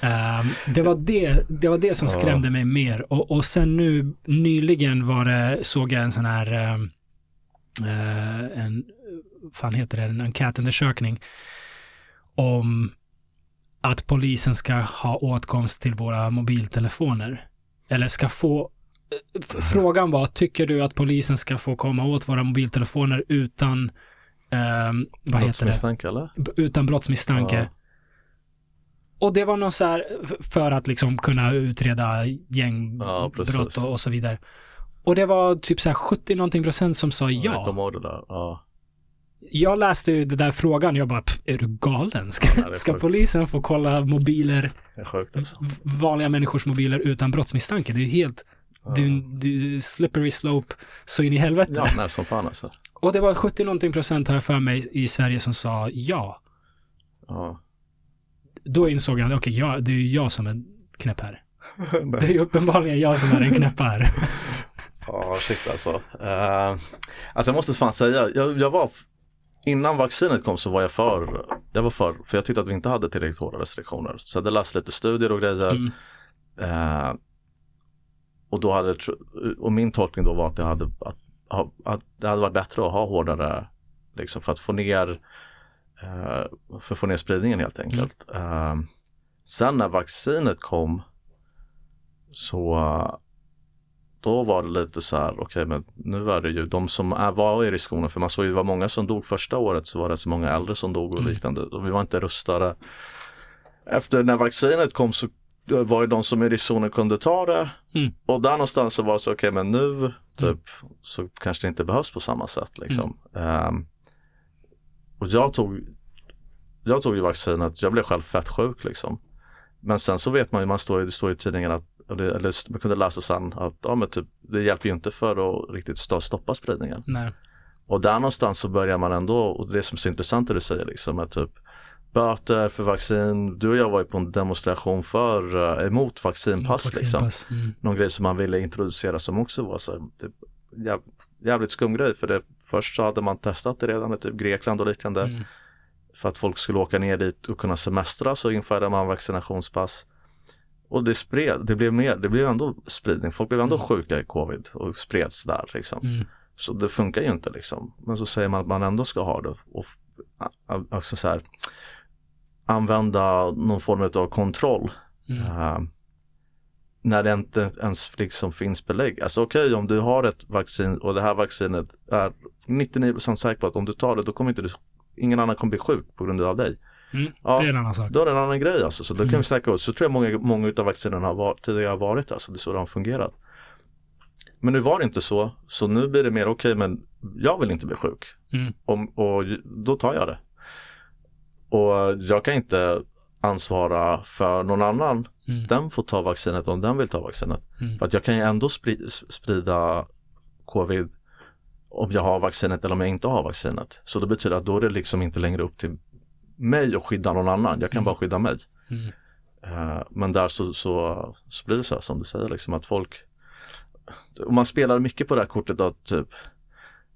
Ehm, det, var det, det var det som skrämde mig mer. Och, och sen nu nyligen var det, såg jag en sån här, ehm, eh, en, fan heter det, en enkätundersökning om att polisen ska ha åtkomst till våra mobiltelefoner. Eller ska få, eh, frågan var, tycker du att polisen ska få komma åt våra mobiltelefoner utan, ehm, vad? Brottsmisstanke eller? Utan brottsmisstanke. Ja. Och det var nog så här för att liksom kunna utreda Ja, gängbrott precis. och, och så vidare. Och det var typ så här 70 någonting procent som sa Jag ja. kommer ihåg det där. Ja. Jag läste ju den där frågan, jag bara, "Pff, är du galen? Ska, Ja, ska polisen få kolla mobiler, alltså. vanliga människors mobiler utan brottsmisstanke? Det är ju helt, en det är slippery slope så in i helvete. Ja, nej som fan alltså. Och det var 70 någonting procent jag för mig i Sverige som sa ja. Ja. Då insåg jag, okej, ja, det är ju jag som är knäpp här. Det är ju uppenbarligen jag som är en knäpp här. Ja, shit alltså. Uh, alltså jag måste fan säga, jag, jag var, innan vaccinet kom så var jag för, jag var för, för jag tyckte att vi inte hade tillräckligt hårda restriktioner. Så jag hade läst lite studier och grejer. Mm. Eh, och då hade, och min tolkning då var att det hade, att, att det hade varit bättre att ha hårdare, liksom för att få ner, eh, för att få ner spridningen helt enkelt. Eh, sen när vaccinet kom så då var det lite så här, okej men nu är det ju de som är, var i riskzonen, för man såg ju det var många som dog första året så var det så många äldre som dog och Mm. liknande och vi var inte rustade. Efter när vaccinet kom så var det de som i riskzonen kunde ta det Mm. och där någonstans så var det så, okej men nu typ så kanske det inte behövs på samma sätt liksom. Ehm, och jag tog, jag tog ju vaccinet, jag blev själv fett sjuk liksom. Men sen så vet man ju, man står, det står i tidningen att, eller, eller man kunde läsa sen att ja, men typ, det hjälper ju inte för att riktigt sto- stoppa spridningen. Nej. Och där någonstans så börjar man ändå, och det som är så intressant det du säger liksom, är typ böter för vaccin. Du och jag var ju på en demonstration för, uh, emot vaccinpass, Mot liksom. vaccinpass. Mm. Någon grej som man ville introducera som också var så här, typ, jäv, jävligt skum grej. För det, först så hade man testat det redan i typ Grekland och liknande. Mm. För att folk skulle åka ner dit och kunna semestra så införde man vaccinationspass. Och det spred, det blev mer, det blev ändå spridning. Folk blev ändå Mm. sjuka i covid och spreds där liksom. Mm. Så det funkar ju inte liksom. Men så säger man att man ändå ska ha det. Och a- alltså så här, använda någon form av kontroll. Mm. eh, när det inte ens liksom finns belägg. Alltså okej om du har ett vaccin och det här vaccinet är 99% säker på att om du tar det då kommer inte du, ingen annan kommer bli sjuk på grund av dig. Mm. Ja. Det är en annan sak. Då är det en annan grej alltså. Så då kan Mm. vi snacka ut. Så tror jag många, många av vaccinerna har varit, tidigare har varit alltså. Det är så de har fungerat. Men nu var det inte så. Så nu blir det mer okej men jag vill inte bli sjuk. Mm. Om, och då tar jag det. Och jag kan inte ansvara för någon annan. Mm. Den får ta vaccinet om den vill ta vaccinet. Mm. För att jag kan ju ändå spri- sprida covid om jag har vaccinet eller om jag inte har vaccinet. Så det betyder att då är det liksom inte längre upp till mig att skydda någon annan. Jag kan Mm. bara skydda mig. Mm. Eh, men där så, så, så blir det så här som du säger liksom att folk och man spelar mycket på det här kortet att typ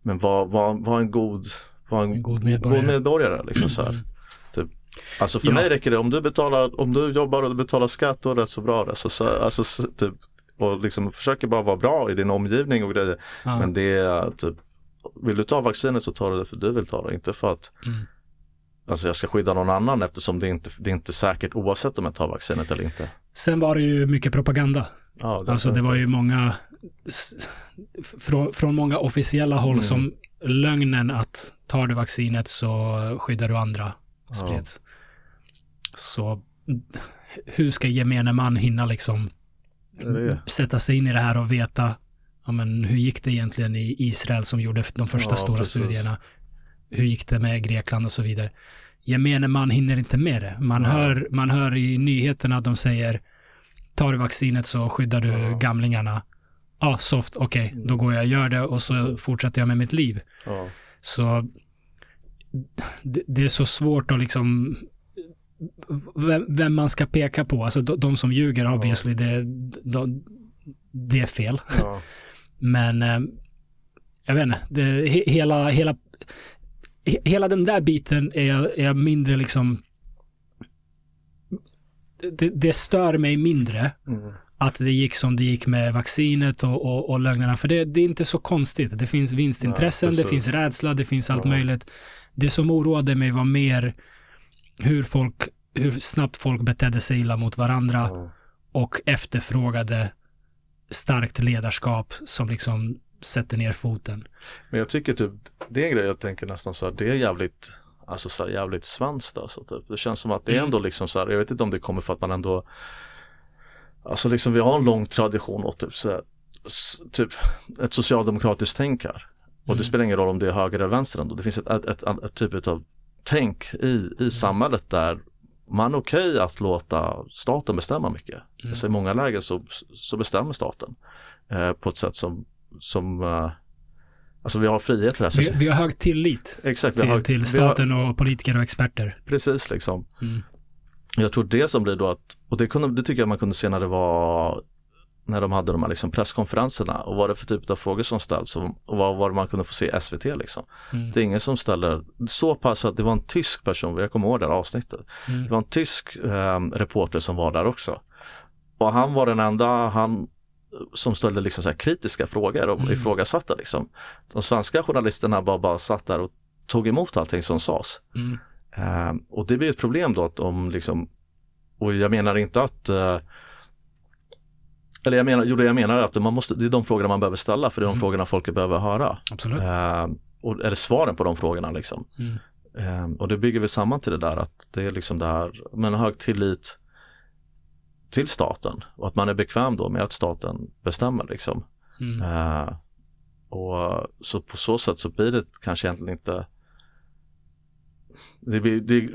men vad, vad, vad en god vad en, En god medborgare. god medborgare liksom så här. Mm. Alltså för Ja. mig räcker det om du betalar, om du jobbar och betalar skatt och rätt så bra det. Så, så, alltså, så, typ, och liksom försöker bara vara bra i din omgivning och grejer. Ja. Men det är typ, vill du ta vaccinet så tar du det för du vill ta det. Inte för att Mm. Alltså, jag ska skydda någon annan eftersom det inte det är inte säkert oavsett om jag tar vaccinet eller inte. Sen var det ju mycket propaganda. Ja, Alltså det var ju många, från, från många officiella håll Mm. som lögnen att tar du vaccinet så skyddar du andra spreds. Så hur ska gemene man hinna liksom Det det. sätta sig in i det här och veta ja, men hur gick det egentligen i Israel som gjorde de första Ja, stora precis. studierna? Hur gick det med Grekland och så vidare? Gemene man hinner inte med det. Man, Nej. hör, man hör i nyheterna att de säger tar du vaccinet så skyddar du Ja. gamlingarna. Ja, soft, okej, då går jag och gör det och så Precis. fortsätter jag med mitt liv. Så det, det är så svårt att liksom vem, vem man ska peka på. Alltså de, de som ljuger obviously, det, de, det är fel. Men eh, jag vet inte, det, he, hela, hela, he, hela den där biten är jag, är jag mindre liksom det, det stör mig mindre Mm. att det gick som det gick med vaccinet och, och, och lögnerna. För det, det är inte så konstigt. Det finns vinstintressen, Nej, det finns rädsla, det finns allt Ja. möjligt. Det som oroade mig var mer hur folk, hur snabbt folk betedde sig illa mot varandra Ja. och efterfrågade starkt ledarskap som liksom sätter ner foten. Men jag tycker typ, det är en grej jag tänker nästan så här, det är jävligt, alltså så här, jävligt svenskt alltså typ. Det känns som att det är Mm. ändå liksom så här, jag vet inte om det kommer för att man ändå, alltså liksom vi har en lång tradition och typ så här, typ ett socialdemokratiskt tänk här. Och det Mm. spelar ingen roll om det är höger eller vänster ändå. Det finns ett, ett, ett, ett, typ av tänk i, i Mm. samhället där man är okej att låta staten bestämma mycket. Mm. Alltså I många lägen så, så bestämmer staten eh, på ett sätt som, som eh, alltså vi har frihet till det. här. Vi, vi har hög tillit Exakt, till, har, till vi har, staten och politiker och experter. precis liksom. Mm. Jag tror det som blir då att, och det, kunde, det tycker jag man kunde se när det var när de hade de här liksom presskonferenserna och vad det för typ av frågor som ställs och vad var man kunde få se i SVT liksom. Mm. Det är ingen som ställer, så pass att det var en tysk person, jag kommer ihåg det här avsnittet. Mm. Det var en tysk eh, reporter som var där också. Och han var den enda, han som ställde liksom så kritiska frågor och Mm. ifrågasatte liksom. De svenska journalisterna bara, bara satt där och tog emot allting som sades. Mm. Eh, och det blir ett problem då att om liksom, och jag menar inte att eh, eller jag menar, jo det jag menar är att man måste, det är de frågorna man behöver ställa för det är de Mm. frågorna folk behöver höra. Absolut. Eh, och, eller svaren på de frågorna liksom. Mm. Eh, och det bygger väl samman till det där att det är liksom det här, men hög tillit till staten och att man är bekväm då med att staten bestämmer liksom. Mm. Eh, och så på så sätt så blir det kanske egentligen inte det blir, det,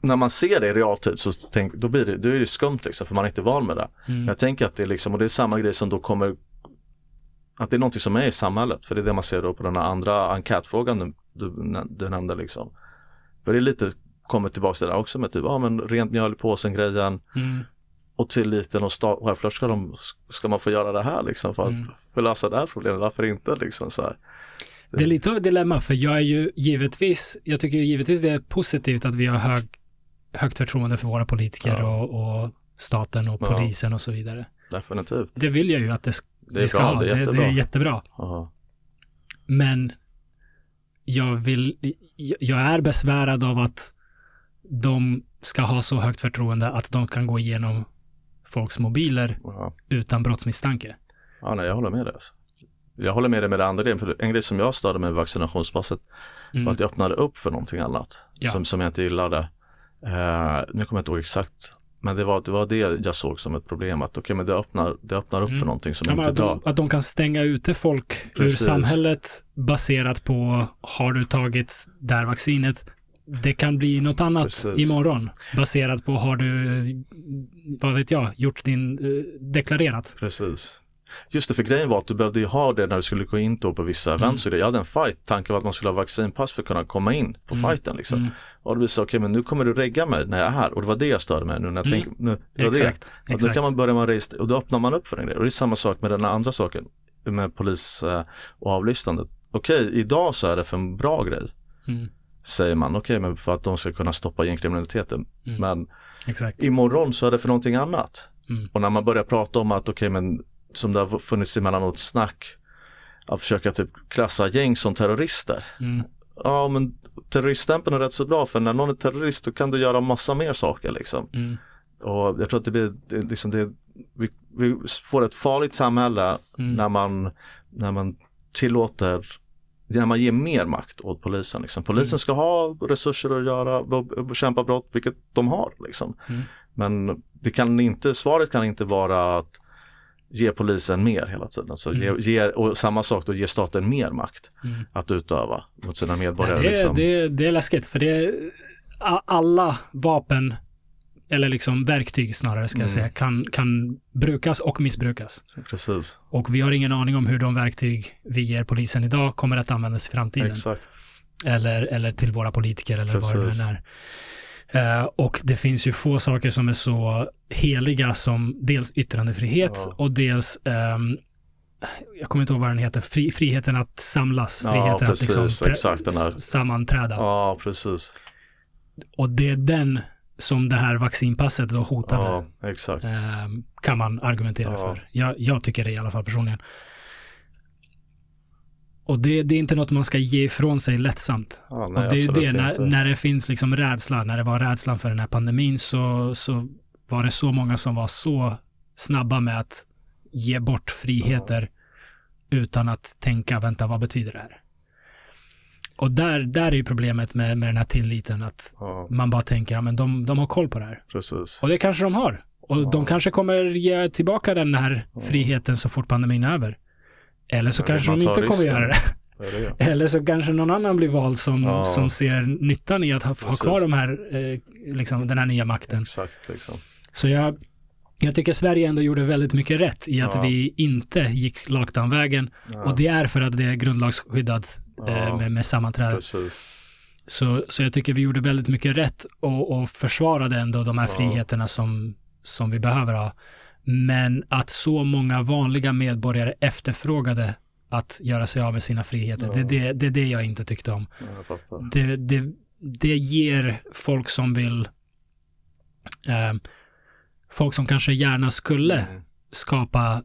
när man ser det i realtid så tänk, då blir det, då är det skumt liksom för man är inte van med det. Mm. Jag tänker att det är liksom, och det är samma grej som då kommer att det är någonting som är i samhället för det är det man ser då på den här andra enkätfrågan du, du, du nämnde liksom. För det är lite kommer tillbaka till det där också med typ, ja men rent mjöl i påsen grejen Mm. Och tilliten och självklart ska, de, ska man få göra det här liksom för att Mm. för lösa det här problemet, varför inte liksom så här. Det är lite av ett dilemma för jag är ju givetvis, jag tycker givetvis det är positivt att vi har hög, högt förtroende för våra politiker Ja. och, och staten och Ja. polisen och så vidare. Definitivt. Det vill jag ju att det, Det vi ska bra, ha. det är det, jättebra. det är jättebra. Ja. Men jag vill, jag är besvärad av att de ska ha så högt förtroende att de kan gå igenom folks mobiler Ja. utan brottsmisstanke. ja, nej jag håller med dig. Alltså. Jag håller med dig med det andra grejen, för en grej som jag störde med vaccinationspasset var Mm. att jag öppnade upp för någonting annat Ja. som, som jag inte gillade. Eh, nu kommer jag inte ihåg exakt, men det var, det var det jag såg som ett problem. Att okej, men det öppnar, det öppnar upp Mm. för någonting som Ja, inte är bra. att de kan stänga ute folk Precis. ur samhället baserat på har du tagit det här vaccinet. Det kan bli något annat Precis. imorgon baserat på har du, vad vet jag, gjort din, eh, deklarerat. Precis. Just det, för grejen var att du behövde ju ha det när du skulle gå in då på vissa Mm. events. det. Jag hade en fight, tanken var att man skulle ha vaccinpass för att kunna komma in på Mm. fighten liksom. Mm. Och det så, okej men nu kommer du regga mig när jag är här. Och det var det jag störde mig nu när jag Mm. tänker, nu, det var det. Exakt. Och då exakt. kan man börja med att registrera, och då öppnar man upp för en grej. Och det är samma sak med den andra saken, med polis eh, och avlyssnandet. Okej, idag så är det för en bra grej, Mm. Säger man. Okej, men för att de ska kunna stoppa gängkriminaliteten. Mm. Men Exakt. imorgon så är det för någonting annat. Mm. Och när man börjar prata om att, okej men som det har funnits emellanåt snack, att försöka typ klassa gäng som terrorister. Mm. Ja men terroriststämpeln är rätt så bra för när någon är terrorist då kan du göra massa mer saker liksom. Mm. Och jag tror att det blir, det, liksom det, vi, vi får ett farligt samhälle Mm. när man, när man tillåter när man ger mer makt åt polisen. Liksom. Polisen Mm. ska ha resurser att göra, att bekämpa brott, vilket de har. Liksom. Mm. Men det kan inte, svaret kan inte vara att ge polisen mer hela tiden. Alltså Mm. ge, ge, och samma sak då, ge staten mer makt Mm. att utöva mot sina medborgare. Nej, det, liksom. det, det är läskigt för det alla vapen eller liksom verktyg snarare ska jag Mm. säga kan, kan brukas och missbrukas. Precis, Och vi har ingen aning om hur de verktyg vi ger polisen idag kommer att användas i framtiden. exakt. Eller, eller till våra politiker eller vad det Precis. nu är. Eh, och det finns ju få saker som är så heliga som dels yttrandefrihet Ja. och dels ehm, jag kommer inte ihåg vad den heter, Fri, friheten att samlas, Ja, friheten att precis, liksom exakt, den här- sammanträda. Ja, precis. Och det är den som det här vaccinpasset då hotade, Ja, exakt. ehm, kan man argumentera Ja. för. Jag, jag tycker det i alla fall personligen. Och det, det är inte något man ska ge ifrån sig lättsamt. Ja, nej, och det är ju det, när, när det finns liksom rädsla, när det var rädslan för den här pandemin så, så var det så många som var så snabba med att ge bort friheter utan att tänka, vänta, vad betyder det här? Och där, där är ju problemet med, med den här tilliten, att Ja, man bara tänker, ja men de, de har koll på det här. precis. Och det kanske de har. Och Ja. de kanske kommer ge tillbaka den här friheten så fort pandemin är över. Eller så kanske de inte kommer risken. göra det. Det. Eller så kanske någon annan blir vald som, Ja. som ser nyttan i att ha, ha kvar de här, eh, liksom den här nya makten. Exakt, liksom. Så jag, jag tycker Sverige ändå gjorde väldigt mycket rätt i att Ja. vi inte gick lockdown-vägen. Ja, Och det är för att det är grundlagsskyddat eh, Ja. med, med sammanträde. Så, så jag tycker vi gjorde väldigt mycket rätt och, och försvarade ändå de här friheterna som, som vi behöver ha. Men att så många vanliga medborgare efterfrågade att göra sig av med sina friheter, det, det, det är det jag inte tyckte om. Det, det, det ger folk som vill, eh, folk som kanske gärna skulle Mm. skapa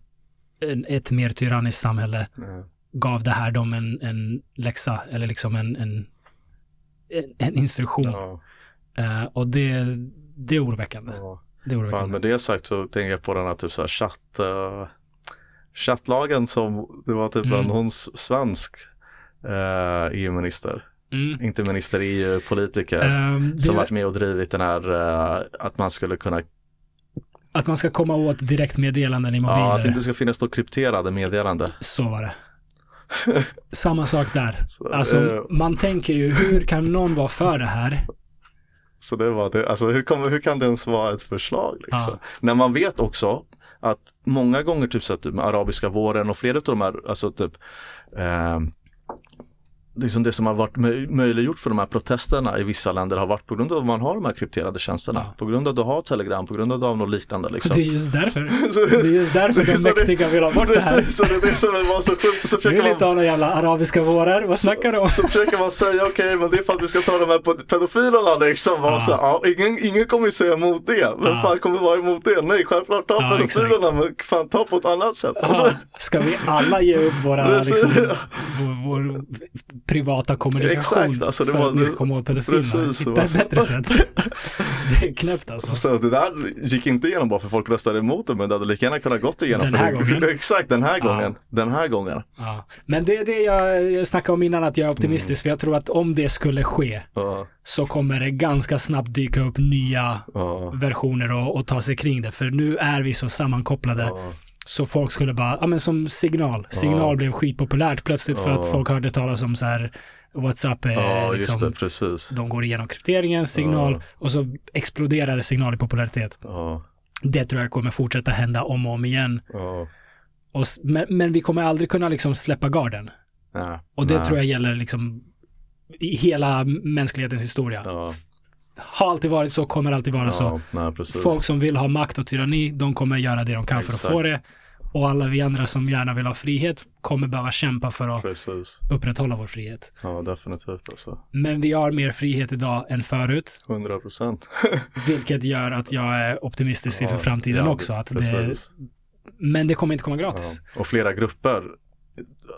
en, ett mer tyranniskt samhälle, Ja. gav det här dem en, en läxa eller liksom en, en, en, instruktion. Ja, Eh, och det, det är oroväckande. ja. Det är oroväckande. med det sagt så tänker jag på den här typ så här chatt, uh, chattlagen som, det var typ Mm. en hon svensk eh, EU-minister, Mm. inte minister, EU-politiker. Ehm, det, Som varit med och drivit den här eh, att man skulle kunna, Att man ska komma åt direktmeddelanden i ja att mobiler. det inte ska finnas då krypterade meddelande. Så var det. Samma sak där. Så, Alltså, eh, man tänker ju, hur kan någon vara för det här? Så det var det, alltså hur, kommer, hur kan det ens vara ett förslag liksom? Ja. När man vet också att många gånger typ så att typ med arabiska våren och flera av de här, alltså typ eh, liksom det som har varit möj möjliggjort för de här protesterna i vissa länder har varit på grund av att man har de här krypterade tjänsterna. Ja. På grund av att du har Telegram, på grund av att du har något liknande. Liksom. Det är just därför. Så- Det är just därför de så mäktiga vill ha bort det här. Så det är det som var så sjukt. Så Du försöker vill man inte ha några jävla arabiska vårar. Vad snackar du om? så försöker man säga okej men det är för att vi ska ta de här pe- pedofilerna liksom. Ja. Så, ja, ingen, ingen kommer ju säga emot det. Vem Ja. fan kommer vara emot det? Nej självklart ta Ja, pedofilerna men fan ta på ett annat sätt. Alltså, Ja, ska vi alla ge upp våra, liksom, vår, vår privata kommunikation Exakt, alltså det för var- att vi ska komma åt pedofilerna? Hitta det ett bättre sätt. Det är knäppt alltså. så det där gick inte igenom bara för folk röstade emot det men det hade lika gärna kunnat gått igenom. Den här gången. Exakt den här Ja. gången. Den här gången. Ja. Men det är det jag, snackade om innan, att jag är optimistisk. För jag tror att om det skulle ske Ja, så kommer det ganska snabbt dyka upp nya versioner och, och ta sig kring det. För nu är vi så sammankopplade. Så folk skulle bara, ja men som signal. Signal blev skitpopulärt plötsligt för att folk hörde talas om så här WhatsApp, eh, ja liksom, det, precis. de går igenom krypteringen, signal Ja. och så exploderar signal i popularitet. Ja, Det tror jag kommer fortsätta hända om och om igen. Och, men, men vi kommer aldrig kunna liksom släppa garden. Och det nej. tror jag gäller liksom i hela mänsklighetens historia. Har alltid varit så, kommer alltid vara så. ja, nej precis. Folk som vill ha makt och tyranni, de kommer göra det de kan för att Exakt. få det. Och alla vi andra som gärna vill ha frihet kommer behöva kämpa för att Precis. upprätthålla vår frihet. Ja, definitivt alltså. Men vi har mer frihet idag än förut, 100 procent. vilket gör att jag är optimistisk inför Ja, framtiden ja, också. Att det, men det kommer inte komma gratis. Ja. Och flera grupper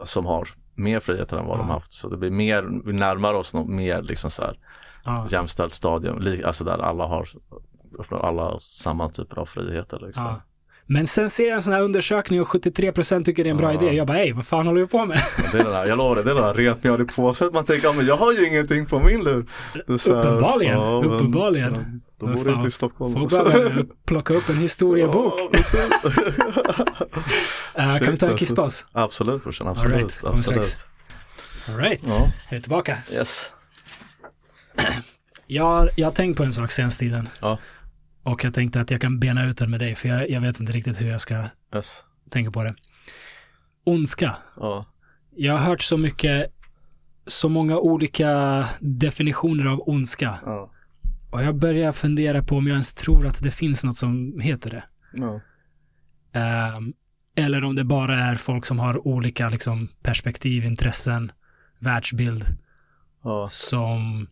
som har mer friheter än vad de haft. Så det blir mer, vi närmar oss något mer liksom så här Ja. jämställt stadium. Alltså där alla har alla samma typer av friheter liksom. Ja. Men sen ser jag en sån här undersökning och 73% tycker det är en bra Ja. idé. Jag bara, ej, vad fan håller vi på med? Men Det är det där, jag lovar det, det är det där repmjöl i påset. Man tänker, ja, men jag har ju ingenting på min lur. Uppenbarligen, ja, men- uppenbarligen. ja, Men bor du fan, inte i Stockholm. Folk behöver plocka upp en historiebok. Ja. Eh, kan vi ta en alltså. kisspaus? Absolut brorsan, All absolut. right, kommer strax. absolut. All right, Ja. jag är tillbaka. Yes. Jag, har- jag har tänkt på en sak senaste tiden. Ja. Och jag tänkte att jag kan bena ut den med dig, för jag, jag vet inte riktigt hur jag ska Yes. tänka på det. Ondska. Ja. Jag har hört så mycket, så många olika definitioner av ondska. Ja. Och jag börjar fundera på om jag ens tror att det finns något som heter det. Ja. Ehm, eller om det bara är folk som har olika liksom, perspektiv, intressen, världsbild som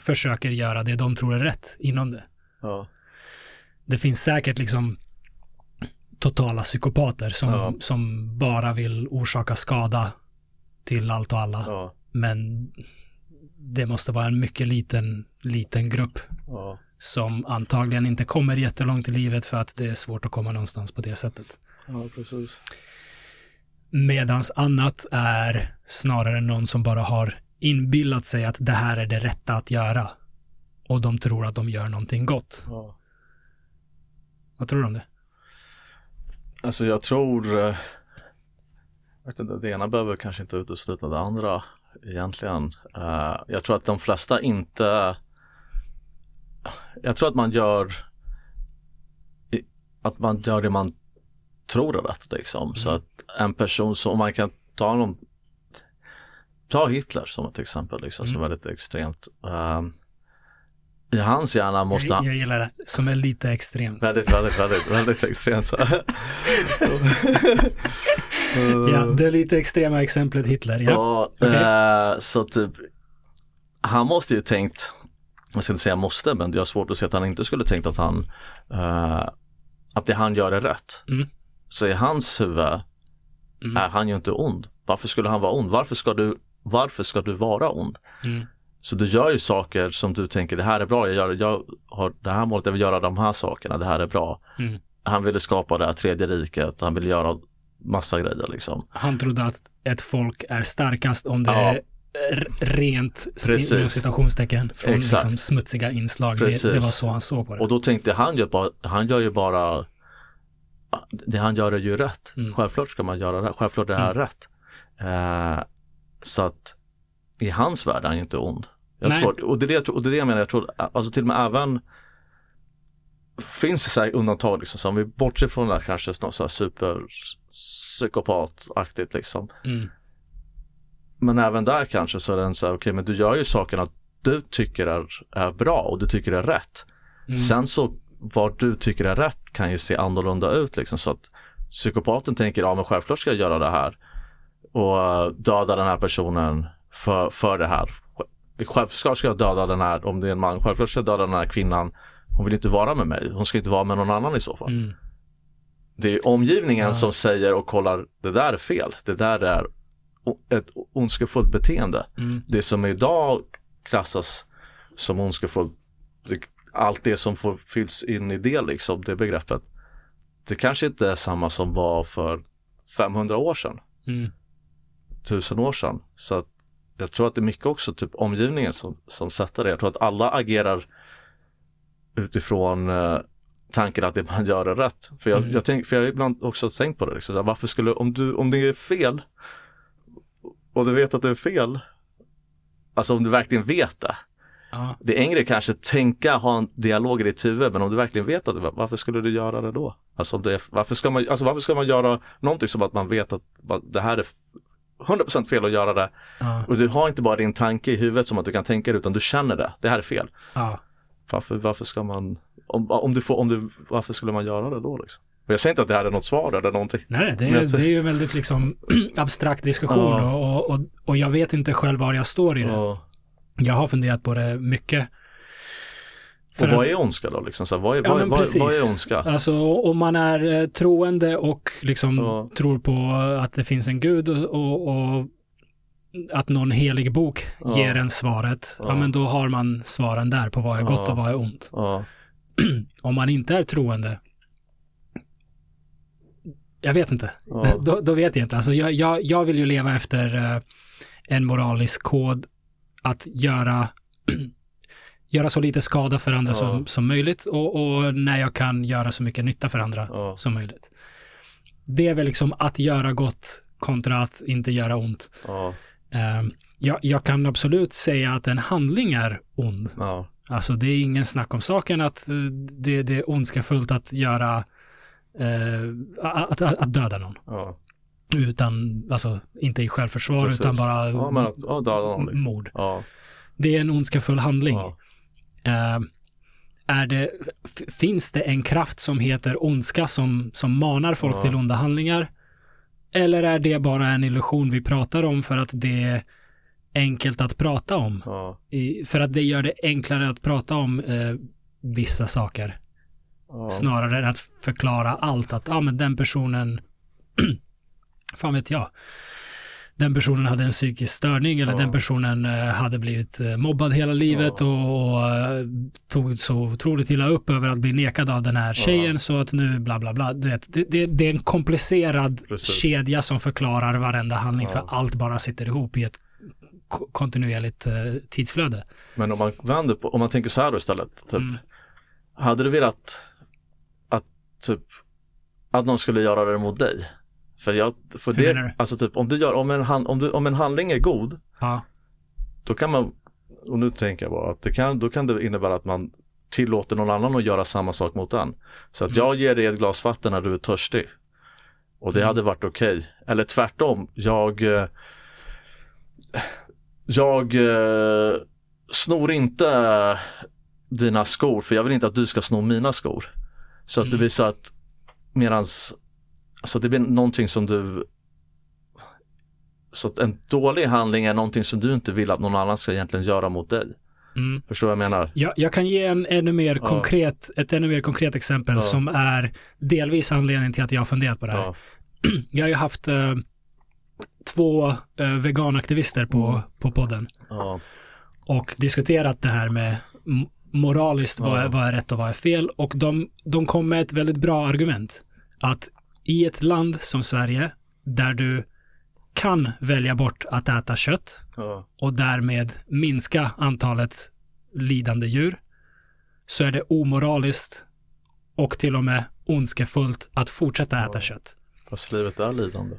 försöker göra det de tror är rätt inom det. Ja. Det finns säkert liksom totala psykopater som, Ja. som bara vill orsaka skada till allt och alla. Ja. Men det måste vara en mycket liten, liten grupp Ja. som antagligen inte kommer jättelångt i livet för att det är svårt att komma någonstans på det sättet. Ja, precis. Medans annat är snarare någon som bara har inbillat sig att det här är det rätta att göra. Och de tror att de gör någonting gott. Ja. Vad tror du om det? Alltså jag tror, eh, jag vet inte, det ena behöver kanske inte utesluta det andra egentligen. Eh, jag tror att de flesta inte, jag tror att man gör, att man gör det man tror är rätt liksom. Så Mm. att en person som, om man kan ta någon, ta Hitler som ett exempel liksom, som är väldigt extremt. Eh, I hans hjärna måste han, Jag, jag gillar det, som är lite extremt. Väldigt, väldigt, väldigt, väldigt extremt. Ja, det lite extrema exemplet Hitler. Ja. Ja, Okej. eh, så typ han måste ju tänkt, jag ska inte säga måste, men jag har svårt att se att han inte skulle tänkt att han, eh, att det han gör är rätt. Mm. Så i hans huvud Mm. är han ju inte ond. Varför skulle han vara ond? Varför ska du, varför ska du vara ond? Mm. Så du gör ju saker som du tänker, det här är bra, jag, gör, jag har det här målet, jag vill göra de här sakerna, det här är bra. Mm. Han ville skapa det här tredje riket, han ville göra massa grejer liksom. Han trodde att ett folk är starkast om det Ja. är rent, Precis. citationstecken, från liksom smutsiga inslag. Det, det var så han såg på det. Och då tänkte han ju bara, han gör ju bara det han gör är ju rätt. Mm. Självklart ska man göra det, självklart det här Mm. rätt. Eh, så att i hans värld är han inte ond. Jag svårt, och, det är det, jag och det är det jag menar, jag tror, alltså till och med även finns det så här undantag liksom, så om vi bortser från det här kanske något så här super psykopataktigt liksom. Mm. men även där kanske så är den så här, okej okay, men du gör ju sakerna du tycker är, är bra och du tycker är rätt. Mm. Sen så vad du tycker är rätt kan ju se annorlunda ut liksom så att psykopaten tänker ja men självklart ska jag göra det här och döda den här personen för, för det här. Självklart ska jag döda den här, om det är en man, självklart ska jag döda den här kvinnan. Hon vill inte vara med mig, hon ska inte vara med någon annan i så fall. Mm. Det är omgivningen ja. som säger och kollar, det där är fel, det där är ett ondskefullt beteende. Mm. Det som idag klassas som ondskefullt, allt det som får, fylls in i det liksom, det begreppet. Det kanske inte är samma som var för 500 år sedan. Mm. Tusen år sedan. Så att jag tror att det är mycket också typ omgivningen som, som sätter det. Jag tror att alla agerar utifrån eh, tanken att det man gör är rätt. För jag, mm. jag, tänk, för jag har ibland också tänkt på det. Liksom, varför skulle, om, du, om det är fel och du vet att det är fel, alltså om du verkligen vet det. Det är en grej kanske tänka, ha en dialog i ditt huvud, men om du verkligen vet att det, varför skulle du göra det då? Alltså, det, varför, ska man, alltså varför ska man göra någonting som att man vet att det här är 100% fel att göra det. Ja. Och du har inte bara din tanke i huvudet som att du kan tänka det utan du känner det. Det här är fel. Ja. Varför, varför ska man, om, om du får, om du, varför skulle man göra det då liksom? Och jag säger inte att det här är något svar eller någonting. Nej, det är, det är ju en väldigt liksom abstrakt diskussion ja. och, och, och jag vet inte själv var jag står i det. Ja. Jag har funderat på det mycket. För och vad är ondska då? Liksom? Så vad, är, ja, vad, vad, vad, är ondska? Alltså om man är eh, troende och liksom ja. tror på att det finns en gud och, och att någon helig bok ja. ger en svaret, ja. men då har man svaren där på vad är gott och vad är ont. om man inte är troende, jag vet inte. då, då, vet jag inte. Alltså jag, jag, jag vill ju leva efter uh, en moralisk kod att göra göra så lite skada för andra ja. som, som möjligt och, och, när jag kan göra så mycket nytta för andra ja. som möjligt. Det är väl liksom att göra gott kontra att inte göra ont. Ja. Uh, jag, jag, kan absolut säga att en handling är ond. Ja. Alltså det är ingen snack om saken att uh, det, det är ondskafullt att göra, uh, att, att, att, döda någon. Ja. Utan, alltså inte i självförsvar Precis. utan bara ja, men, ja, döda någon, liksom. mord. Ja. Det är en ondskefull handling. Ja. Uh, är det, finns det en kraft som heter ondska som, som manar folk ja. till onda handlingar? Eller är det bara en illusion vi pratar om för att det är enkelt att prata om? Ja. I, för att det gör det enklare att prata om eh, vissa saker. Ja. Snarare än att förklara allt. Att ja, men den personen, fan vet jag den personen hade en psykisk störning eller ja. den personen eh, hade blivit eh, mobbad hela livet ja. och, och, eh, tog så otroligt illa upp över att bli nekad av den här tjejen ja. så att nu bla bla bla. Det, det, det är en komplicerad Precis. kedja som förklarar varenda handling för allt bara sitter ihop i ett kontinuerligt tidsflöde. Men om man vänder på, om man tänker så här då istället, typ, mm. hade du velat att typ att någon skulle göra det mot dig? För jag, för Hur det, alltså typ om du gör, om en, hand, om, du, om en handling är god, ja. då kan man, och nu tänker jag bara att det kan, då kan det innebära att man tillåter någon annan att göra samma sak mot den. Så att mm. jag ger dig ett glas vatten när du är törstig. Och det mm. hade varit okej. Okay. Eller tvärtom, jag eh, jag eh, snor inte dina skor för jag vill inte att du ska sno mina skor. Så att mm. det blir så att medans Alltså det blir någonting som du Så att en dålig handling är någonting som du inte vill att någon annan ska egentligen göra mot dig. Mm. Förstår vad jag menar? Jag, jag kan ge en ännu mer ja. konkret, ett ännu mer konkret exempel ja. som är delvis anledningen till att jag har funderat på det här. Ja. Jag har ju haft eh, två eh, veganaktivister på, mm. på podden. Och diskuterat det här med moraliskt, vad, är, vad är rätt och vad är fel. Och de, de kom med ett väldigt bra argument. Att i ett land som Sverige där du kan välja bort att äta kött ja. och därmed minska antalet lidande djur så är det omoraliskt och till och med ondskefullt att fortsätta äta ja. kött. Fast livet är lidande.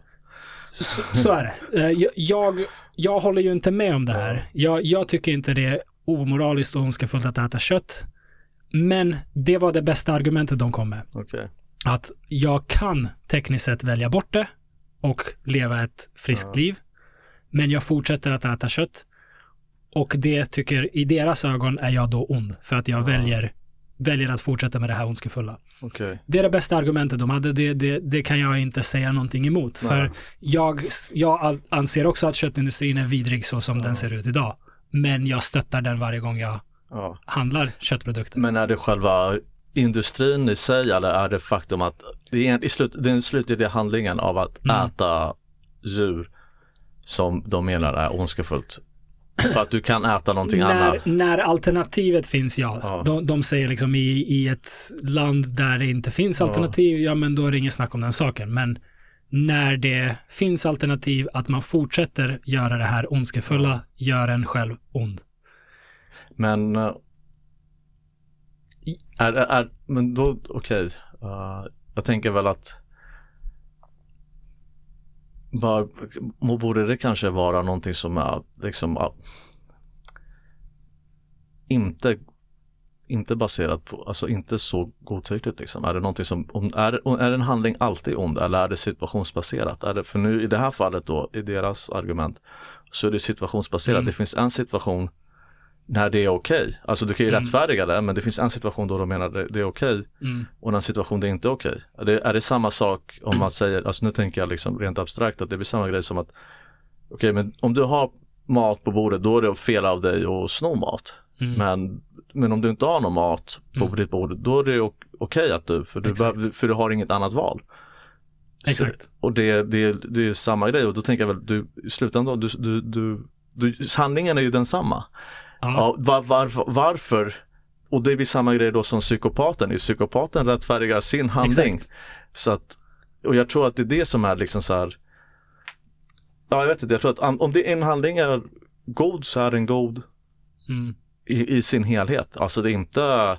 Så, så är det. Eh, jag, jag håller ju inte med om det här. Jag, jag tycker inte det är omoraliskt och ondskefullt att äta kött. Men det var det bästa argumentet de kom med. Okay att jag kan tekniskt sett välja bort det och leva ett friskt ja. liv. Men jag fortsätter att äta kött. Och det tycker, i deras ögon är jag då ond. För att jag väljer, väljer att fortsätta med det här ondskefulla. Okej. Det är det bästa argumentet de hade. Det, det, det kan jag inte säga någonting emot. Nej. För jag, jag anser också att köttindustrin är vidrig så som den ser ut idag. Men jag stöttar den varje gång jag Ja. handlar köttprodukter. Men är det själva industrin i sig eller är det faktum att det är i slut, den slutliga handlingen av att Mm. äta djur som de menar är ondskefullt? För att du kan äta någonting när, annat. när alternativet finns, ja. Ja. De, de säger liksom i, i ett land där det inte finns Ja. alternativ, ja men då är det inget snack om den saken. Men när det finns alternativ, att man fortsätter göra det här ondskefulla, gör en själv ond. Men eh, är, är, är men då, okej. Eh, jag tänker väl att var, borde det kanske vara någonting som är liksom ah, inte inte baserat på, alltså inte så godtyckligt liksom. Är det någonting som, om, är, är en handling alltid ond eller är det situationsbaserat? Är det, för nu i det här fallet då, i deras argument, så är det situationsbaserat. Mm. Det finns en situation när det är okej. Alltså du kan ju Mm. rättfärdiga det, men det finns en situation då de menar det, det är okej Mm. och en situation det är inte okej. Det, är det samma sak om man säger, alltså nu tänker jag liksom rent abstrakt att det blir samma grej som att okej men om du har mat på bordet då är det fel av dig att sno mat. Mm. Men, men om du inte har någon mat på Mm. ditt bord då är det ok- okej att du, för du, behöver- för du har inget annat val. Exakt. Så, och det, det, det är samma grej och då tänker jag väl, du, i slutändan, du, du, du, du, handlingen är ju densamma. Ja. Ja, var, varför? Och det blir samma grej då som psykopaten. Är psykopaten rättfärdigar sin handling. Exakt. Så att, och jag tror att det är det som är liksom så här. Ja, jag vet inte. Jag tror att om- om det en handling är god så är den god Mm. i, i sin helhet. Alltså det är inte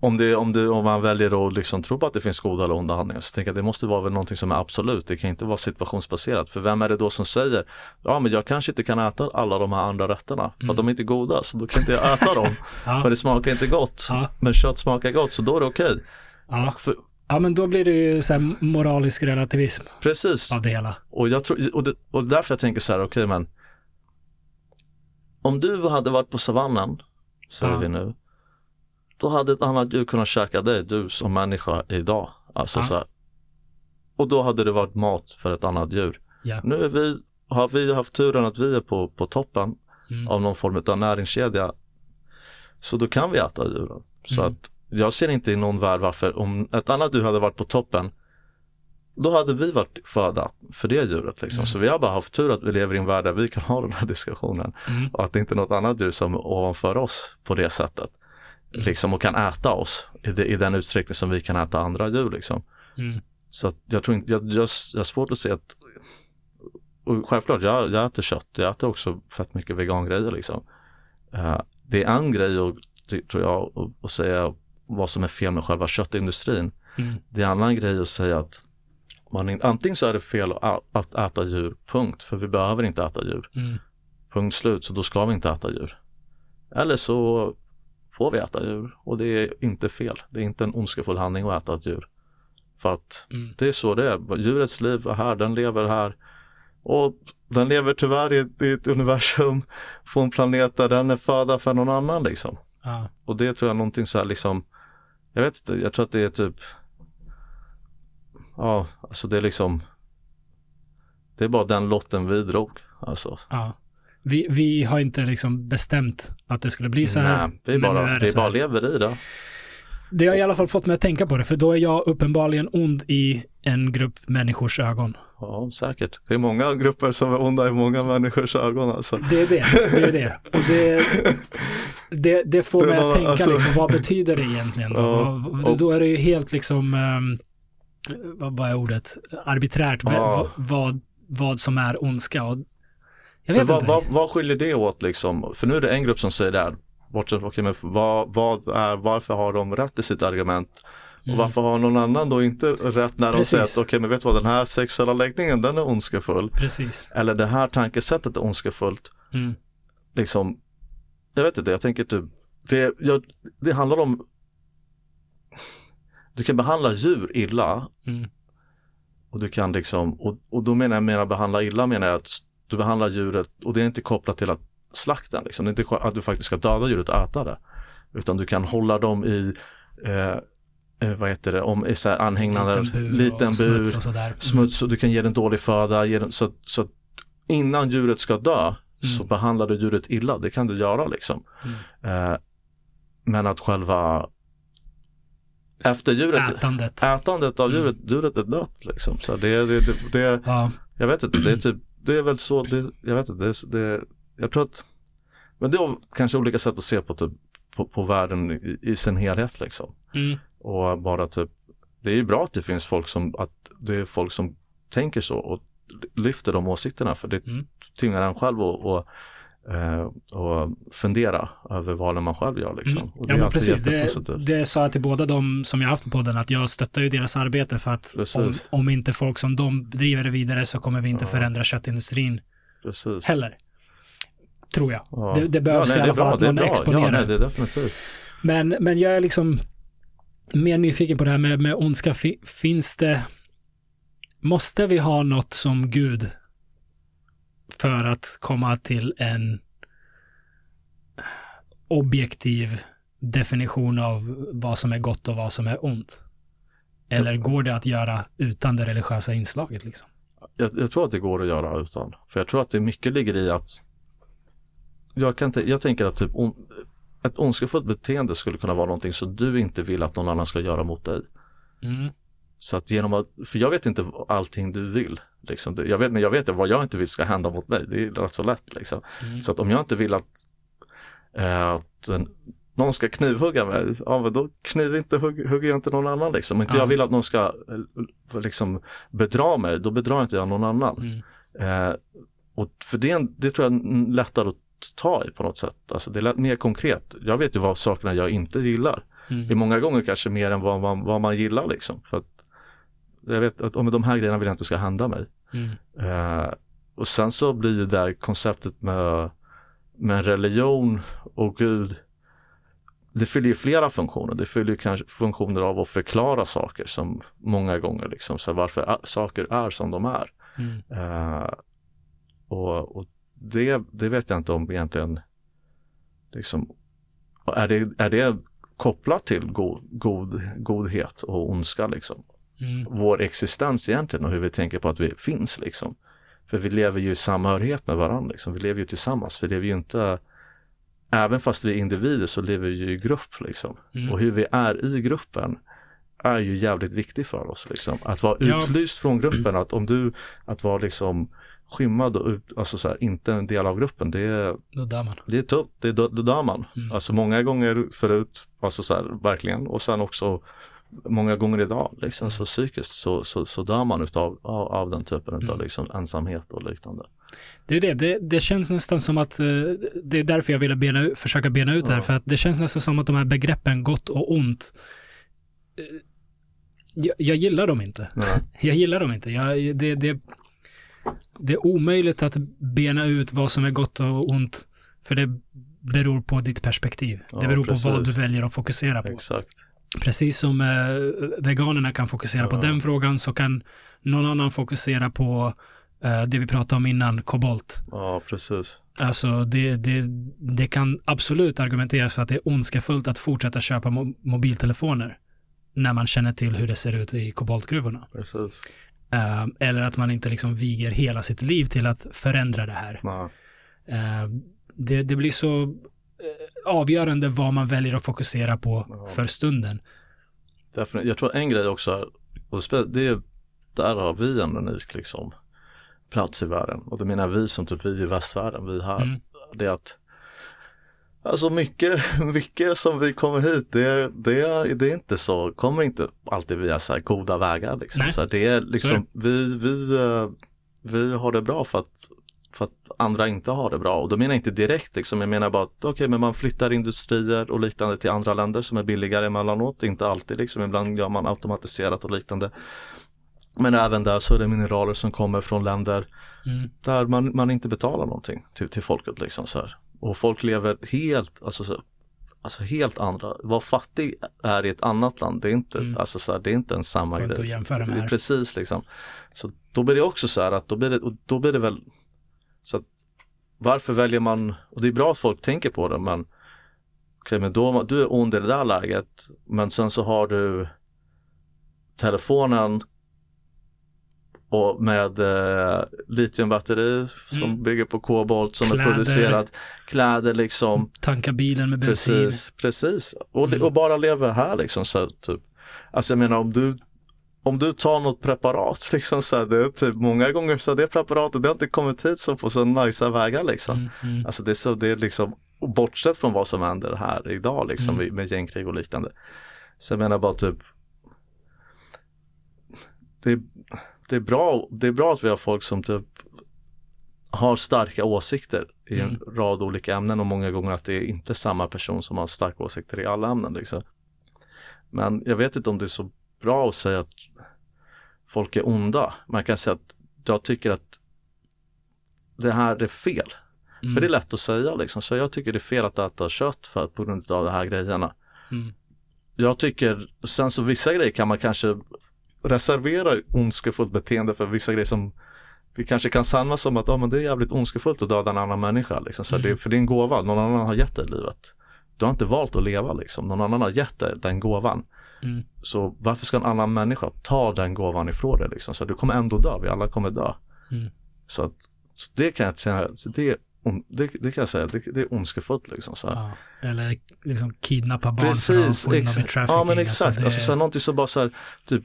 om, det, om, det, om man väljer att liksom tro på att det finns goda eller onda handlingar så tänker jag att det måste vara väl någonting som är absolut. Det kan inte vara situationsbaserat. För vem är det då som säger ja men jag kanske inte kan äta alla de här andra rätterna för att de är inte goda så då kan inte jag äta dem. Ja. För det smakar inte gott. Ja. Men kött smakar gott så då är det okej. Ja. För- ja, men då blir det ju så här moralisk relativism Precis. av det hela. Och, jag tror, och, det, och därför jag tänker så här, okej men om du hade varit på savannen, säger Ja. vi nu, då hade ett annat djur kunnat käka dig, du som människa idag. Alltså Ja. så här, och då hade det varit mat för ett annat djur. Ja. Nu vi, har vi haft turen att vi är på, på toppen Mm. av någon form av näringskedja. Så då kan vi äta djuren. Så Mm. att jag ser inte i någon värld varför om ett annat djur hade varit på toppen då hade vi varit föda för det djuret. Liksom. Mm. Så vi har bara haft tur att vi lever i en värld där vi kan ha den här diskussionen. Mm. Och att det inte är något annat djur som är ovanför oss på det sättet. Mm. Liksom, och kan äta oss i, det, i den utsträckning som vi kan äta andra djur. Liksom. Mm. Så jag tror inte, jag, jag, jag har svårt att se att och självklart, jag, jag äter kött, jag äter också fett mycket vegangrejer liksom. Eh, det är en grej det tror jag, att, säga vad som är fel med själva köttindustrin. Mm. Det är en annan grej att säga att man, in- antingen så är det fel att, att äta djur, punkt, för vi behöver inte äta djur. Mm. Punkt slut, så då ska vi inte äta djur. Eller så får vi äta djur och det är inte fel. Det är inte en ondskefull handling att äta ett djur. För att Mm. det är så det är. Djurets liv är här, den lever här. Och den lever tyvärr i, ett- i ett universum på en planet där den är föda för någon annan liksom. Ja. Och det tror jag är någonting så här liksom, jag vet inte, jag tror att det är typ, ja, alltså det är liksom, det är bara den lotten vi drog. Alltså. Ja. Vi, vi har inte liksom bestämt att det skulle bli så här. Nej, vi bara, är vi bara lever i det. Det har i alla fall fått mig att tänka på det, för då är jag uppenbarligen ond i en grupp människors ögon. Ja, säkert. Det är många grupper som är onda i många människors ögon alltså. Det är det, det är det. Och det, det, det får Det mig att tänka alltså- liksom, vad betyder det egentligen? Då? Ja, och- Då är det ju helt liksom, ehm, vad, är ordet, arbiträrt Ja. vad, vad som är ondska. Och, jag vet vad, inte. vad, vad skiljer det åt liksom? För nu är det en grupp som säger det här. Bortsett, okay, men vad, vad är, varför har de rätt i sitt argument? Och Mm. varför har någon annan då inte rätt när de Precis. säger att okej men vet du vad den här sexuella läggningen den är ondskefull. Precis. Eller det här tankesättet är ondskefullt. Mm. Liksom, jag vet inte, jag tänker typ, det, jag, det handlar om, du kan behandla djur illa Mm. och du kan liksom, och, och då menar jag mera behandla illa menar jag att du behandlar djuret och det är inte kopplat till att slakta liksom. Det är inte att du faktiskt ska döda djuret och äta det. Utan du kan hålla dem i eh, eh, vad heter det, om så här anhängnader, Liten bur liten och bur, smuts och. Mm. smuts och du kan ge den dålig föda. Ge den, så, så innan djuret ska dö så Mm. behandlar du djuret illa, det kan du göra liksom. Mm. Eh, men att själva efter djuret, Ätandet. ätandet av djuret, djuret är dött liksom. Så det, det, det, det, Ja. jag vet inte, det är typ, det är väl så, det, jag vet inte, det, det, jag tror att, men det är kanske olika sätt att se på, typ, på, på världen i, i sin helhet liksom. Mm. Och bara typ, det är ju bra att det finns folk som, att det är folk som tänker så och lyfter de åsikterna för det Mm. tvingar en själv att och, eh, och fundera över valen man själv gör liksom. Mm. Ja men precis, det, det sa jag till båda de som jag haft på podden att jag stöttar ju deras arbete för att om, om inte folk som de driver det vidare så kommer vi inte Ja. förändra köttindustrin Precis. heller. Tror jag. Ja. Det, det behövs nej, i alla fall bra, att är bra. exponerar. Ja, nej, det är definitivt. Men, men jag är liksom mer nyfiken på det här med, med ondska. Fi- Finns det, måste vi ha något som Gud för att komma till en objektiv definition av vad som är gott och vad som är ont? Eller går det att göra utan det religiösa inslaget liksom? Jag, jag tror att det går att göra utan. För jag tror att det mycket ligger i att jag, kan jag tänker att typ on, ett ondskefullt beteende skulle kunna vara någonting som du inte vill att någon annan ska göra mot dig. Mm. Så att genom att, för jag vet inte allting du vill. Liksom. Jag vet, men jag vet vad jag inte vill ska hända mot mig. Det är rätt så lätt. Liksom. Mm. Så att om jag inte vill att, eh, att en, någon ska knivhugga mig, ja men då kniv inte, hugg, hugger jag inte någon annan liksom. Om inte Ja. jag vill att någon ska eh, liksom bedra mig, då bedrar inte jag någon annan. Mm. Eh, och för det, det tror jag är lättare att ta i på något sätt. Alltså det är mer konkret. Jag vet ju vad sakerna jag inte gillar. Det är Mm. många gånger kanske mer än vad man, vad man gillar liksom. För att jag vet att om de här grejerna vill jag inte ska hända mig. Mm. Eh, och sen så blir ju det där konceptet med, med religion och Gud. Det fyller ju flera funktioner. Det fyller ju kanske funktioner av att förklara saker som många gånger liksom, så varför saker är som de är. Mm. Eh, och och det, det vet jag inte om egentligen liksom, är det, är det kopplat till god, god, godhet och ondska liksom? Mm. Vår existens egentligen och hur vi tänker på att vi finns liksom. För vi lever ju i samhörighet med varandra liksom. Vi lever ju tillsammans. Vi lever ju inte Även fast vi är individer så lever vi ju i grupp liksom. Mm. Och hur vi är i gruppen är ju jävligt viktigt för oss liksom. Att vara Ja. utlyst från gruppen, att om du, att vara liksom skymmad och ut, alltså så här, inte en del av gruppen, det är, Då det är tufft, det, det, det dör man. Mm. Alltså många gånger förut, alltså så här, verkligen, och sen också många gånger idag, liksom, så psykiskt så, så, så dör man utav, av, av den typen Mm. av liksom, ensamhet och liknande. Det är det. det, det känns nästan som att, eh, det är därför jag ville bena, försöka bena ut det här, för att det känns nästan som att de här begreppen gott och ont, eh, jag, jag gillar dem inte. Nej. Jag gillar dem inte. Jag, det, det, det är omöjligt att bena ut vad som är gott och ont, för det beror på ditt perspektiv. Ja, det beror på vad du precis. väljer att fokusera på. Exakt. Precis som eh, veganerna kan fokusera på den frågan så kan någon annan fokusera på eh, det vi pratade om innan, kobolt. Ja, precis. Alltså det, det, det kan absolut argumenteras för att det är ondskefullt att fortsätta köpa mo- mobiltelefoner när man känner till hur det ser ut i koboltgruvorna. Precis. Eh, eller att man inte liksom viger hela sitt liv till att förändra det här. Eh, det, det blir så avgörande vad man väljer att fokusera på Ja. för stunden. Jag tror en grej också, och det är, där har vi en unik liksom, plats i världen. Och det menar vi som typ vi i västvärlden, vi här. Mm. Det är att Alltså mycket, mycket som vi kommer hit, det, det, det är inte så, kommer inte alltid via så här goda vägar. Liksom. Nej. Så det är liksom, vi, vi, eh, vi har det bra för att, för att andra inte har det bra. Och då menar jag inte direkt liksom, jag menar bara att okej, men man flyttar industrier och liknande till andra länder som är billigare emellanåt, inte alltid liksom, ibland gör man automatiserat och liknande. Men även där så är det mineraler som kommer från länder Mm. där man, man inte betalar någonting till, till folket liksom så här. Och folk lever helt, alltså så, alltså helt andra. Vad fattig är i ett annat land, det är inte, Mm. alltså så här, det är inte en samma att grej. jämföra med Det är precis liksom. Så då blir det också så här att då blir det, då blir det väl så varför väljer man, och det är bra att folk tänker på det men okej men då, du är ond i det där läget men sen så har du telefonen och med eh, litiumbatteri som Mm. bygger på kobolt som Kläder. är producerat, kläder liksom, Tanka bilen med bensin. precis, precis. Och, Mm. och bara leva här liksom så typ. Alltså jag menar om du om du tar något preparat liksom så här, det är typ många gånger så det preparatet det har inte kommit hit så på så nice vägar liksom. Mm, mm. Alltså det är så, det är liksom, bortsett från vad som händer här idag liksom Mm. med gängkrig och liknande. Så jag menar bara typ det, det, är bra, det är bra att vi har folk som typ har starka åsikter i en Mm. rad olika ämnen och många gånger att det är inte samma person som har starka åsikter i alla ämnen liksom. Men jag vet inte om det är så bra att säga att folk är onda. Man kan säga att jag tycker att det här är fel. Mm. För det är lätt att säga liksom. Så jag tycker det är fel att äta kött för på grund av de här grejerna. Mm. Jag tycker, sen så vissa grejer kan man kanske reservera ondskefullt beteende för vissa grejer som vi kanske kan samlas som att oh, men det är jävligt ondskefullt att döda en annan människa. Liksom. Så Mm. det, för det är en gåva, någon annan har gett dig livet. Du har inte valt att leva liksom, någon annan har gett dig den gåvan. Mm. Så varför ska en annan människa ta den gåvan ifrån dig liksom? Så du kommer ändå dö, vi alla kommer dö. Mm. Så, att, så det kan jag säga, det, är det, det kan jag säga, det, det är ondskefullt liksom. Så. Ja. Eller liksom kidnappa barn för att Precis, få in dem i trafficking. Ja men exakt, det- alltså, så här, någonting som bara så här, typ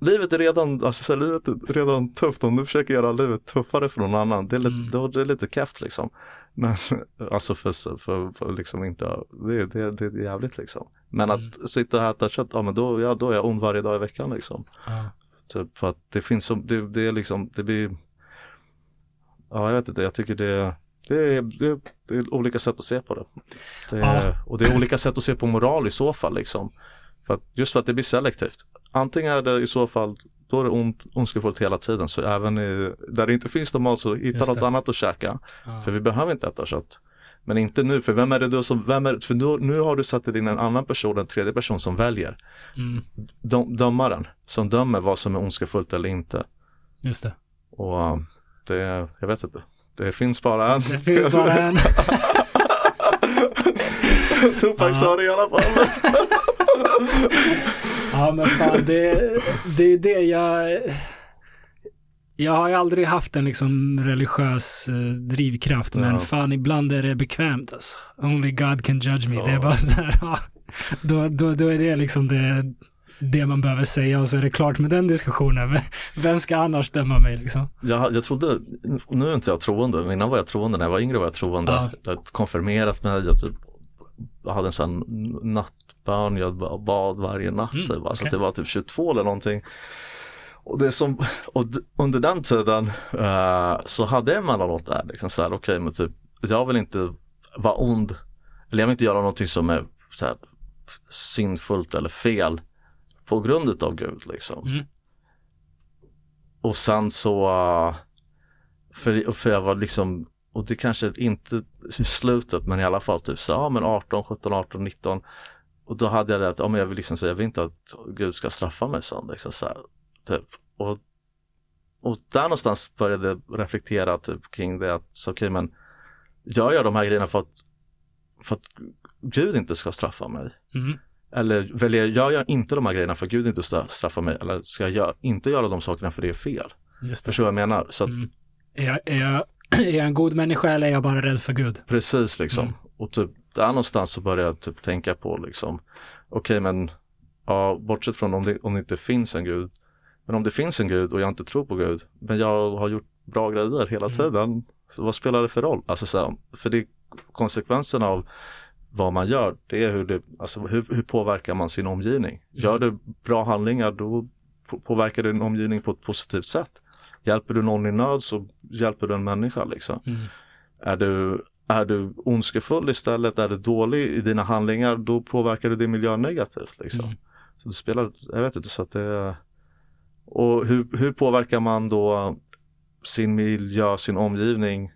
Livet är redan, alltså så här, livet är redan tufft om du försöker göra livet tuffare för någon annan. Det är lite, Mm. då, det är lite keft liksom. Men alltså för, för, för liksom inte, det, det, det är jävligt liksom. Men Mm. att sitta och äta kött, ja men då, ja, då är jag ond varje dag i veckan liksom. ja. Typ för att det finns som, det, det är liksom, det blir Ja jag vet inte, jag tycker det det är, det, det är olika sätt att se på det. det är. Och det är olika sätt att se på moral i så fall liksom. För att, just för att det blir selektivt. Antingen är det i så fall, då är det ont, ondskefullt hela tiden. Så även i, där det inte finns normalt så hitta något annat att käka. För vi behöver inte äta kött. Men inte nu, för vem är det då som, vem är, för nu, nu har du satt in en annan person, en tredje person som väljer. Mm. Dom, dömaren som dömer vad som är ondskefullt eller inte. Just det. Och uh, det, jag vet inte. Det finns bara en. Det finns bara en. Tupac sa det i alla fall. Ja men fan det, det är det jag... Jag har ju aldrig haft en liksom religiös eh, drivkraft men Ja. fan ibland är det bekvämt alltså. Only God can judge me. Det är Ja. bara så här, ja, då, då, då är det liksom det, det man behöver säga och så är det klart med den diskussionen. Vem- ska annars döma mig liksom? Jag, jag trodde, nu är inte jag troende, men innan var jag troende, när jag var yngre var jag troende. Ja. Jag konfirmerat mig, jag, typ, jag hade en sån nattbön, jag ba- bad varje natt. Mm, typ. Alltså okej. det var typ 22 eller någonting. Och det som, och under den tiden eh, så hade jag emellanåt där liksom så här, okej men typ, jag vill inte vara ond, eller jag vill inte göra någonting som är så här, syndfullt eller fel på grund utav Gud liksom. Mm. Och sen så, uh, för, för jag var liksom, och det kanske inte i slutet men i alla fall typ så, ja men 18, 17, 18, 19. Och då hade jag det att, ja men jag vill liksom säga, jag vill inte att Gud ska straffa mig sånt liksom så här, typ. Och, och där någonstans började jag reflektera typ kring det att, okej men jag gör de här grejerna för att, för att Gud inte ska straffa mig. Mm. Eller väljer jag gör inte de här grejerna för att Gud inte ska straffa mig eller ska jag inte göra de sakerna för det är fel. Just det. Förstår vad jag menar? Så att, Mm. Är, jag, är, jag, är jag en god människa eller är jag bara rädd för Gud? precis liksom. Mm. Och typ där någonstans så börjar jag typ tänka på liksom, okej men, ja bortsett från om det, om det inte finns en gud, men om det finns en gud och jag inte tror på Gud, men jag har gjort bra grejer hela Mm. tiden, så vad spelar det för roll? Alltså så här, för det är konsekvensen av vad man gör, det är hur det, alltså hur, hur påverkar man sin omgivning? Gör du bra handlingar då på- påverkar din omgivning på ett positivt sätt. Hjälper du någon i nöd så hjälper du en människa liksom. Mm. Är du, är du ondskefull istället, är du dålig i dina handlingar, då påverkar du din miljö negativt. Liksom. Mm. Så det spelar, jag vet inte, så att det Och hur, hur påverkar man då sin miljö, sin omgivning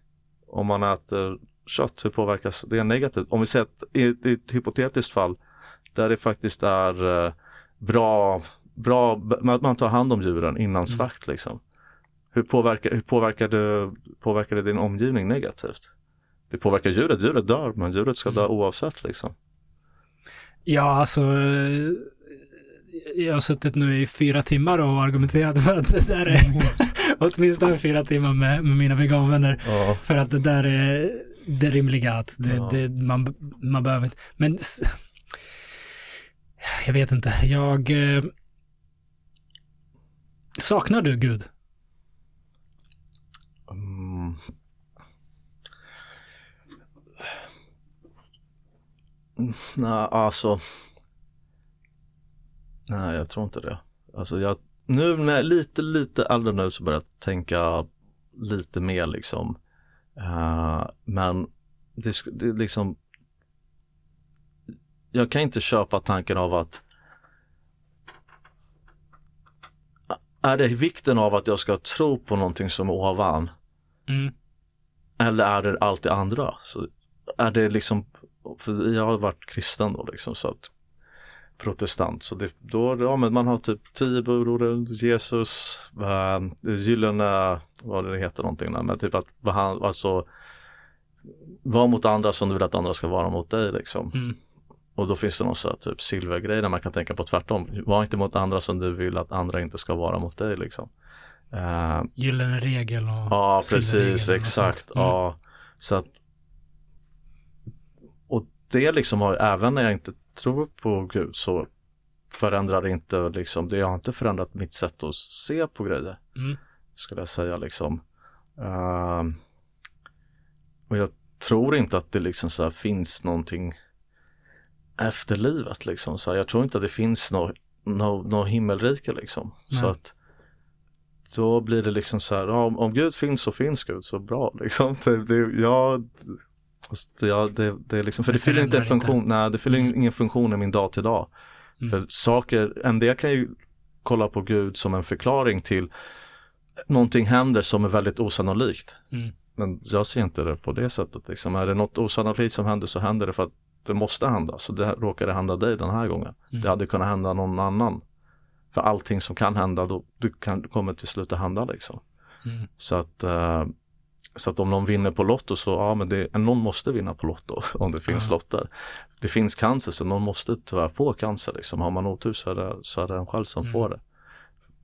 om man äter kött, hur påverkas det negativt? Om vi säger att i, i ett hypotetiskt fall där det faktiskt är eh, bra, bra, att man tar hand om djuren innan Mm. slakt liksom. Hur påverkar, hur påverkar, det, påverkar det din omgivning negativt? Det påverkar djuret, djuret dör men djuret ska dö Mm. oavsett liksom. Ja, alltså. Jag har suttit nu i fyra timmar och argumenterat för att det där är åtminstone fyra timmar med, med mina veganvänner. Ja. För att det där är det rimliga att det, Ja. det, man, man behöver inte. Men jag vet inte. Jag eh, saknar du Gud? Mm. Mm, Nej, alltså. Nej, jag tror inte det. Alltså jag, nu när lite, lite äldre nu så börjar jag tänka lite mer liksom. Eh, men det, det liksom. Jag kan inte köpa tanken av att är det vikten av att jag ska tro på någonting som är ovan Mm. eller är det allt det andra? Så är det liksom, för jag har varit kristen då liksom så att protestant så det, då, ja men man har typ tio budord, Jesus, äh, gyllene, vad det heter någonting där, men typ att behandla, alltså var mot andra som du vill att andra ska vara mot dig liksom. Mm. Och då finns det någon så här typ silvergrej där man kan tänka på tvärtom. Var inte mot andra som du vill att andra inte ska vara mot dig liksom. Eh, Gyllene regel och Ja, precis, exakt. Mm. Ja, så att och det liksom har, även när jag inte tror på Gud så förändrar det inte liksom, det har inte förändrat mitt sätt att se på grejer, Mm. skulle jag säga liksom. Ehm, och jag tror inte att det liksom så här finns någonting efter livet liksom. Så här, jag tror inte att det finns något no, no himmelrike liksom. Så Nej. att då blir det liksom så här, om, om Gud finns så finns Gud, så bra liksom. Det, det, ja, fast ja, det, det är liksom, för Det det, fyller inte en funktion, inte. nej det fyller Mm. ingen funktion i min dag till dag. Mm. För saker, en del kan ju kolla på Gud som en förklaring till någonting händer som är väldigt osannolikt. Mm. Men jag ser inte det på det sättet. Liksom. Är det något osannolikt som händer så händer det för att det måste hända. Så det det hända dig den här gången. Mm. Det hade kunnat hända någon annan. För allting som kan hända, då, du kan, kommer till slut att hända liksom. Mm. Så att, eh, så att om någon vinner på Lotto så, ja men det, någon måste vinna på Lotto om det finns Ja. lotter. Det finns cancer så någon måste tyvärr få cancer liksom. Har man otur så är det, så är det en själv som Mm. får det.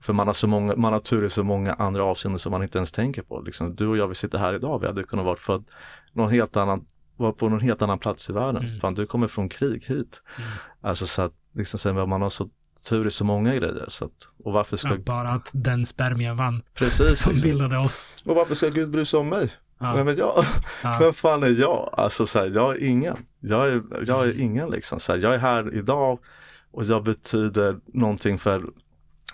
För man har, så många, man har tur i så många andra avseenden som man inte ens tänker på. Liksom, du och jag, vi sitter här idag, vi hade kunnat vara född någon helt annan, vara på någon helt annan plats i världen. Mm. Fan, du kommer från krig hit. Mm. Alltså så att, liksom, att man har så tur i så många grejer. Så att, och varför ska, Ja, bara att den spermien vann precis, som liksom. bildade oss. och varför ska Gud bry sig om mig? Ja. Vem är jag? Ja. Vem fan är jag? Alltså så här, jag är ingen. Jag är, jag är Mm. ingen liksom. Så här, jag är här idag och jag betyder någonting för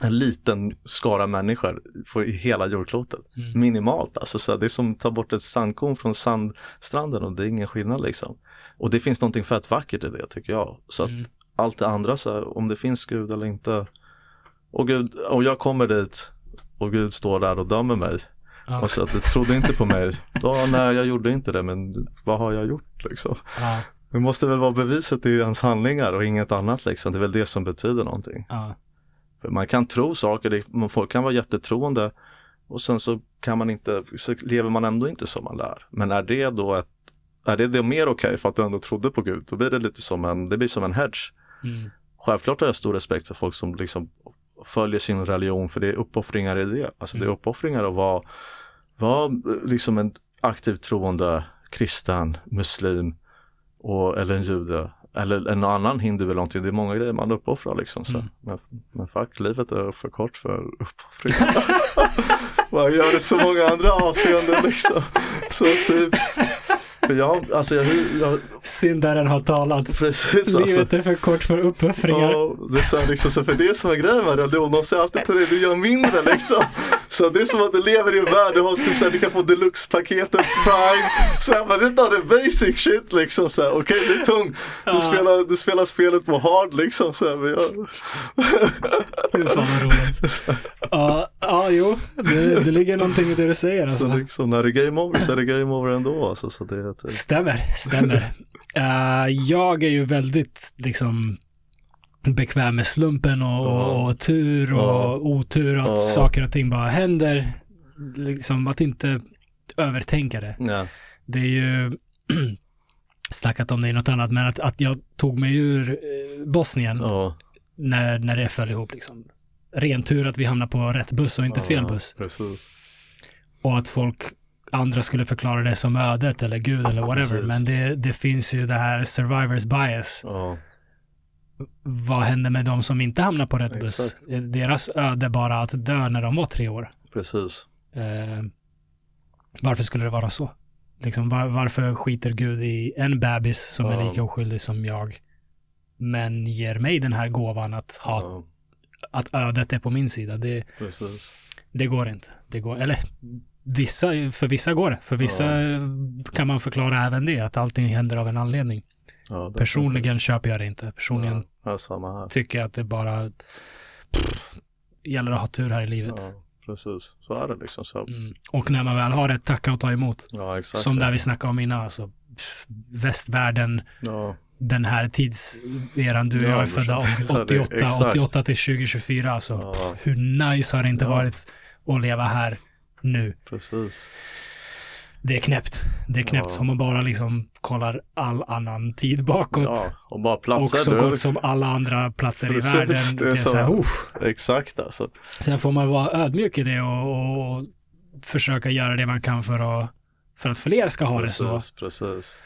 en liten skara människor på, i hela jordklotet. Mm. Minimalt alltså. Så här, det är som att ta bort ett sandkorn från sandstranden och det är ingen skillnad liksom. Och det finns någonting fett vackert i det tycker jag. Så att Mm. Allt det andra, så här, om det finns Gud eller inte. Och, Gud, och jag kommer dit och Gud står där och dömer mig. Ja. Och så att du trodde inte på mig. Då, nej, jag gjorde inte det, men vad har jag gjort liksom? Ja. Det måste väl vara beviset i ens handlingar och inget annat liksom. Det är väl det som betyder någonting. Ja. Man kan tro saker, folk kan vara jättetroende och sen så kan man inte, så lever man ändå inte som man lär. Men är det då ett, är det, det mer okej för att du ändå trodde på Gud? Då blir det lite som en, det blir som en hedge. Mm. Självklart har jag stor respekt för folk som liksom följer sin religion för det är uppoffringar i det. Alltså det är Mm. uppoffringar att vara, vara eh, liksom en aktivt troende kristen, muslim och, eller en jude eller en annan hindu eller någonting. Det är många grejer man uppoffrar liksom. Så. Mm. Men, men fuck, livet är för kort för uppoffringar. man gör det så många andra avseenden liksom. Så typ, för jag, alltså jag, jag Syndaren har talat. precis alltså. Livet är för kort för uppoffringar. Ja, det är så här liksom, så för det som är grejen med religion, de säger alltid till dig, du gör mindre liksom. Så det är som att du lever i en värld, du, har typ såhär, du kan få deluxe-paketet prime. Så här, men det är inte det basic shit liksom. Okej okay, det är tungt. Du, Ja. spelar, du spelar spelet på hard liksom. Så här, men jag, Det är vad roligt. Ja, ja jo, det, det ligger någonting i det du säger så alltså. liksom, när det är game over så är det game over ändå. Alltså, så det, typ- Stämmer, stämmer. Eh, jag är ju väldigt liksom bekväm med slumpen och, och, och tur och Ja. otur att Ja. saker och ting bara händer. Liksom att inte övertänka det. ja. Det är ju snackat om det i något annat, men att, att jag tog mig ur eh, Bosnien när, när det föll ihop liksom. Ren tur att vi hamnade på rätt buss och inte fel buss. Precis. Och att folk, andra skulle förklara det som ödet eller gud eller whatever. Precis. Men det, det finns ju det här survivors bias. Ja, Vad händer med de som inte hamnar på rätt buss? Exakt. Är Deras öde bara att dö när de var tre år. precis. Eh, varför skulle det vara så? Liksom, var, varför skiter Gud i en bebis som är Ja. lika oskyldig som jag? Men ger mig den här gåvan att, ha, Ja, att ödet är på min sida. Det, precis. det går inte. Det går, eller vissa, för vissa går det. För vissa kan man förklara även det, att allting händer av en anledning. Ja, det- Personligen köper jag det inte. Personligen Ja, ja, tycker jag att det bara pff, gäller att ha tur här i livet. Ja, precis. Så är det liksom. Så. Mm. Och när man väl har ett tacka och ta emot. Ja. Som där vi snackade om innan, alltså pff, västvärlden, Ja, den här tidseran du och Ja, jag är födda så- så är det, 88, exakt. 88 till 2024 alltså. ja, Hur nice har det inte Ja. varit att leva här nu? precis. Det är knäppt. Det är knäppt Ja. om man bara liksom kollar all annan tid bakåt. Ja, och bara och platser. så gott som alla andra platser Precis, i världen. det Det är så. så här, uff. Exakt alltså. Sen får man vara ödmjuk i det och, och försöka göra det man kan för att, för att fler ska ha det så. Precis, precis.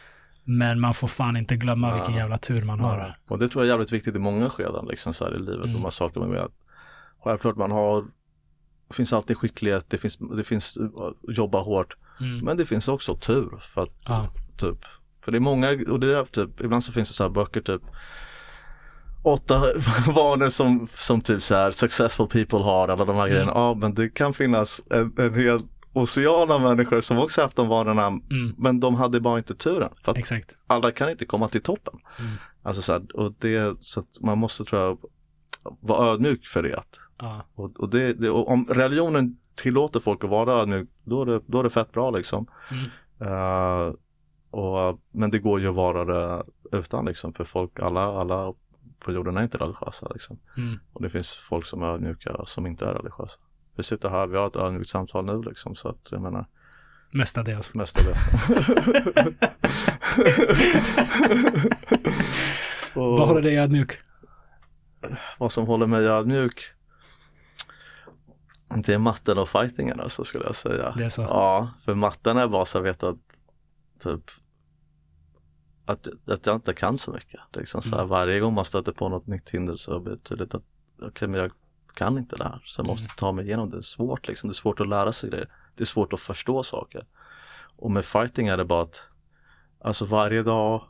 Men man får fan inte glömma Ja. vilken jävla tur man har. Ja. Och det tror jag är jävligt viktigt i många skeden liksom så här i livet. Mm. De här sakerna med att självklart man har det finns alltid skicklighet, det finns, det finns uh, jobba hårt. Mm. Men det finns också tur för att Ja. typ för det är många och det är typ ibland så finns det så här böcker typ åtta vanor som, som typ så här successful people har alla de här grejerna. Ja men det kan finnas en, en hel ocean av människor som också haft de vanorna Mm. men de hade bara inte turen. För Exakt. alla kan inte komma till toppen. Mm. Alltså så här, och det, så att man måste tror jag vara ödmjuk för det. Ja. Och, och, det, det, och om religionen tillåter folk att vara ödmjuk, då är det, då är det fett bra liksom. Mm. Eh, och, men det går ju att vara det utan liksom, för folk, alla, alla på jorden är inte religiösa liksom. Mm. Och det finns folk som är ödmjuka som inte är religiösa. Vi sitter här, vi har ett ödmjukt samtal nu liksom, så att jag menar Mestadels. mestadels. och, Vad håller dig ödmjuk? Vad som håller mig ödmjuk det är matten och fightingen alltså skulle jag säga. Det är så. Ja, för matten är bara så jag vet att typ att, att jag inte kan så mycket. Det är liksom så här, Mm. Varje gång man stöter på något nytt hinder så blir det tydligt att okej men jag kan inte det här så jag måste Mm. ta mig igenom det. Det är svårt liksom, det är svårt att lära sig grejer. Det är svårt att förstå saker. Och med fighting är det bara att alltså varje dag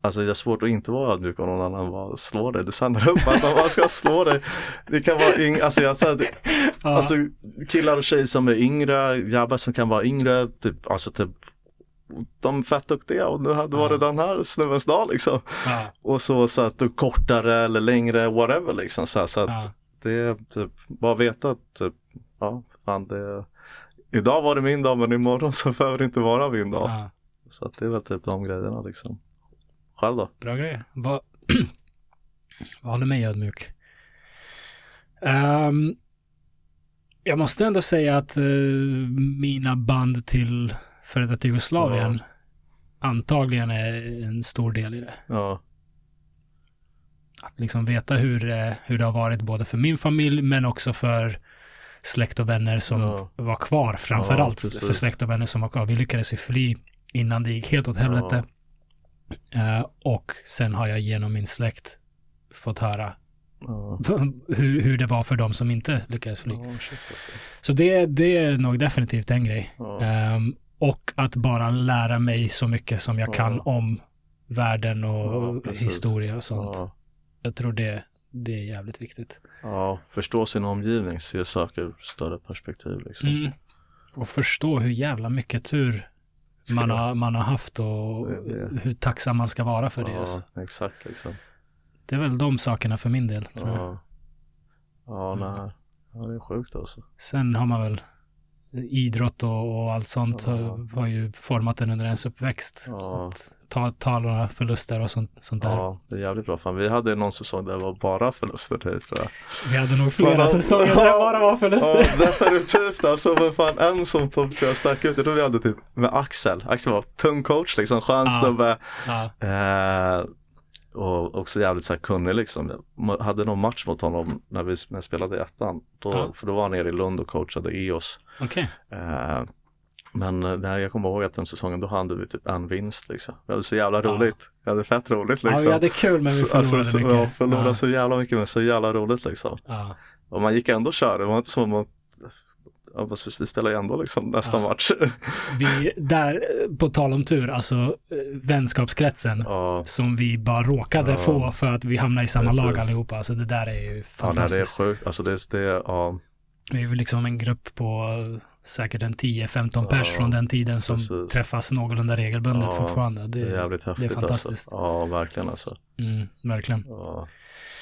Alltså det är svårt att inte vara ödmjuk om någon annan bara slår dig. Det sänder upp att man ska slå dig. Det kan vara yng- alltså jag det, Ja. Alltså killar och tjejer som är yngre, grabbar som kan vara yngre, typ, alltså typ de är fett duktiga och nu hade var det Ja. den här snubbens dag liksom. ja. Och så, så att du kortare eller längre, whatever liksom. Så, här, så att Ja. det är typ, bara veta att typ, ja, fan det Idag var det min dag men imorgon så behöver det inte vara min dag. Så att det är väl typ de grejerna liksom. Själv då? Bra grejer. Vad, håller mig ödmjuk? Ehm, jag måste ändå säga att eh, mina band till före detta Jugoslavien antagligen är en stor del i det. Ja, Att liksom veta hur, eh, hur det har varit både för min familj men också för släkt och vänner som Ja. var kvar. Framför Ja, allt för släkt och vänner som var kvar. Vi lyckades ju fly innan det gick helt åt helvete. Eh, och sen har jag genom min släkt fått höra ja. hur, hur det var för de som inte lyckades fly. Shit alltså. Så det, det är nog definitivt en grej. Ja. Ehm, och att bara lära mig så mycket som jag Ja. kan om världen och historia och sånt. Ja, Jag tror det, det är jävligt viktigt. Ja, förstå sin omgivning, se saker ur större perspektiv liksom. Mm. Och förstå hur jävla mycket tur man har, man har haft och hur tacksam man ska vara för det. Alltså. exakt liksom. Det är väl de sakerna för min del. Tror jag. Ja, Mm. nej. Ja, det är sjukt alltså. Sen har man väl idrott och, och allt sånt Ja. har, har ju format en under ens uppväxt. Ja, Att ta, ta några förluster och sånt, sånt där. ja, det är jävligt bra. Fan, vi hade någon säsong där det var bara förluster tror jag. Vi hade nog flera Fan, säsonger där det bara var förluster. Ja, definitivt. Alltså, men fan, en som jag stack ut, jag tror vi hade typ med Axel. Axel var tung coach, liksom, skön Ja. snubbe. Ja. Eh, och också jävligt så här kunnig liksom. Jag hade någon match mot honom när vi när jag spelade i ettan. Då, Ja. För då var han nere i Lund och coachade EOS. Okej. Eh, men eh, nej, jag kommer ihåg att den säsongen då hade vi typ en vinst liksom. Vi hade så jävla Ja. roligt. Vi hade fett roligt Ja, liksom. vi hade kul men vi Så- förlorade alltså, så, mycket. Ja, förlorade ja. så jävla mycket men så jävla roligt liksom. Ja. Och man gick ändå och körde, det var inte som att ja, fast vi, spelade ju ändå liksom nästa Ja. match. Vi, där, på tal om tur, alltså eh, vänskapskretsen ja, som vi bara råkade Ja. få för att vi hamnade i samma Precis. lag allihopa. Alltså det där är ju ja nej, det är fantastiskt. sjukt. Alltså det, det ja, Vi är ju liksom en grupp på säkert en 10-15 Ja, pers från den tiden som precis. träffas någålunda regelbundet Ja, fortfarande. det är Det, jävligt häftigt fantastiskt. alltså. Ja, verkligen alltså. mm, verkligen. Ja,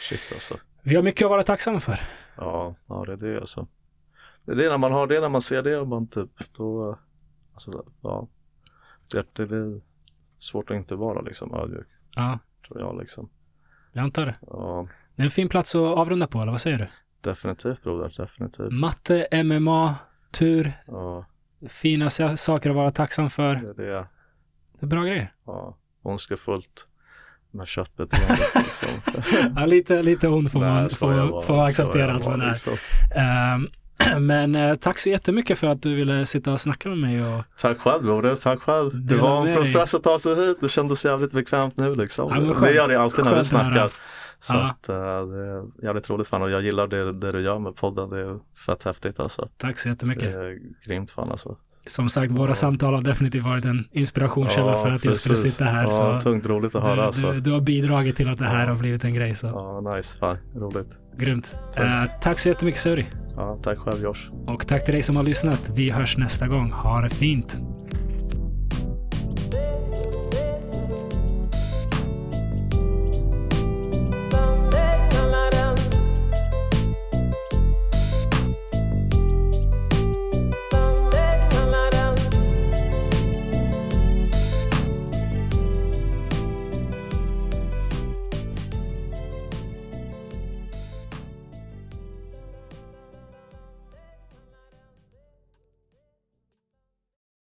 shit alltså. Vi har mycket att vara tacksamma för. Ja, ja det är det alltså. Det är det när man har det, när man ser det och man typ, då, alltså ja. Det, det blir svårt att inte vara liksom ödmjuk, Ja, tror jag liksom. jag antar det. Ja, Det är en fin plats att avrunda på, eller vad säger du? definitivt broder, definitivt. Matte, MMA, tur, Ja, fina sa- saker att vara tacksam för. det är det. Det är bra grejer. Ja, ondskefullt med köttbeteendet liksom. Ja, lite, lite hon får man får, får så acceptera att man är. liksom. Ehm, Men eh, tack så jättemycket för att du ville sitta och snacka med mig och Tack själv broder, tack själv. Det var en process att ta sig hit, det kändes jävligt bekvämt nu liksom. Ja, det gör det alltid när vi snackar. Så Ja. att eh, det är jävligt roligt fan och jag gillar det, det du gör med podden, det är fett häftigt alltså. tack så Det jättemycket. är grymt fan alltså. Som sagt, våra Ja. samtal har definitivt varit en inspirationskälla Ja, för att jag skulle precis. sitta här. Ja, Så tungt roligt att höra du, alltså. du, har bidragit till att det här har blivit en grej. Så Ja, nice, fan, roligt. grymt. Tack. Eh, tack så jättemycket Suri. Ja, tack själv Josh. Och tack till dig som har lyssnat. Vi hörs nästa gång. Ha det fint.